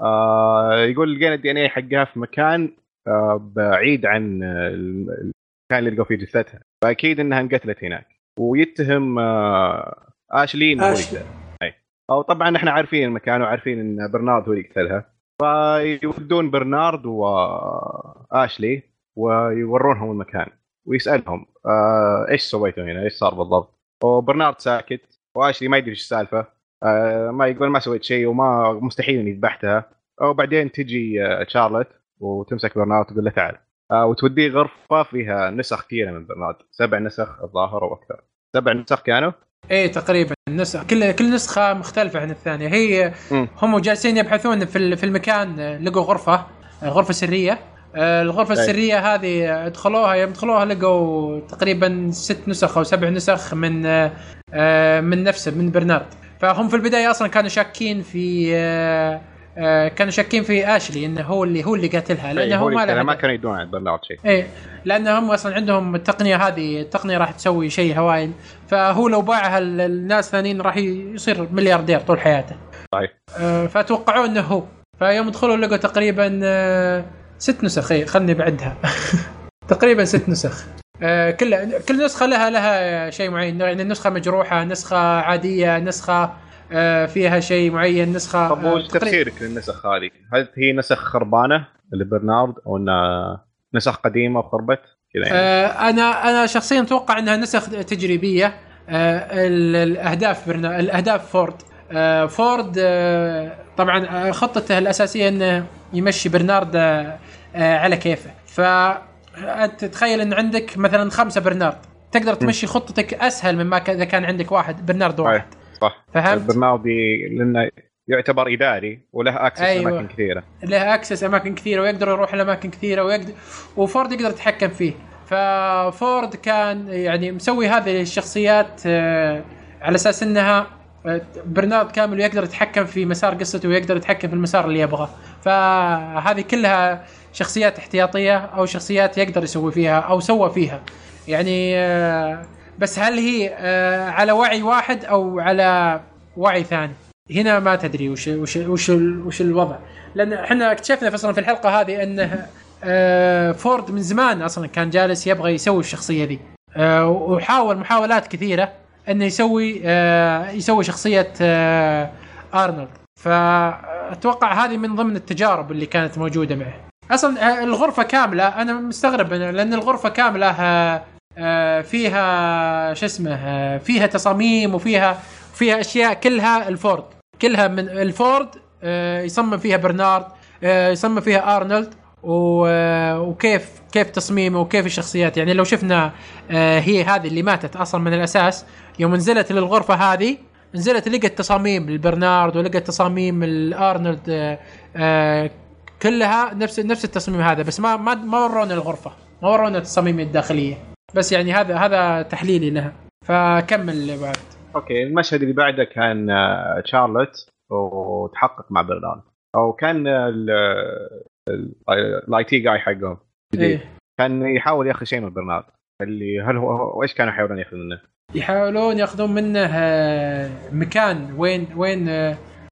آه يقول لقينا ال DNA حقها في مكان آه بعيد عن آه، ال- المكان اللي لقوا فيه جثتها فأكيد إنها انقتلت هناك ويتهم آه اشلي إنه. قتلها. أي أو طبعا إحنا عارفين المكان وعارفين إن برنارد هو اللي قتلها فيودون برنارد واشلي ويورونهم المكان ويسألهم آه إيش سويتوا هنا؟ إيش صار بالضبط؟ وبرنارد ساكت واشلي ما يدري إيش السالفة آه ما يقول ما سويت شيء وما مستحيل إني ذبحتها. وبعدين تجي آه شارلت وتمسك برنارد وتقول له تعال. آه وتوديه غرفة فيها نسخ كثيرة من برنارد. سبع نسخ الظاهر أو أكثر. سبع نسخ كانوا إيه تقريبا نسخ. كل كل نسخة مختلفة عن الثانية. هي. هم جالسين يبحثون في في المكان آه، لقوا غرفة آه، غرفة سرية. آه، الغرفة أي. السرية هذه آه، دخلوها يوم دخلوها لقوا تقريبا ست نسخ أو سبع نسخ من آه، آه، من نفسه من برنارد. فهم في البداية أصلا كانوا شاكين في آه، آه، كانوا شاكين في اشلي إنه هو اللي هو اللي قاتلها لأنه إيه، هو اللي ما له ما. كانوا يدرون عن برنارد شيء. إيه لأن هم أصلا عندهم التقنية هذه التقنية راح تسوي شيء هوايل فهو لو باعها للناس ثانيين راح يصير ملياردير طول حياته. صحيح. آه، فتوقعوا إنه هو. فيوم دخلوا لقوا تقريبا ست نسخ. اي خلني بعدها. تقريبا ست نسخ. كل كل نسخة لها لها شيء معين. يعني نسخه مجروحة نسخة عادية نسخة آه، فيها شيء معين نسخة طب آه، وش تقريباً- تفسيرك للنسخ هذه؟ هل هي نسخ خربانة لبرنارد أو إنها نسخ قديمة وخربت؟ كذا يعني. آه، أنا أنا شخصيا أتوقع إنها نسخ تجريبية. آه، ال- الأهداف برنا... الأهداف فورد. آه، فورد آه، طبعا آه، خطته الأساسية إنه يمشي برنارد آه، آه، على كيفه. فانت تخيل إن عندك مثلا خمسة برنارد. تقدر تمشي خطتك أسهل مما إذا كان عندك واحد برنارد واحد. صح. فهمت؟ برنارد لأنه يعتبر إداري وله access أيوة. أماكن كثيرة. له access أماكن كثيرة ويقدر يروح لأماكن كثيرة ويقدر وفورد يقدر يتحكم فيه. ففورد كان يعني مسوي هذه الشخصيات آه، على أساس إنها آه، برنارد كامل ويقدر يتحكم في مسار قصته ويقدر يتحكم في المسار اللي يبغاه. فهذه كلها شخصيات احتياطية أو شخصيات يقدر يسوي فيها أو سوى فيها. يعني آه، بس هل هي آه، على وعي واحد أو على وعي ثاني؟ هنا ما تدري وش وش وش, وش الوضع. لأن إحنا اكتشفنا أصلا في الحلقة هذه انه آه، فورد من زمان أصلا كان جالس يبغى يسوي الشخصية ذي. وحاول محاولات كثيرة انه يسوي يسوي شخصية أرنولد. فأتوقع هذه من ضمن التجارب اللي كانت موجودة معه. أصلا الغرفة كاملة. أنا مستغرب لأن الغرفة كاملة فيها شو اسمه فيها تصاميم وفيها فيها أشياء كلها الفورد. كلها من الفورد يصمم فيها برنارد يصمم فيها أرنولد. وكيف كيف تصميمه وكيف الشخصيات. يعني لو شفنا آه، هي هذه اللي ماتت أصلا من الأساس يوم نزلت للغرفة هذه نزلت لقت تصاميم البرنارد ولقت تصاميم الأرنولد آه، آه، كلها نفس نفس التصميم هذا بس ما ما ما ورونا الغرفة ما ورونا التصاميم الداخلية. بس يعني هذا هذا تحليلي لها. فكمل بعد. okay المشهد اللي بعده كان تشارلوت وتحقق مع برنارد أو كان ال IT جاي حقهم. إيه؟ كان يحاول ياخذ شيء من برنارد اللي هل هو وإيش كانوا يحاولون ياخذون منه؟ يحاولون ياخذون منه آه، مكان. وين وين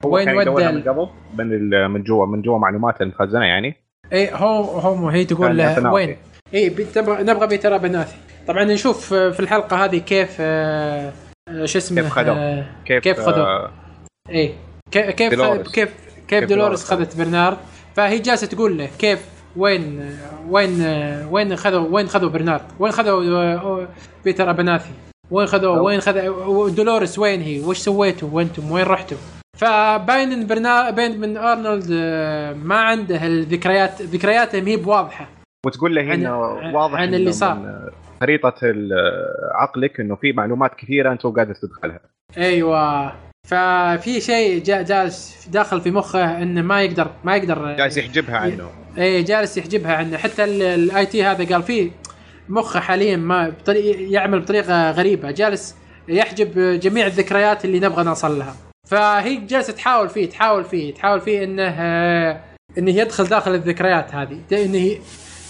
آه، وين ودى من قبل من من جوا من جوا معلومات المخزنه يعني. اي هو هو هي تقول له وين؟ اي نبغى بيتر بناثي طبعا نشوف في الحلقة هذه كيف آه، شو اسمه كيف خذوه كيف كيف خذوه اي كيف كيف كيف كيف دولوريس خذت برنارد؟ فهي جالسة تقول له كيف وين وين وين خذوا وين خذوا برنارد؟ وين خذوا بيتر ابناثي وين خذوا وين خذوا دولوريس وين هي؟ وش سويتوا وأنتم وين رحتوا؟ فباين ان برنا باين من أرنولد آه، ما عنده الذكريات ذكرياته هي بواضحة. وتقول له هنا واضح عن اللي صار. خريطة عقلك إنه في معلومات كثيرة أنت قادر تدخلها. أيوه. ففي شيء جالس داخل في مخه إنه ما يقدر ما يقدر جالس يحجبها عنه. اي جالس يحجبها عنه. حتى ال IT هذا قال فيه مخه حاليا ما يعمل بطريقة غريبة. جالس يحجب جميع الذكريات اللي نبغى نوصل لها. فهي جالسة تحاول فيه تحاول فيه تحاول فيه إنه إنه يدخل داخل الذكريات هذه إنه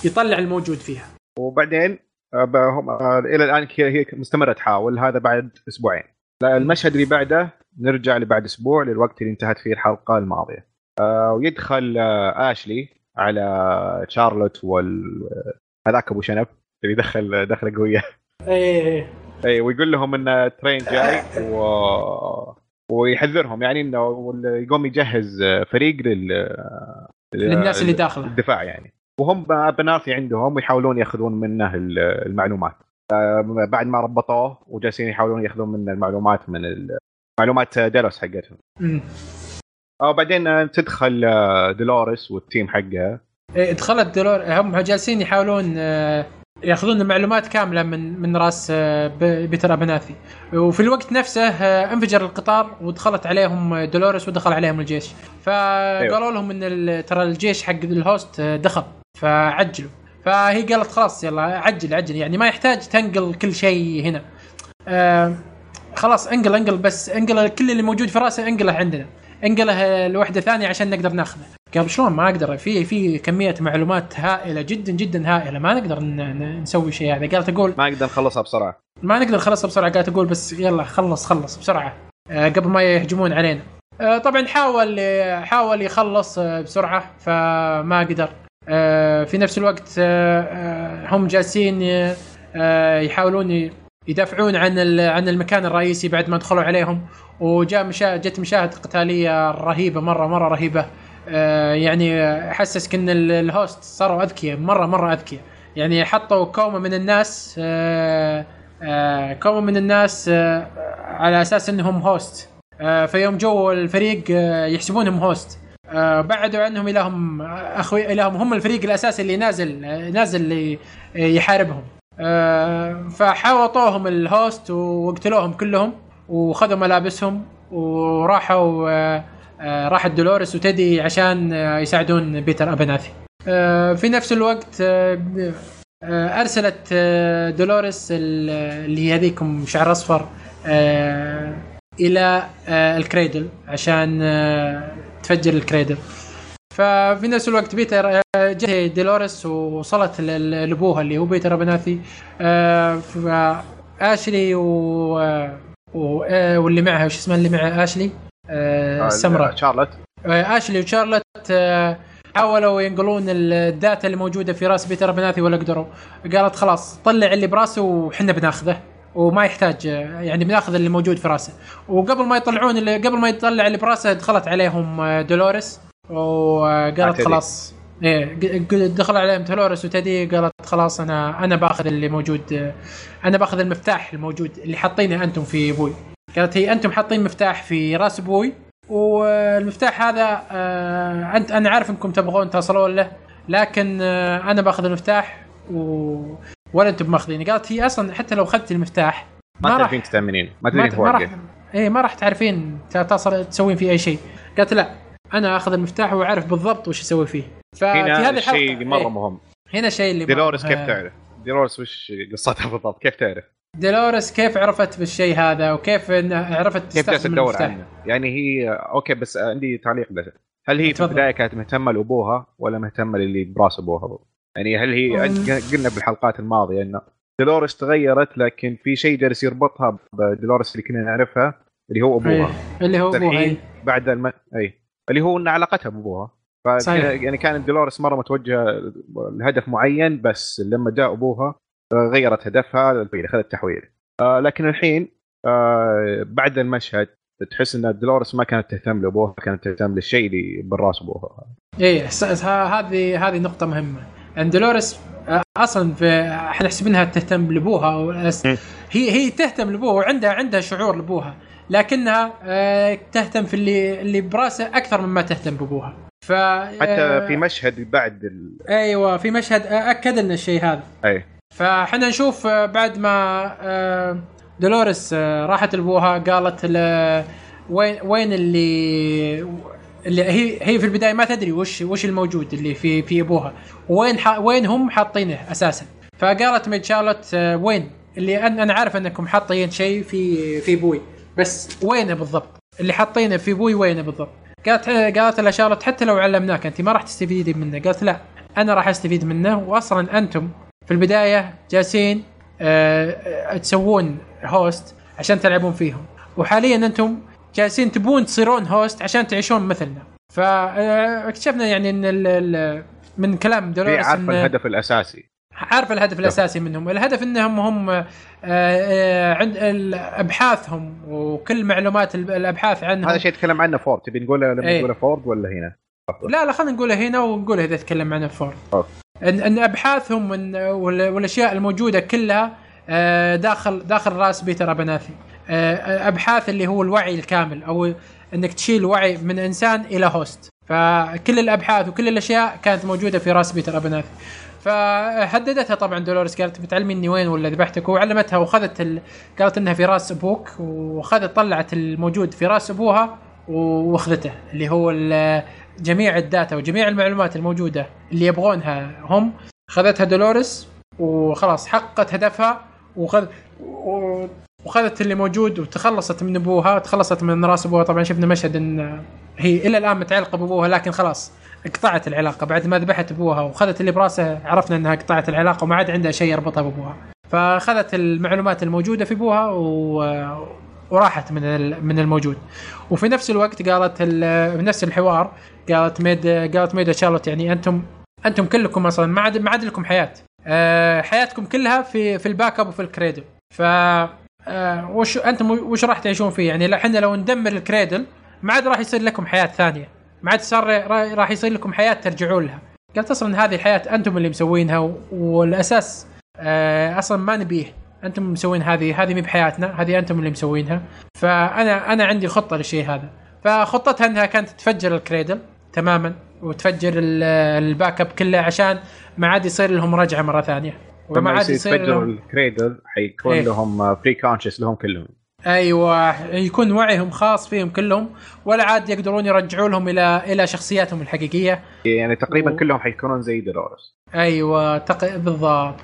يطلع الموجود فيها. وبعدين آه، آه، إلى الآن هي مستمرة تحاول هذا بعد أسبوعين. المشهد اللي بعده نرجع لبعد أسبوع للوقت اللي انتهت فيه الحلقة الماضية. آه ويدخل آشلي على شارلوت وال هذاك أبو شنب اللي دخل دخله قوية. إيه. إيه ويقول لهم إن ترين جاي و... ويحذرهم يعني إنه يقوم يجهز فريق لل للناس اللي داخله. الدفاع يعني. وهم بناثي عندهم ويحاولون يأخذون منه المعلومات. آه، بعد ما ربطوه وجالسين يحاولون يأخذون منه المعلومات من معلومات ديلوس حقتهم. أو بعدين تدخل آه، دولوريس والتيم حقها. إيه دخلت دولور هم جالسين يحاولون آه، ياخذون المعلومات كاملة من من راس آه، بيتر أبناثي. وفي الوقت نفسه انفجر القطار ودخلت عليهم دولوريس ودخل عليهم الجيش. فقالوا أيوه. لهم إن ترى الجيش حق ال host دخل. فعجلوا. فهي قالت خلاص يلا عجل عجل. يعني ما يحتاج تنقل كل شيء هنا. خلاص انقل انقل بس انقل كل اللي موجود في رأسه انقله عندنا. انقله لوحدة ثانية عشان نقدر ناخذه. قال شلون؟ ما أقدر. في في كمية معلومات هائلة جدا جدا هائلة. ما نقدر نسوي شيء هذا. قالت أقول ما نقدر نخلصها بسرعة. ما نقدر نخلصها بسرعة. قالت أقول بس يلا خلص خلص بسرعة. آه، قبل ما يهجمون علينا. آه، طبعا حاول حاول يخلص آه، بسرعة فما قدر. في نفس الوقت هم جالسين يحاولون يدافعون عن عن المكان الرئيسي بعد ما دخلوا عليهم. وجاء مشا... جت مشاهد قتالية رهيبة مرة مرة رهيبة. آه يعني حسسك ان الهوست صاروا أذكياء مرة مرة أذكياء. يعني حطوا كومة من الناس آه آه كومة من الناس آه على أساس إنهم host. فيوم جو الفريق يحسبونهم host. بعدوا عنهم الهم أخوي الهم هم الفريق الأساسي اللي نازل نازل يحاربهم. فحاوطوهم ال host وقتلوهم كلهم وخذوا ملابسهم وراحوا آه، آه، راحت دولوريس وتدي عشان يساعدون بيتر أبناثي. في نفس الوقت أرسلت دولوريس اللي هي هذيكم شعر أصفر إلى آه، ال cradle عشان آه، تفجر ال cradle. ففي نفس الوقت بيتر آه، جت دولوريس ووصلت لأبوها اللي هو بيتر أبناثي آشلي و و- آه، واللي معها وش اسمها اللي معها؟ آشلي آه، السمراء. شارلوت. آه، آشلي وشارلوت آه، حاولوا ينقلون ال data اللي موجودة في راس بيتر أبناثي ولا قدروا. قالت خلاص طلع اللي براسه وحنا بناخذه وما يحتاج آه، يعني بناخذ اللي موجود في راسه. وقبل ما يطلعون اللي قبل ما يطلع اللي براسه دخلت عليهم آه، دولوريس. وقالت. خلاص. إيه دخل عليهم دولوريس وتدي قالت خلاص أنا أنا بأخذ اللي موجود أنا بأخذ المفتاح الموجود اللي حاطينه أنتم في أبوي قالت هي أنتم حاطين مفتاح في راس أبوي والمفتاح هذا آه أنت أنا عارف إنكم تبغون تصلون له لكن آه أنا بأخذ المفتاح و... ولا أنتم مأخذينه. قالت هي أصلا حتى لو أخذت المفتاح ما راح تعرفين تستأمنين ما ما, تدرين ما راح إيه ما راح تعرفين تصل تسوين فيه أي شيء. قالت لا. أنا أخذ المفتاح وأعرف بالضبط وش أسوي فيه ففي هذه الحلقة الشيء اللي مرة إيه مهم هنا الشيء اللي ديلوريس كيف تعرف؟ ديلوريس وش قصتها بالضبط؟ كيف تعرف؟ ديلوريس كيف عرفت بالشيء هذا وكيف عرفت كيف تدور عنه؟ يعني هي okay بس عندي تعليق بس هل هي في. البداية كانت مهتمة لأبوها ولا مهتمة للي براس أبوها؟ يعني هل هي. قلنا بالحلقات الماضية إنه ديلوريس تغيرت لكن في شيء جالس يربطها بديلوريس اللي كنا نعرفها اللي هو أبوها إيه، اللي هو أبوها الحين إيه. بعد الم... اي اللي هو إن علاقتها بابوها. ف صحيح. يعني كانت ديلوريس مرة متوجهة لهدف معين بس لما جاء أبوها آه، غيرت هدفها اخذت تحويل آه لكن الحين آه بعد المشهد تحس إن ديلوريس ما كانت تهتم لأبوها كانت تهتم للشيء اللي بالراس أبوها. إيه هذه هذه نقطة مهمة. ان دولوريس آه، أصلا في إحنا نحسب تهتم لأبوها م. هي هي تهتم لأبوها وعندها عندها شعور لأبوها. لكنها آه، تهتم في اللي اللي براسه أكثر مما تهتم بأبوها. ف حتى في مشهد بعد ال... أيوه في مشهد آه، أكد لنا الشيء هذا. أي. فاحنا نشوف آه، بعد ما آه، دولوريس آه، راحت لأبوها قالت وين وين اللي اللي هي هي في البداية ما تدري وش وش الموجود اللي في في أبوها. وين ح... وين هم حاطينه أساسا. فقالت ميد شارلوت آه، وين؟ اللي أنا أنا عارف أنكم حاطين شيء في في أبوي. بس وينه بالضبط؟ اللي حاطينه في أبوي وينه بالضبط؟ قالت قالت لها شارلوت حتى لو علمناك أنت ما راح تستفيدي منه. قالت لا أنا راح أستفيد منه. واصلا أنتم في البداية جالسين آه، آه، تسوون host عشان تلعبون فيهم. وحاليا أنتم جالسين تبون تصيرون host عشان تعيشون مثلنا. فاكتشفنا يعني إن ال- ال- من كلام دولوريس عارفه الهدف الأساسي. عارف الهدف الأساسي منهم. الهدف إنهم هم آه، آه، عند ابحاثهم وكل معلومات ال- الأبحاث عنهم. هذا شيء تكلم عنه فورد. تبي نقوله لما إيه. نقوله فورد ولا هنا؟ لا لا خلينا نقولها هنا ونقولها إذا تكلم عنها فورد. okay. إن إن أبحاثهم والأشياء الموجودة كلها آه، داخل داخل رأس بيتر ابناثي أبحاث اللي هو الوعي الكامل أو إنك تشيل وعي من إنسان إلى host فكل الأبحاث وكل الأشياء كانت موجودة في رأس بيتر ابناثي فهددتها طبعا دولوريس قالت بتعلميني وين ولا ذبحتك؟ وعلمتها وخذت ال... قالت إنها في راس أبوك وخذت طلعت الموجود في راس أبوها وأخذته اللي هو جميع ال data وجميع المعلومات الموجودة اللي يبغونها هم. خذتها دولوريس وخلاص حققت هدفها وخذ وخذت اللي موجود وتخلصت من أبوها تخلصت من راس أبوها. طبعا شفنا مشهد إن هي إلى الآن متعلقة بأبوها لكن خلاص قطعت العلاقة. بعد ما ذبحت أبوها وخذت اللي براسه عرفنا إنها قطعت العلاقة وما عاد عندها شيء يربطها بأبوها. فأخذت المعلومات الموجودة في أبوها و... وراحت من من الموجود. وفي نفس الوقت قالت ال- نفس الحوار قالت ميد قالت ميدا شارلوت يعني أنتم أنتم كلكم أصلا ما عاد ما عاد لكم حياة. آه، حياتكم كلها في في ال backup وفي ال cradle. ف آه، وش أنتم وش راح تعيشون فيه؟ يعني إحنا لو ندمر ال cradle ما عاد راح يصير لكم حياة ثانية. ما عاد صار را- راح يصير لكم حياة ترجعون لها. قالت أصلا هذه الحياة أنتم اللي مسوينها والأساس آه، أصلا ما نبيه. أنتم مسوين هذه هذه مي بحياتنا هذه أنتم اللي مسوينها. فأنا أنا عندي خطة للشيء هذا. فخطتها إنها كانت تفجر ال cradle تماما وتفجر ال- ال backup كله عشان ما عاد يصير لهم رجعة مرة ثانية. وما عاد يصير لهم ال cradle حيكون إيه. لهم free conscious لهم كلهم. أيوه يكون وعيهم خاص فيهم كلهم ولا عاد يقدرون يرجعوا لهم إلى إلى شخصياتهم الحقيقية. يعني تقريبا و- كلهم حيكونون زي دولوريس. أيوه تق... بالضبط.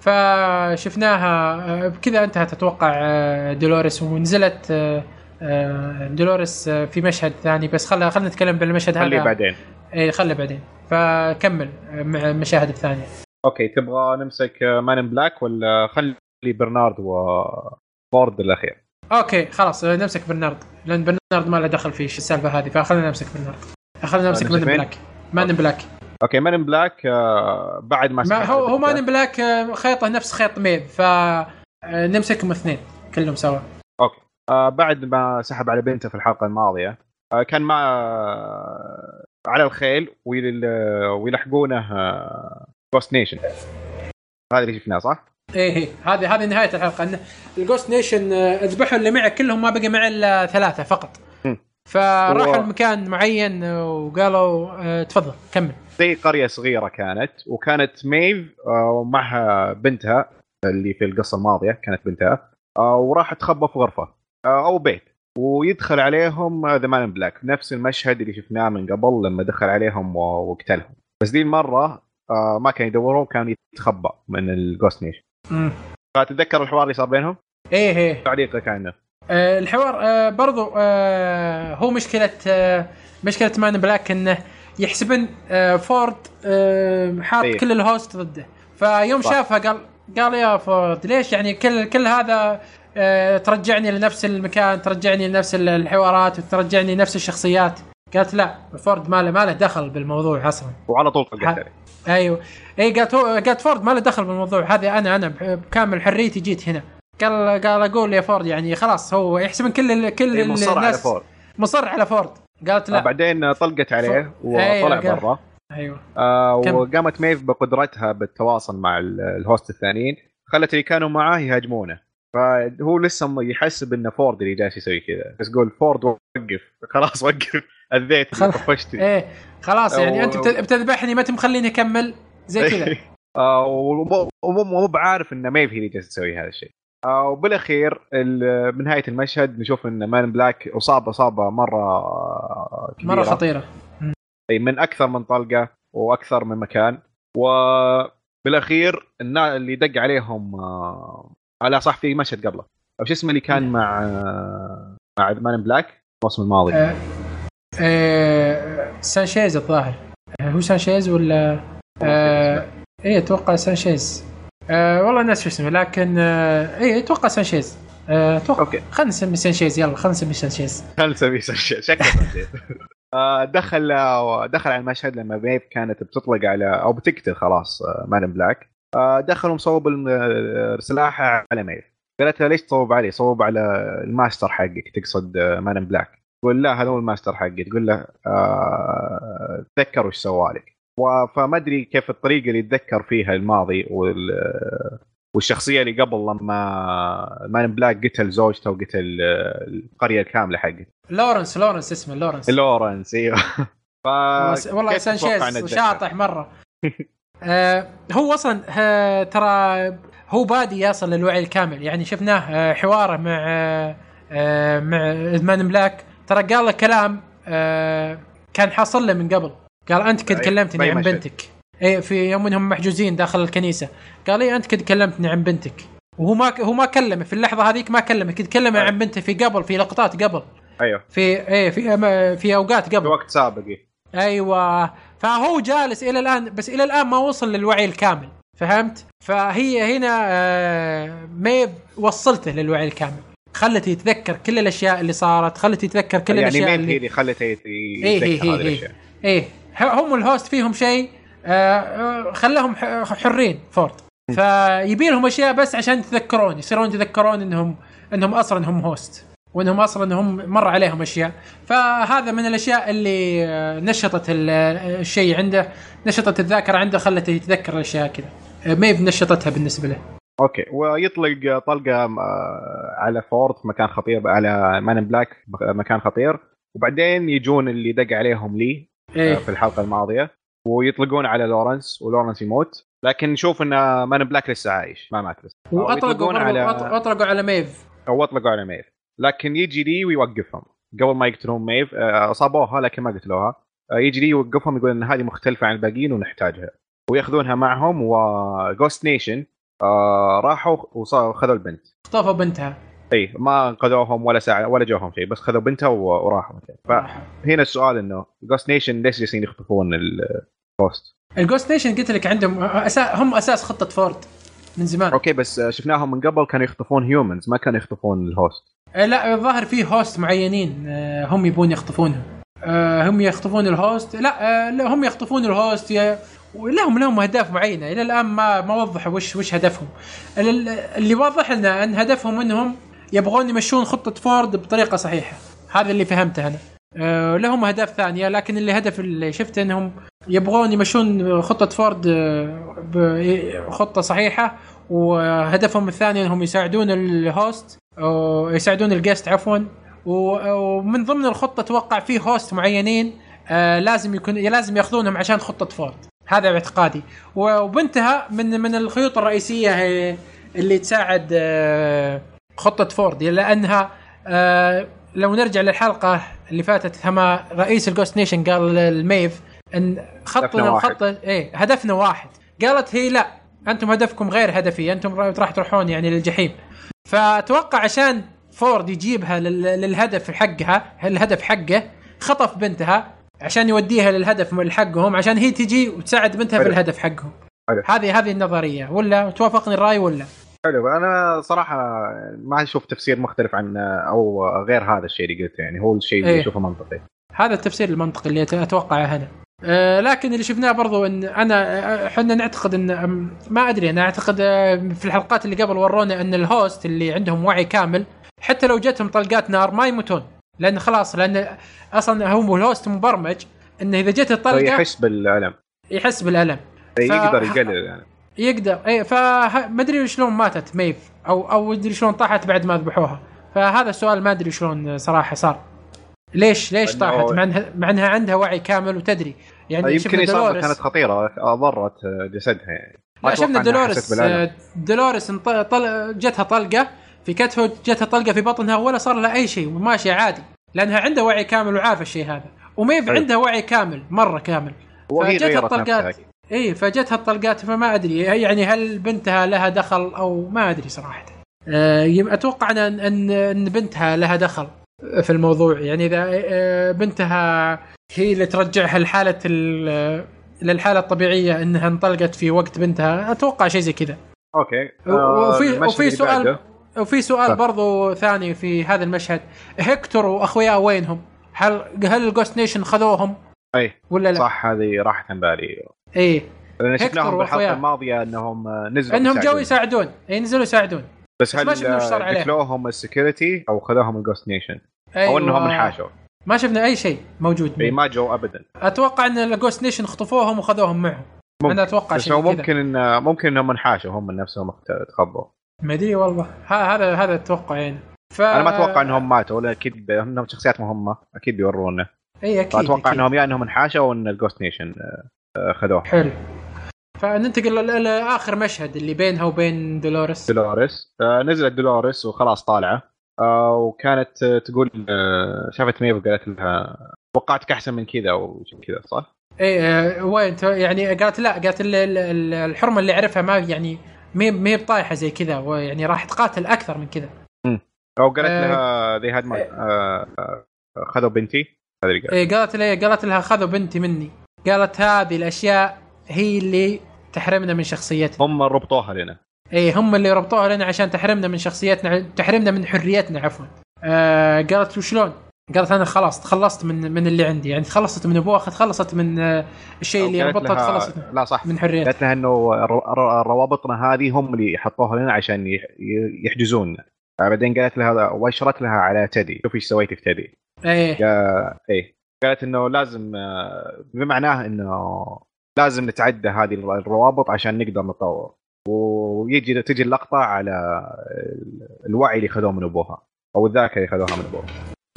فشفناها بكذا انتهت أتوقع آه، دولوريس ونزلت آه، آه، دولوريس في مشهد ثاني. بس خلينا خلينا نتكلم بالمشهد هذا. خليه بعدين. اي خليه بعدين. فكمل مع المشاهد الثانية. okay تبغى نمسك Man in Black ولا خلي برنارد وفورد الأخير؟ okay خلاص آه، نمسك برنارد لأن برنارد ما له دخل في السالفة هذه فخلينا نمسك برنارد خلينا نمسك Man؟ Black Man Black okay Man in Black آه، بعد ما ما هو هو Man Black آه، خيطة نفس خيط ميف ف آه، نمسكهم اثنين كلهم سوا. آه بعد ما سحب على بنته في الحلقة الماضية آه كان مع آه على الخيل ويل- ويلحقونه Ghost Nation هذا اللي شفناه صح؟ إيه إيه. هذه هذه نهاية الحلقة. انه ال Ghost Nation آه، اذبحوا اللي معه كلهم ما بقي معه إلا ثلاثة فقط. فراحوا لمكان معين وقالوا آه، تفضل كمل. زي قرية صغيرة كانت وكانت ميف آه ومعها بنتها اللي في القصة الماضية كانت بنتها آه وراح تخبى في غرفة أو بيت ويدخل عليهم the Man Black نفس المشهد اللي شفناه من قبل لما دخل عليهم وقتلهم. بس دي المرة ما كان يدورون كان يتخبى من ال Ghost Nation. فتتذكر الحوار اللي صار بينهم؟ إيه إيه. تعليقك عنه آه، الحوار آه، برضو آه، هو مشكلة آه، مشكلة Man Black إنه يحسبن آه، فورد آه، حاط إيه. كل ال host ضده. فيوم. شافها قال قال يا فورد ليش يعني كل كل هذا آه، ترجعني لنفس المكان ترجعني لنفس الحوارات وترجعني لنفس الشخصيات؟ قالت لا فورد ما له ما له دخل بالموضوع أصلا وعلى طول طلقت أيوه. اي قالت قالت فورد ما له دخل بالموضوع. هذه أنا أنا بكامل حريتي جيت هنا. قال قال أقول يا فورد يعني خلاص هو يحسب كل ال- كل إيه، مصر على الناس فورد. مصر على فورد. قالت لا. بعدين طلقت عليه أيوة، وطلع قال. برا. أيوه. آه؟ وقامت ميف بقدرتها بالتواصل مع ال- ال host الثانيين. خلت اللي كانوا معاه يهاجمونه. فهو لسه يحسب ان فورد اللي جالس يسوي كذا. بس قول فورد وقف. خلاص وقف. أذيت. خل- طفشت إيه. خلاص يعني أنت بت- بتذبحني ما تمخليني أكمل. زي كذا. آه ومو مو- مو بعارف إن ميف هي اللي جالسة تسوي هذا الشيء. آه وبالأخير ال- بنهايه المشهد نشوف إن Man Black اصاب اصابه مرة كبيرة. مرة خطيرة. أي من أكثر من طلقة وأكثر من مكان. وبالأخير اللي دق عليهم آه لا صح في مشهد قبله. أو شو اسمه اللي كان مع آه مع Man Black الموسم الماضي. آه آه سانشيز الظاهر. آه هو سانشيز ولا؟ آه إيه أتوقع سانشيز. آه والله ناسي شو اسمه لكن آه إيه أتوقع سانشيز. آه أتوقع okay. خلينا نسمي سانشيز يلا خلينا نسمي سانشيز. خلينا نسوي سانشيز. شكله سانشيز. آه دخل آه دخل على المشهد لما ميف كانت بتطلق على أو بتقتل خلاص آه Man Black آه دخل ومصوب الم- آه، سلاحه على ميف قالت له ليش تصوب علي؟ صوب على الماستر حقك تقصد آه، Man Black تقول لا هذا هو الماستر حقي. تقول له آه، تذكر وش سوالك فما أدري كيف الطريقة اللي يتذكر فيها الماضي وال والشخصية اللي قبل لما Man Black قتل زوجته وقتل آه، القرية الكاملة حقته. لورنس لورنس اسمه لورنس. لورنس إيوه. ف والله- سانشيز؟ شاطح مرة. آه هو أصلا آه ترى هو بادي يصل للوعي الكامل. يعني شفناه آه حواره مع آه آه مع Man Black ترى قال له كلام آه كان حاصل له من قبل. قال أنت كنت كلمتني عن. بنتك. اي في يوم إنهم محجوزين داخل الكنيسة. قال لي أنت كنت كلمتني عن بنتك. وهو ما هو ما كلمه. في اللحظة هذيك ما كلمه. كنت كلمه. عن بنته في قبل في لقطات قبل. أيوه. في إيه في في أوقات في قبل وقت سابق إيه. أيوه. فهو جالس إلى الآن بس إلى الآن ما وصل للوعي الكامل فهمت؟ فهي هنا آه، ميف وصلته للوعي الكامل. خلته يتذكر كل الأشياء اللي صارت خلته يتذكر كل يعني الأشياء اللي اللي خلته يت- إيه، يتذكر إيه، هذه إيه. الأشياء؟ إيه. هم ال host فيهم شيء آه، آه، خلاهم ح- حرين فورد. فيبي لهم أشياء بس عشان يتذكرون يصيرون يتذكرون إنهم إنهم أصلا هم host. وإنهم أصلا هم مر عليهم أشياء. فهذا من الأشياء اللي آه، نشطت آه، الشيء عنده نشطت الذاكرة عنده خلته يتذكر الأشياء كذا. آه، ميف نشطتها بالنسبة له. okay. ويطلق طلقة على فورد مكان خطير على Man Black مكان خطير. وبعدين يجون اللي دق عليهم لي إيه. في الحلقة الماضية. ويطلقون على لورنس ولورنس يموت. لكن نشوف إن Man Black لسه عايش ما مات لسه. وأطلقوا على أطلقوا على ميف. أو أطلقوا على ميف. لكن يجي لي ويوقفهم. قبل ما يقتلون ميف آه، أصابوها لكن ما قتلوها. آه، يجي لي يوقفهم يقول إن هذه مختلفة عن الباقيين ونحتاجها. ويأخذونها معهم و Ghost Nation راحوا وخذوا البنت. اخطفوا بنتها. إي ما انقذوهم ولا ساعة ولا جوهم شيء بس خذوا بنتها وراحوا. فهنا السؤال إنه Ghost Nation ليش جالسين يخطفون ال host ال Ghost Nation قلت لك عندهم أسا... هم أساس خطة فورد من زمان. okay بس شفناهم من قبل كانوا يخطفون humans ما كانوا يخطفون ال host آه، لا الظاهر في host معينين آه، هم يبون يخطفونهم آه، هم يخطفون ال host لا آه، هم يخطفون ال host يا لهم أهداف معينة. إلى الآن ما ما وضحوا وش وش هدفهم. ال- اللي واضح لنا أن هدفهم أنهم يبغون يمشون خطة فورد بطريقة صحيحة. هذا اللي فهمته أنا. آه، لهم أهداف ثانية لكن اللي هدف اللي شفته أنهم يبغون يمشون خطة فورد آه، بخطه صحيحة. وهدفهم الثاني أنهم يساعدون ال host يساعدون ال guest عفوا. ومن ضمن الخطة توقع في host معينين آه لازم يكون لازم ياخذونهم عشان خطة فورد هذا اعتقادي وبنتها من من الخيوط الرئيسية هي اللي تساعد آه خطة فورد لأنها آه لو نرجع للحلقة اللي فاتت لما رئيس ال Ghost Nation قال لميف إن خطنا. الخطه إيه هدفنا واحد. قالت هي لا أنتم هدفكم غير هدفي أنتم راح تروحون يعني للجحيم. فأتوقع عشان فورد يجيبها لل- للهدف حقها الهدف حقه خطف بنتها عشان يوديها للهدف حقهم عشان هي تجي وتساعد بنتها في حلو. الهدف حقهم. هذه هذه النظرية ولا توافقني الرأي ولا حلو أنا صراحة ما أشوف تفسير مختلف عن أو غير هذا الشيء اللي قلته يعني هو الشيء اللي إيه. أشوفه منطقي هذا التفسير المنطقي اللي أتوقعه أنا آه، لكن اللي شفناه برضو إن أنا آه، إحنا نعتقد إن ما أدري أنا أعتقد آه، في الحلقات اللي قبل ورونا إن ال host اللي عندهم وعي كامل حتى لو جتهم طلقات نار ما يموتون. لأن خلاص لأن أصلا هو ال host مبرمج انه إذا جت الطلقة يحس بالألم. يحس بالألم. يقدر يقلل يعني يقدر. اي فما أدري شلون ماتت ميف أو أو أدري شلون طاحت بعد ما ذبحوها. فهذا السؤال ما أدري شلون صراحة صار. ليش ليش طاحت؟ مع انها مع إنها عندها وعي كامل وتدري. يعني يمكن شفنا إصابة دولوريس. كانت خطيرة ضرت جسدها يعني. لا شفنا دولوريس. آه، دولوريس طل... جتها طلقة في كتفه جتها طلقة في بطنها ولا صار لها أي شيء وماشية عادي. لأنها عندها وعي كامل وعارفة الشيء هذا. وميف حلو. عندها وعي كامل مرة كامل. وهي فجتها الطلقات. اي فجتها الطلقات فما أدري يعني هل بنتها لها دخل أو ما أدري صراحة. آه، أتوقع ان أن بنتها لها دخل. في الموضوع يعني إذا آه، بنتها هي اللي ترجعها لحالة ال- للحالة الطبيعية إنها انطلقت في وقت بنتها أتوقع شيء زي كذا أوكي وفي- وفي سؤال- بعده. وفي سؤال برضو ثاني في هذا المشهد هيكتور وأخوياه وينهم؟ هل هل ال Ghost Nation خذوهم أي ولا لا؟ صح هذه راحت عن بالي إيه لأن شفناهم بالحلقة. الماضية إنهم نزلوا إنهم جو يساعدون. يساعدون إي نزلوا يساعدون بس بس ما هل شفنا وش صار عليهم. قتلوهم ال security أو خذوهم ال Ghost Nation أو أيوة. انهم انحاشوا. ما شفنا أي شيء موجود إي ما جو ابدا. أتوقع إن ال Ghost Nation خطفوهم وخذوهم معهم. ممكن. أنا أتوقع شيء ممكن إن ممكن انهم انحاشوا هم من نفسهم تخبوا ما أدري والله. هذا هذا أتوقع يعني. ف... أنا ما أتوقع إنهم ماتوا ولا أكيد انهم شخصيات مهمه أكيد بيورونا. إي أكيد فأتوقع أكيد. إنهم يا إنهم انحاشوا أو ان ال Ghost Nation خذوه حلو. فننتقل لاخر مشهد اللي بينها وبين دولوريس دولوريس. آه، نزلت دولوريس وخلاص طالعة. وكانت آه، تقول آه، شافت ميف وقالت لها توقعتك أحسن من كذا أو شيء كذا صح؟ اي آه، وين يعني قالت لا قالت ال- ال- ال- الحرمة اللي أعرفها ما يعني مي مي بطايحة زي كذا ويعني راح تقاتل أكثر من كذا. أو قالت آه، لها ذي هاد خذوا بنتي. هذا اللي قال اي قالت لي قالت لها خذوا بنتي مني. قالت هذه الأشياء هي اللي تحرمنا من شخصيتنا. هم ربطوها لنا. اي هم اللي ربطوها لنا عشان تحرمنا من شخصيتنا تحرمنا من حريتنا عفوا. آه قالت وشلون؟ قالت أنا خلاص تخلصت من من اللي عندي. يعني تخلصت من أبوها تخلصت من آه، الشيء اللي ربطها تخلصت لا صح. من حريتها. قالت لها إنه روابطنا هذه هم اللي حطوها لنا عشان يحجزوننا. بعدين قالت لها واشرت لها على تدي. شوفي إيش سويتي في تدي. إيه. إيه. قالت إنه لازم آه، بمعناه إنه لازم نتعدى هذه الر- الروابط عشان نقدر نتطور. ويجي تجي اللقطة على ال- الوعي اللي خذوه من أبوها أو الذاكرة اللي خذوها من أبوها.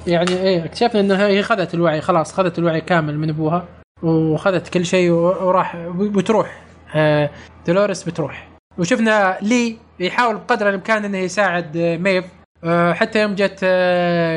يعني إيه اكتشفنا إنها هي خذت الوعي خلاص خذت الوعي كامل من أبوها وخذت كل شيء وراح بتروح. آه دولوريس بتروح. وشفنا لي يحاول بقدر الإمكان إنه يساعد آه، ميف. آه، حتى يوم جت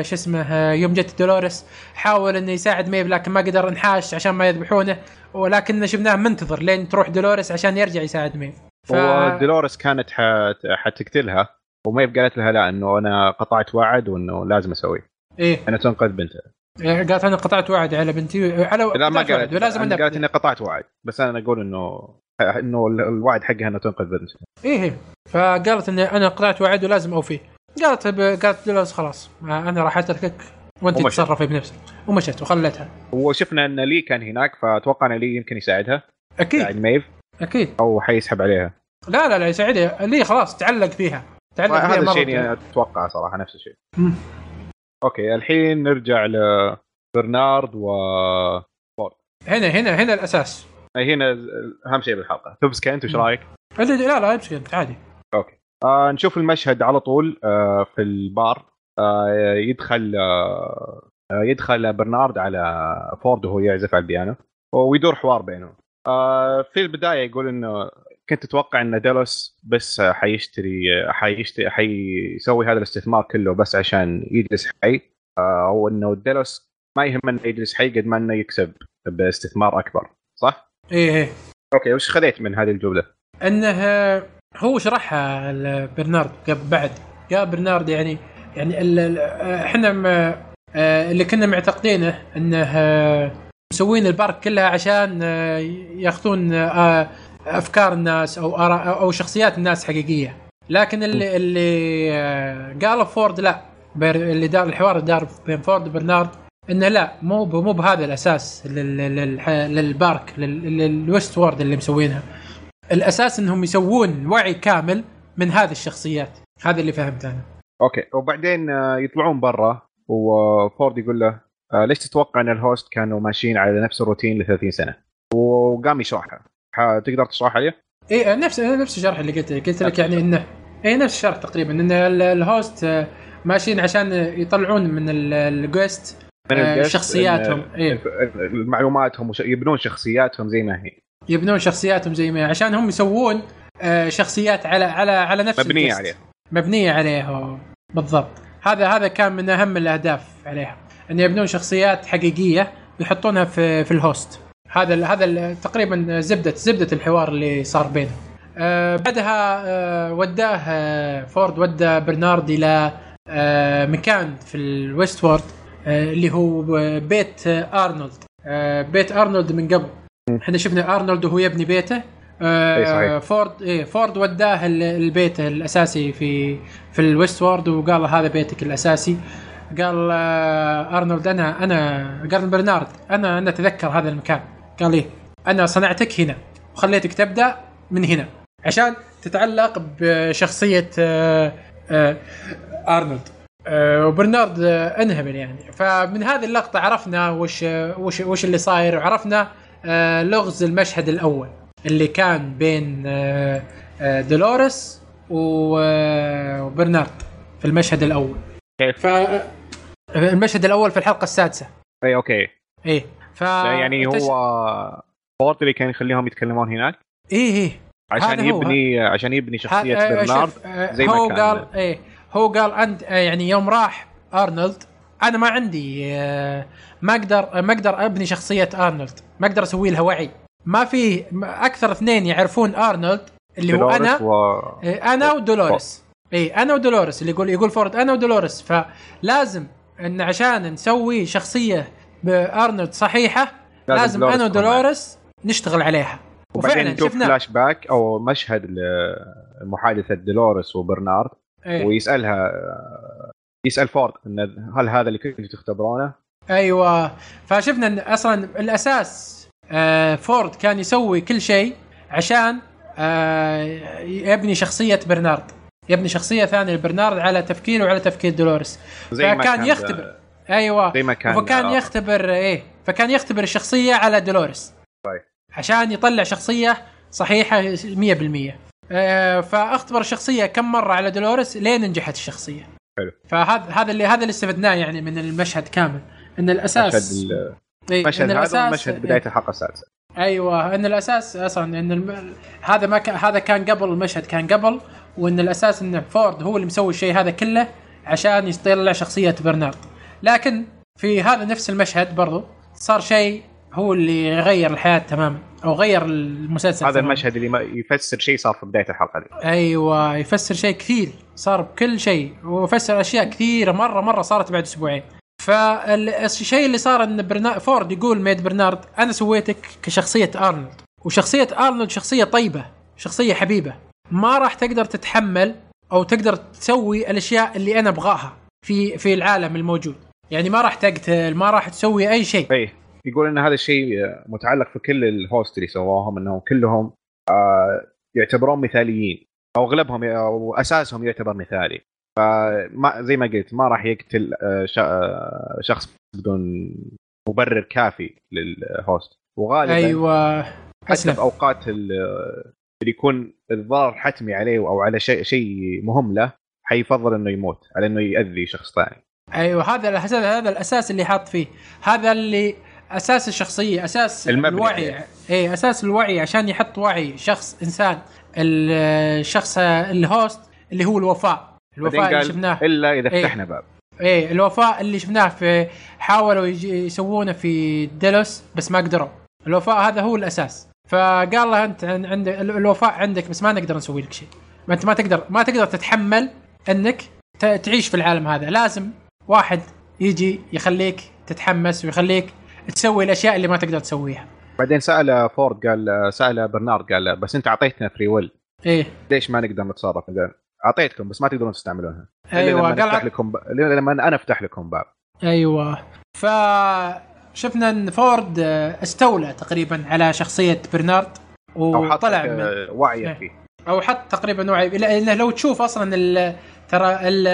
شو اسمه يوم جت دولوريس حاول إنه يساعد ميف لكن ما قدر انحاش عشان ما يذبحونه ولكن شفناه منتظر لين تروح دولوريس عشان يرجع يساعد ميف. ف... ودولوريس كانت حت- حتقتلها وميف قالت لها لا إنه أنا قطعت وعد وإنه لازم أسويه. إيه. انها تنقذ بنتها. إيه، قالت أنا قطعت وعد على بنتي على لا ما قالت ولازم أنا قالت إني قطعت وعد بس أنا أقول إنه إنه الوعد حقها انها تنقذ بنتها. إيه إيه. فقالت إني أنا قطعت وعد ولازم أوفيه. قالت ب... قالت دولوريس خلاص أنا راح أتركك وأنت. تتصرفي بنفسك. ومشت وخلتها. وشفنا إن لي كان هناك فأتوقع إن لي يمكن يساعدها. أكيد. يساعد ميف. أكيد. أو حيسحب عليها. لا لا لا سعيد ليه خلاص تعلق فيها. تعلق فيها هذا. الشيء اللي اتوقعه صراحة نفس الشيء. أوكي الحين نرجع لبرنارد و هنا هنا هنا الأساس. هنا أهم شيء بالحلقة. تبسك أنت وش. رأيك؟ اللي لا لا يمسك أنت عادي. آه نشوف المشهد على طول آه في البار. آه يدخل آه، يدخل برنارد على فورد وهو يعزف على البيانو. ويدور حوار بينهم. آه في البداية يقول إنه كنت أتوقع إن ديلوس بس آه، حيشتري آه، حيشتري حيسوي هذا الاستثمار كله بس عشان يجلس حي آه أو إنه ديلوس ما يهم إنه يجلس حي قد ما إنه يكسب باستثمار أكبر صح؟ إيه إيه أوكي وش خذيت من هذه الجملة؟ انه هو شرحها برنارد بعد قال برنارد يعني يعني إحنا آه، اللي كنا معتقدينه إنه آه، مسوين ال park كلها عشان آه، ياخذون آه، افكار الناس أو آراء أو شخصيات الناس حقيقية. لكن اللي اللي آه، قاله فورد لا. اللي دار الحوار دار بين فورد وبرنارد انه لا مو مو بهذا الاساس لل- لل- لل park لل- لل Westworld اللي مسوينها. الاساس انهم يسوون وعي كامل من هذه الشخصيات. هذا اللي فهمته أنا. أوكي. وبعدين يطلعون برا وفورد يقول له ليش تتوقع إن ال host كانوا ماشيين على نفس الروتين ل 30 سنه؟ وقام يشرحها تقدر تشرحها لي؟ إي نفس نفس الشرح اللي قلت قلت لك يعني إنه إي نفس الشرح تقريبا إن ال- ال host آه، ماشيين عشان يطلعون من ال- ال guests آه، شخصياتهم. إيه معلوماتهم وش- يبنون شخصياتهم زي ما هي. يبنون شخصياتهم زي ما هي، عشان هم يسوون آه، شخصيات على على على نفس مبنية. عليها مبنية عليها بالضبط. هذا هذا كان من أهم الأهداف عليها أن يبنون شخصيات حقيقية ويحطونها في في ال host. هذا ال هذا ال تقريبا زبده زبدة الحوار اللي صار بينهم. آه بعدها آه وداه آه فورد ودى برنارد إلى آه مكان في ال Westworld آه اللي هو بيت آه أرنولد. آه بيت أرنولد من قبل. إحنا شفنا أرنولد وهو يبني بيته. آه إيه. فورد إيه فورد وداه ال- البيت الأساسي في في ال Westworld وقال هذا بيتك الأساسي. قال آه أرنولد أنا أنا قال برنارد أنا أنا أتذكر هذا المكان. قال لي أنا صنعتك هنا وخليتك تبدأ من هنا عشان تتعلق بشخصية آه آه أرنولد. وبرنارد انهبل يعني. فمن هذه اللقطة عرفنا وش وش وش اللي صاير وعرفنا لغز المشهد الأول اللي كان بين دولوريس وبرنارد في المشهد الأول. كيف؟ ف المشهد الأول في الحلقة السادسة. اي أوكي. إيه ف يعني هو فورد اللي كان يخليهم يتكلمون هناك. إيه إيه. عشان هذا هو. يبني عشان يبني شخصية آه، برنارد آه، زي ما هو كان. قال إيه هو قال أنت آه، يعني يوم راح أرنولد أنا ما عندي ما أقدر ما أقدر أبني شخصية أرنولد. ما أقدر أسوي لها وعي. ما في أكثر اثنين يعرفون أرنولد اللي هو أنا و... أنا ودولوريس. اي أنا ودولوريس اللي يقول يقول فورد أنا ودولوريس. فلازم إن عشان نسوي شخصية بأرنولد صحيحة لازم لازم, أنا. ودولوريس نشتغل عليها وبعدين وفعلا نشوف شفنا فلاش باك أو مشهد لمحادثة دولوريس وبرنارد إيه. ويسألها يسأل فورد إن هل هذا اللي كنتوا تختبرونه؟ أيوه فشفنا إن أصلا الاساس آه فورد كان يسوي كل شيء عشان آه يبني شخصية برنارد يبني شخصية ثانية لبرنارد على تفكيره وعلى تفكير دولوريس. زي ما كان يختبر أيوه. زي ما كان فكان آه، يختبر إيه. فكان يختبر الشخصية على دولوريس. طيب. عشان يطلع شخصية صحيحة 100% آه فاختبر الشخصية كم مرة على دولوريس لين نجحت الشخصية. حلو. فهذا هذا اللي هذا اللي استفدناه يعني من المشهد كامل. إن الاساس مشهد ال- إيه، المشهد إن هذا مشهد بداية الحلقة السادسة. أيوه. إن الأساس أصلا إن الم... هذا ما كان هذا كان قبل المشهد كان قبل. وإن الأساس إن فورد هو اللي مسوي الشيء هذا كله عشان يطلع شخصية برنارد. لكن في هذا نفس المشهد برضو صار شيء هو اللي غير الحياة تماما أو غير المسلسل هذا. المشهد اللي ما يفسر شيء صار في بداية الحلقة دي أيوه يفسر شيء كثير صار بكل شيء وفسر أشياء كثيرة مرة مرة صارت بعد أسبوعين. فالشيء اللي صار إن برنا... فورد يقول ميد برنارد أنا سويتك كشخصية أرنولد. وشخصية أرنولد شخصية طيبة شخصية حبيبة. ما راح تقدر تتحمل أو تقدر تسوي الأشياء اللي أنا أبغاها في في العالم الموجود. يعني ما راح تقتل ما راح تسوي أي شيء. إيه يقول إن هذا الشيء آه، متعلق في كل ال host اللي سواهم إنهم كلهم آه، يعتبرون مثاليين أو أغلبهم ي- أو أساسهم يعتبر مثالي. فما زي ما قلت ما راح يقتل آه، آه، شخص بدون مبرر كافي لل host. وغالبا أيوه حتى في أوقات ال- اللي يكون الضرر حتمي عليه أو على شيء شيء مهم له حيفضل إنه يموت على إنه يأذي شخص ثاني. أيوه هذا هذا الأساس اللي حاط فيه. هذا اللي أساس الشخصية أساس المبنى. الوعي. يعني. اي أساس الوعي عشان يحط وعي شخص إنسان ال- الشخص الهوست اللي هو الوفاء. الوفاء اللي شفناه. إلا إذا إيه. فتحنا باب. إيه الوفاء اللي شفناه في حاولوا يسوونه في ديلوس بس ما قدروا. الوفاء هذا هو الأساس. فقال له أنت عن- عند الوفاء عندك بس ما نقدر نسوي لك شيء. ما أنت ما تقدر ما تقدر تتحمل أنك تعيش في العالم هذا. لازم واحد يجي يخليك تتحمس ويخليك تسوي الأشياء اللي ما تقدر تسويها. بعدين سأل فورد قال سأل برنارد قال بس أنت أعطيتنا فري ويل إيه. ليش ما نقدر نتصرف؟ قال أعطيتكم بس ما تقدرون تستعملونها. أيوه لما قال لكم ب... لما أنا أفتح لكم باب. أيوه. فشفنا إن فورد آه، استولى تقريبا على شخصية برنارد وطلع من آه، وعيه إيه. فيه أو حط تقريبا وعي لأنه لو تشوف أصلا ال ترى ال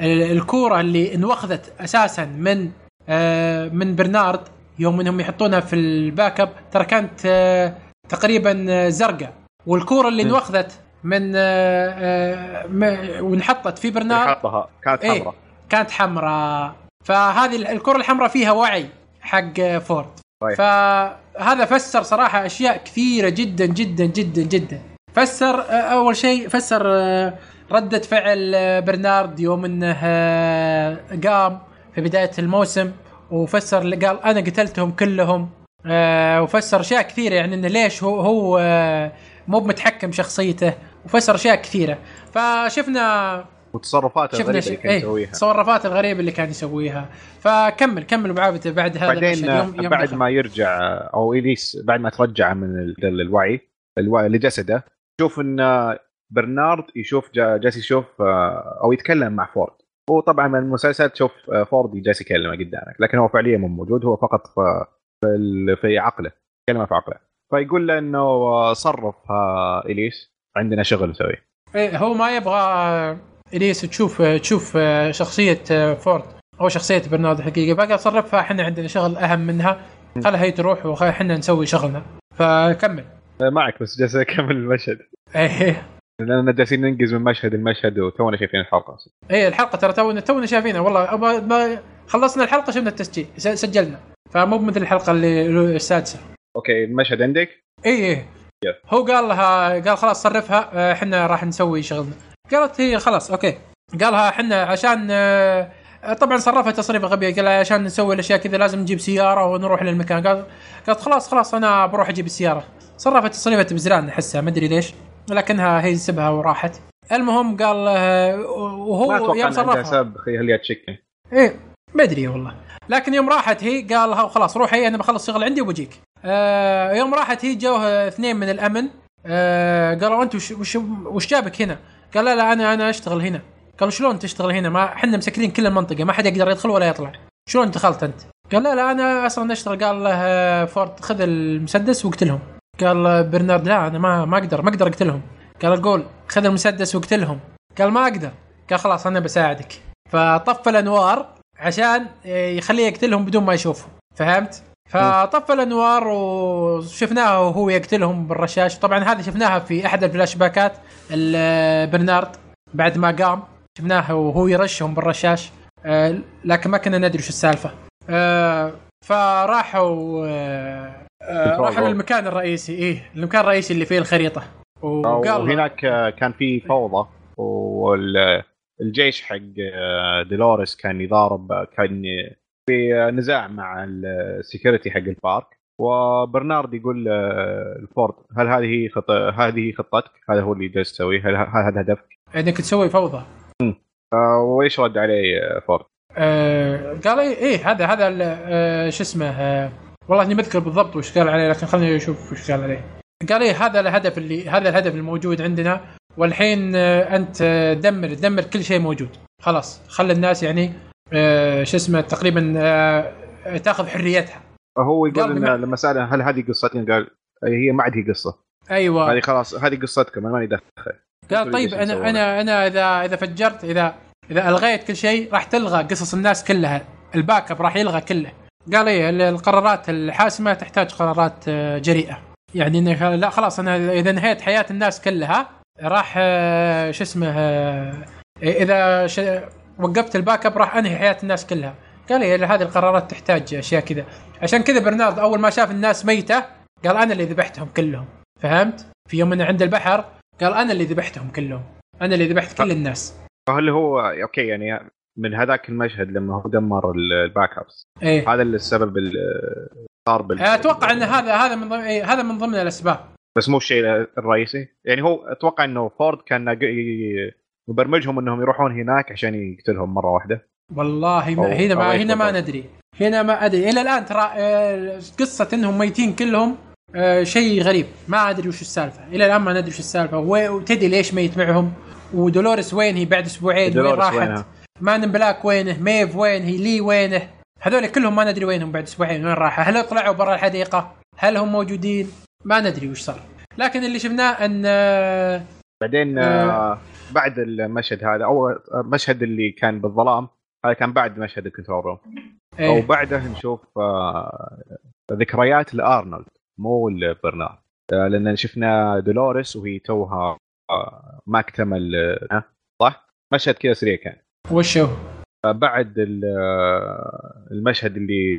ال- الكورة اللي انوخذت أساسا من آه، من برنارد يوم إنهم يحطونها في ال backup ترى كانت تقريبا زرقاء والكورة اللي م. انوخذت من وانحطت في برنارد حطها كانت إيه. حمراء كانت حمراء فهذه ال- الكرة الحمراء فيها وعي حق فورد. طيب. فهذا فسر صراحة أشياء كثيرة جدا جدا جدا جدا. فسر آه، أول شيء فسر آه، ردة فعل آه، برنارد يوم إنه قام في بداية الموسم وفسر اللي قال أنا قتلتهم كلهم وفسر أشياء كثيرة. يعني إنه ليش هو هو مو بمتحكم شخصيته وفسر أشياء كثيرة. فشفنا وتصرفاته شفنا اللي كان إيه يسويها. التصرفات الغريبة اللي كان يسويها. فكمل كمل بعابته بعد هذا بعدين يوم يوم بعد دخل. ما يرجع أو إليس بعد ما ترجع من ال- الوعي الوعي لجسده شوف إن برنارد يشوف جا- جالس يشوف آه، أو يتكلم مع فورد. هو طبعا من المسلسل تشوف آه، فورد جالس يكلمه قدامك لكن هو فعليا مو موجود هو فقط في في, عقله كلمه في عقله. فيقول له إنه آه، صرف إليس عندنا شغل نسويه. إيه هو ما يبغى إليس تشوف تشوف شخصية فورد أو شخصية برنارد الحقيقيه بقى صرفها إحنا عندنا شغل أهم منها. خلها هي تروح وخلينا نسوي شغلنا. فكمل. آه، معك بس جالس أكمل المشهد. إيه. لأننا جالسين ننقز من مشهد المشهد وتونا شايفين الحلقة إيه الحلقة ترى تونا تونا شايفينها. والله ما ما خلصنا الحلقة شفنا التسجيل سجلنا. فمو مثل الحلقة اللي السادسة. okay المشهد عندك؟ اي اي. هو قال لها قال خلاص صرفها. آه، إحنا راح نسوي شغلنا. قالت هي خلاص okay. قالها إحنا عشان آه، طبعا صرفها تصريفه غبيه قال عشان نسوي الأشياء كذا لازم نجيب سيارة ونروح للمكان. قال قالت خلاص خلاص أنا بروح أجيب السيارة. صرفت تصريفه بزران احسها ما أدري ليش لكنها هي سبها وراحت. المهم قال آه، وهو يوم صرفها. سبب خليها تشك إيه ما أدري والله. لكن يوم راحت هي قال لها خلاص روحي أنا بخلص شغل عندي وبجيك. آه يوم راحت هي جوها اثنين من الأمن. آه قالوا أنت وش, وش, وش جابك هنا؟ قال لا لا أنا أنا أشتغل هنا. قالوا شلون تشتغل هنا؟ ما إحنا مسكرين كل المنطقة ما حد يقدر يدخل ولا يطلع. شلون دخلت أنت؟ قال لا لا أنا أصلا أشتغل. قال له آه، فورد خذ المسدس واقتلهم قال آه، برنارد لا أنا ما ما أقدر ما أقدر اقتلهم قال قول خذ المسدس واقتلهم قال ما أقدر. قال خلاص أنا بساعدك. فطفى الأنوار عشان يخليه يقتلهم بدون ما يشوفهم فهمت؟ فطفى الأنوار وشفناه وهو يقتلهم بالرشاش. طبعا هذه شفناها في أحد الفلاش باكات برنارد بعد ما قام. شفناه وهو يرشهم بالرشاش. آه، لكن ما كنا ندري شو السالفة. آه، فراحوا آه، راحوا. للمكان الرئيسي. إيه المكان الرئيسي اللي فيه الخريطة. وقال وهناك كان في فوضى. والجيش حق ديلوريس كان يضارب كان في نزاع مع ال security حق البارك وبرنارد يقول الفورد هل هذه خط... هذه خطتك؟ هذا هو اللي جالس تسويه؟ هل هذا هدفك؟ إنك تسوي فوضى آه وإيش رد عليه آه، فورد؟ آه قال إيه, إيه هذا هذا آه شو اسمه آه والله إني بذكر بالضبط وش قال عليه لكن خليني أشوف وش قال عليه قال إيه هذا الهدف اللي هذا الهدف الموجود عندنا والحين آه أنت دمر دمر كل شيء موجود خلاص خلي الناس يعني آه شو اسمه تقريبا آه تاخذ حريتها. هو يقول ان لما سأله هل هذه قصتنا قال هي ما عاد هي قصة. أيوه. هذه خلاص هذه قصتكم أنا ماني دخل قال طيب أنا أنا أنا اذا إذا فجرت اذا إذا ألغيت كل شيء راح تلغى قصص الناس كلها. ال backup راح يلغى كله. قال إيه القرارات الحاسمة تحتاج قرارات آه، جريئة. يعني إنه لا خلاص أنا إذا انهيت حياة الناس كلها راح آه، شو اسمه إذا وقفت ال backup راح أنهي حياة الناس كلها. قال لي هذه القرارات تحتاج أشياء كذا. عشان كذا برنارد أول ما شاف الناس ميتة قال أنا اللي ذبحتهم كلهم. فهمت؟ في يوم من عند البحر قال أنا اللي ذبحتهم كلهم. أنا اللي ذبحت كل الناس. فهل هو okay يعني من هذاك المشهد لما هو دمر ال backups إيه؟ هذا السبب صار بال أتوقع إن هذا هذا من ضمن إيه هذا من ضمن الأسباب. بس مو الشيء الرئيسي؟ يعني هو أتوقع إنه فورد كان مبرمجهم انهم يروحون هناك عشان يقتلهم مرة واحدة. والله ما هنا ما هنا ما ندري. هنا ما أدري. إلى الآن ترى آه، قصة إنهم ميتين كلهم آه، شيء غريب. ما أدري وش السالفة. إلى الآن ما ندري وش السالفة. وتدري ليش ميت معهم؟ ودولوريس وين هي بعد أسبوعين؟ وين راحت؟ Man in Black وينه؟ ميف وين هي؟ لي وينه؟ هذول كلهم ما ندري وينهم بعد أسبوعين. وين راحوا؟ هل طلعوا برا الحديقة؟ هل هم موجودين؟ ما ندري وش صار. لكن اللي شفناه أن آه، بعدين آه بعد المشهد هذا أو المشهد اللي كان بالظلام هذا كان بعد مشهد ال control room إيه؟ وبعده نشوف آه ذكريات لأرنولد مو لبرنارد آه لأن شفنا دولوريس وهي توها آه ما اكتمل صح؟ مشهد كذا سريع كان وش هو؟ بعد المشهد اللي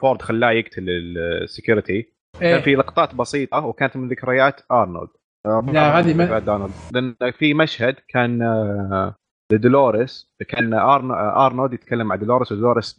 فورد خلاه يقتل ال security إيه؟ كان في لقطات بسيطة وكانت من ذكريات أرنولد لا هذه ما... لأن في مشهد كان آه، لدولوريس كان آرنولد يتكلم مع دولوريس ودولوريس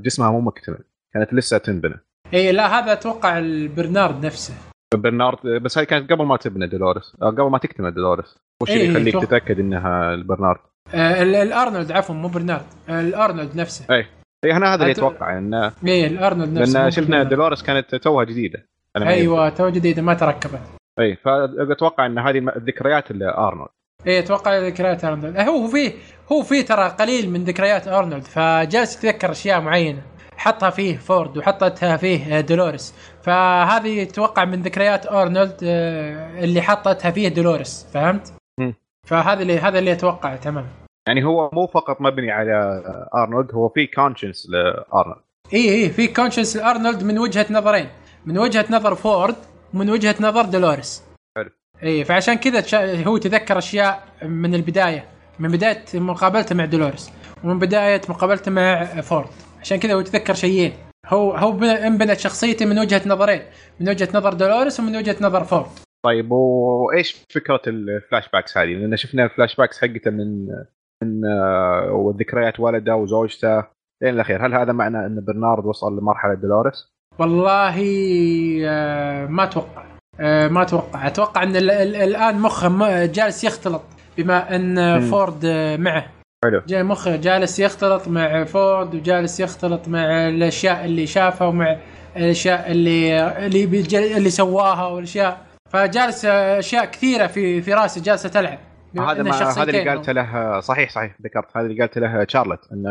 جسمها مو مكتمل. كانت لسه تنبنى. اي لا هذا أتوقع البرنارد نفسه. برنارد بس هاي كانت قبل ما تبنى دولوريس قبل ما تكتمل دولوريس. وش اللي يخليك تتأكد إنها البرنارد؟ آه الأرنولد عفوا مو برنارد الأرنولد نفسه. اي اي أنا هذا اللي أتوقع انه اي الأرنولد نفسه لأن شفنا دولوريس كانت توها جديدة. أيوه توها جديدة ما تركبت. اي فأتوقع إن هذه الذكريات لارنولد اي أتوقع ذكريات أرنولد. هو في هو في ترى قليل من ذكريات أرنولد فجالس يتذكر أشياء معينة. حطها فيه فورد وحطتها فيه دولوريس. فهذه أتوقع من ذكريات أرنولد آه، اللي حطتها فيه دولوريس فهمت؟ م. فهذا اللي هذا اللي أتوقعه تمام. يعني هو مو فقط مبني على أرنولد هو في كونشنس لأرنولد. اي اي في consciousness لأرنولد من وجهة نظرين. من وجهة نظر فورد ومن وجهة نظر دولوريس. حلو. إي فعشان كذا هو تذكر أشياء من البداية من بداية مقابلته مع دولوريس ومن بداية مقابلته مع فورد. عشان كذا هو يتذكر شيئين. هو هو انبنت شخصيته من وجهة نظرين من وجهة نظر دولوريس ومن وجهة نظر فورد. طيب وإيش فكرة ال flashbacks هذه؟ لأن شفنا ال flashbacks حقته من من آه، وذكريات ولده وزوجته. لين الأخير، هل هذا معنى إن برنارد وصل لمرحلة دولوريس؟ والله آه، ما أتوقع. آه، ما أتوقع. أتوقع إن الآن مخه جالس يختلط بما إن فورد معه. حلو. جاي مخه جالس يختلط مع فورد وجالس يختلط مع الأشياء اللي شافها ومع الأشياء اللي اللي اللي سواها والأشياء. فجالس أشياء كثيرة في في رأسه جالسة تلعب. هذا ما هذا اللي قالته له صحيح صحيح ذكرت. هذا اللي قالته له شارلوت إن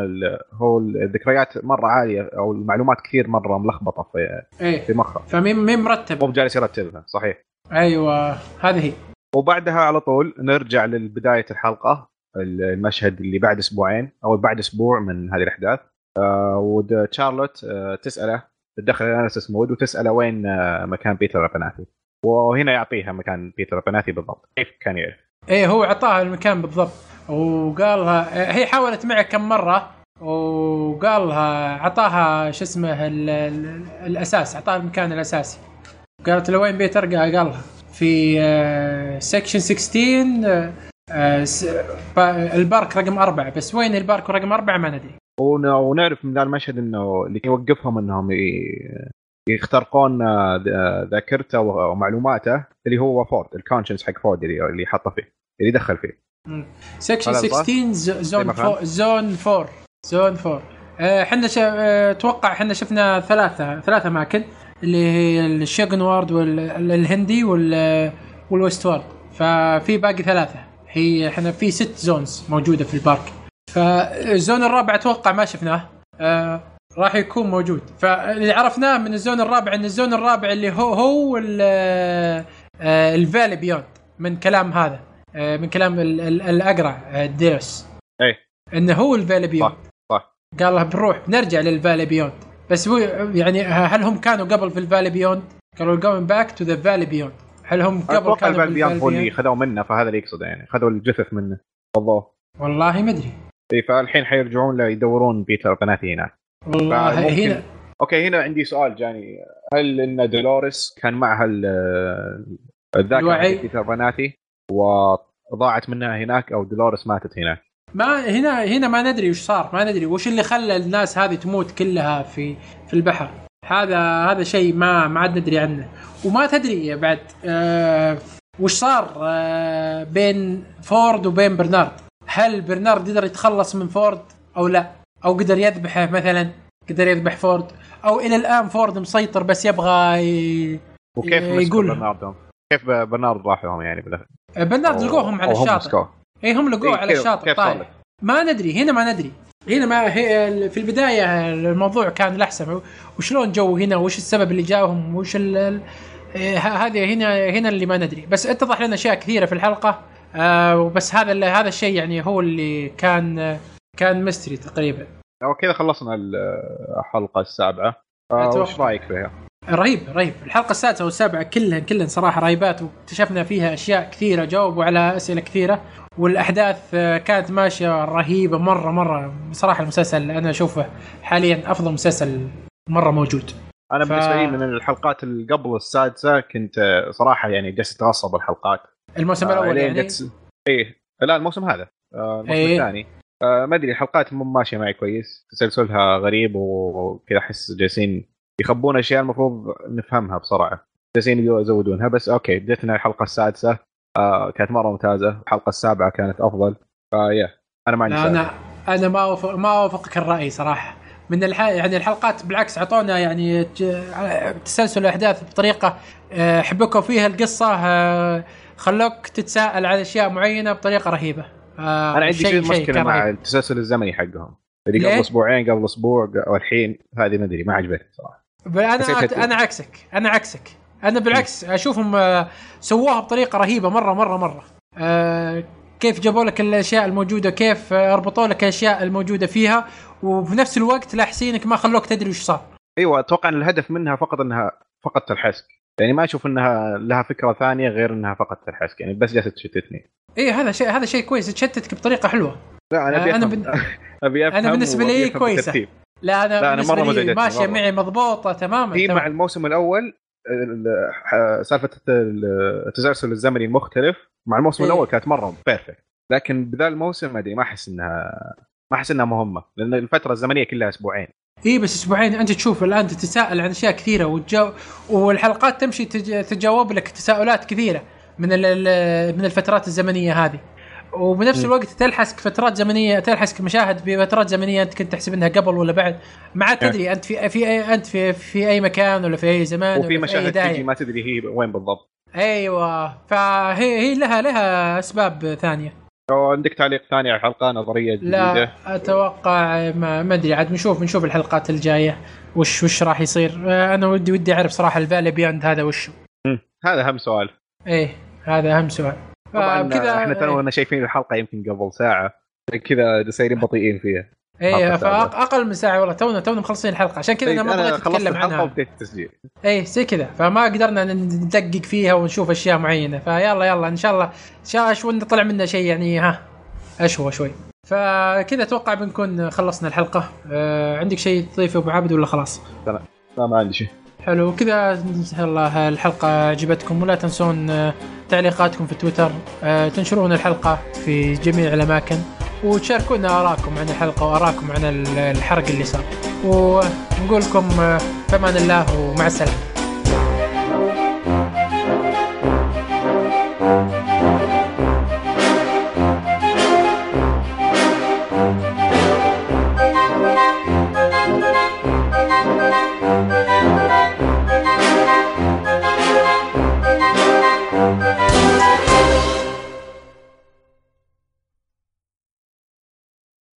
هو الذكريات مرة عالية أو المعلومات كثير مرة ملخبطة في إيه. في مخه. فمين مين مرتب. مو جالس يرتبها صحيح. أيوه هذه هي. وبعدها على طول نرجع لبداية الحلقة المشهد اللي بعد أسبوعين أو بعد أسبوع من هذه الأحداث. آه وتشارلوت آه تسأله تدخل analysis mode وتسأله وين آه مكان بيتر أبرناثي وهنا يعطيها مكان بيتر أبرناثي بالضبط كيف كان يعرف. إيه هو اعطاها المكان بالضبط. وقالها هي حاولت معه كم مرة وقال لها اعطاها شو اسمه ال ال الأساس اعطاها المكان الأساسي. قالت له وين بيتر قال لها في section 16 آه، البارك رقم أربعة. بس وين البارك رقم أربعة؟ ما ندري. ون- ونعرف من ذا المشهد إنه اللي يوقفهم إنهم يخترقون آه، ذ- ذاكرته و- ومعلوماته اللي هو فورد ال consciousness حق فورد اللي اللي حطه فيه اللي دخل فيه. section هذا الظاهر؟ 16 ز- zone four zone 4 zone 4 إحنا. أتوقع إحنا شفنا ثلاثة ثلاث اماكن اللي هي الشوغن وارد والهندي وال وال West World ففي باقي ثلاثة. هي إحنا في ست zones موجودة في ال park. فال zone الرابع أتوقع ما شفناه. آه راح يكون موجود. فاللي عرفناه من ال zone الرابع إن ال zone الرابع اللي هو هو ال- آه، ال valley beyond من كلام هذا آه، من كلام ال- ال- الاقرع آه، ديوس إيه إنه هو ال valley beyond صح قال له بنروح بنرجع لل valley beyond بس هو يعني هل هم كانوا قبل في ال valley beyond؟ قالوا going back to the valley beyond هل هم قبل كانوا في ال valley beyond هو اللي ال valley خذوه منه فهذا اللي يقصده يعني خذوا الجثث منه. بالضبط والله ما أدري. إي فالحين حيرجعون يدورون بيتر أبيرناثي هناك. والله هنا okay هنا عندي سؤال جاني. هل إن دولوريس كان معها ال- الذاكرة بيتر أبيرناثي وضاعت منها هناك أو دولوريس ماتت هناك؟ ما هنا هنا ما ندري وش صار ما ندري. وش اللي خلى الناس هذه تموت كلها في في البحر؟ هذا هذا شيء ما ما عاد ندري عنه. وما تدري بعد آه وش صار آه بين فورد وبين برنارد؟ هل برنارد قدر يتخلص من فورد أو لا؟ أو قدر يذبحه مثلا قدر يذبح فورد أو إلى الآن فورد مسيطر بس يبغى ي... وكيف يقول- برناردهم؟ كيف برنارد راح لهم يعني بالاخر؟ برنارد أو- لقوهم على الشاطئ. إي هم لقوه على كيف- الشاطئ كيف لك؟ ما ندري هنا ما ندري. هنا ما هي في البداية الموضوع كان الأحسن. وشلون جو هنا؟ وش السبب اللي جاهم؟ وش ال- هذه هنا هنا اللي ما ندري. بس اتضح لنا أشياء كثيرة في الحلقة. آه وبس هذا هذا الشيء يعني هو اللي كان كان mystery تقريبا. وكذا خلصنا الحلقة السابعة. آه، أتوقع. وش رأيك فيها؟ رهيب رهيب. الحلقة السادسة والسابعة كلها كلها صراحة رهيبات واكتشفنا فيها أشياء كثيرة جاوبوا على أسئلة كثيرة. والأحداث آه، كانت ماشية رهيبة مرة مرة. بصراحه المسلسل أنا أشوفه حاليا أفضل مسلسل مرة موجود. أنا ف- بالنسبة لي من الحلقات اللي قبل السادسة كنت آه، صراحة يعني جالس أتغصب الحلقات. الموسم آه، الأول يعني؟ جت- إيه لا الموسم هذا. آه، الموسم إيه. الثاني. آه، ما أدري الحلقات مو ماشية معي كويس. تسلسلها غريب وكذا أحس جالسين يخبون أشياء المفروض نفهمها بسرعة. جالسين يزودونها بس أوكي جتنا الحلقة السادسة. آه، كانت مرة ممتازة. الحلقة السابعة كانت أفضل. فيا أنا ما عندي. أنا أنا ما أوافق ما أوافقك الرأي صراحة. من الح... يعني الحلقات بالعكس أعطونا يعني تسلسل الاحداث بطريقة آه، حبكوا فيها القصة آه، خلوك تتساءل عن أشياء معينة بطريقة رهيبة. آه، أنا عندي شيء مشكلة مع رهيب. التسلسل الزمني حقهم. اللي؟ قبل أسبوعين قبل أسبوع والحين هذه ما أدري ما عجبتني صراحة. أنا أنا عكسك. أنا عكسك. أنا بالعكس أشوفهم آه، سووها بطريقة رهيبة مرة مرة مرة. آه، كيف جابوا لك الأشياء الموجودة كيف ربطوا لك الأشياء الموجودة فيها وفي نفس الوقت لاحسينك ما خلوك تدري وش صار. إيوه أتوقع إن الهدف منها فقط إنها فقط الحسك. يعني ما أشوف إنها لها فكرة ثانية غير إنها فقط الحسك. يعني بس جالسة تشتتني. إيه هذا شيء هذا شيء كويس. تشتتك بطريقة حلوة. لا أنا أبي بن- أبي أفهم أنا بالنسبة وأبي لي أفهم كويسة. بالترتيب. لا أنا لا، أنا بالنسبة مرة لي ماشية. معي مضبوطة تماما. هي تمام. مع الموسم الأول سالفة ال- التسلسل الزمني المختلف مع الموسم إيه. الأول كانت مرة بيرفكت لكن بذا الموسم ما أدري ما أحس انها ما أحس إنها مهمة. لأن الفترة الزمنية كلها أسبوعين. إي بس أسبوعين. أنت تشوف الآن تتساءل عن أشياء كثيرة وتجاو والحلقات تمشي تج... تجاوب لك تساؤلات كثيرة من ال... من الفترات الزمنية هذه. وبنفس. الوقت تلحسك فترات زمنية تلحسك مشاهد بفترات زمنية أنت كنت تحسب إنها قبل ولا بعد. ما عاد. تدري أنت في في أي أنت في في أي مكان ولا في أي زمان وفي مشاهد تجي ما تدري هي وين بالضبط. أيوه. فهي هي لها لها أسباب ثانية. أو عندك تعليق ثاني على الحلقة نظرية جديدة؟ لا أتوقع ما, ما أدري عاد نشوف نشوف الحلقات الجاية وش وش راح يصير. آه، أنا ودي ودي أعرف صراحة الفالي بياند هذا وش. هذا أهم سؤال. إيه هذا أهم سؤال. طبعا فكذا إحنا تونا شايفين الحلقة يمكن قبل ساعة كذا سايرين بطيئين فيها. سابعة. فاقل من ساعة والله تونا تونا مخلصين الحلقة. عشان كذا أنا ما بغيت أتكلم عنها. التسجيل إيه زي كذا. فما قدرنا ندقق فيها ونشوف أشياء معينة. فيلا يلا إن شاء الله. إن شاء الله شو طلع منا شيء يعني ها اشوى شوي. فكذا أتوقع بنكون خلصنا الحلقة. آه عندك شيء تضيفه أبو عابد ولا خلاص؟ لا ما عندي شيء. حلو. كذا ان شاء الله الحلقة عجبتكم. ولا تنسون آه، تعليقاتكم في تويتر. آه، تنشرون الحلقة في جميع الأماكن. وتشاركونا آراءكم عن الحلقة وآراءكم عن الحرق اللي صار. ونقول لكم آه، فمان الله ومع السلامة.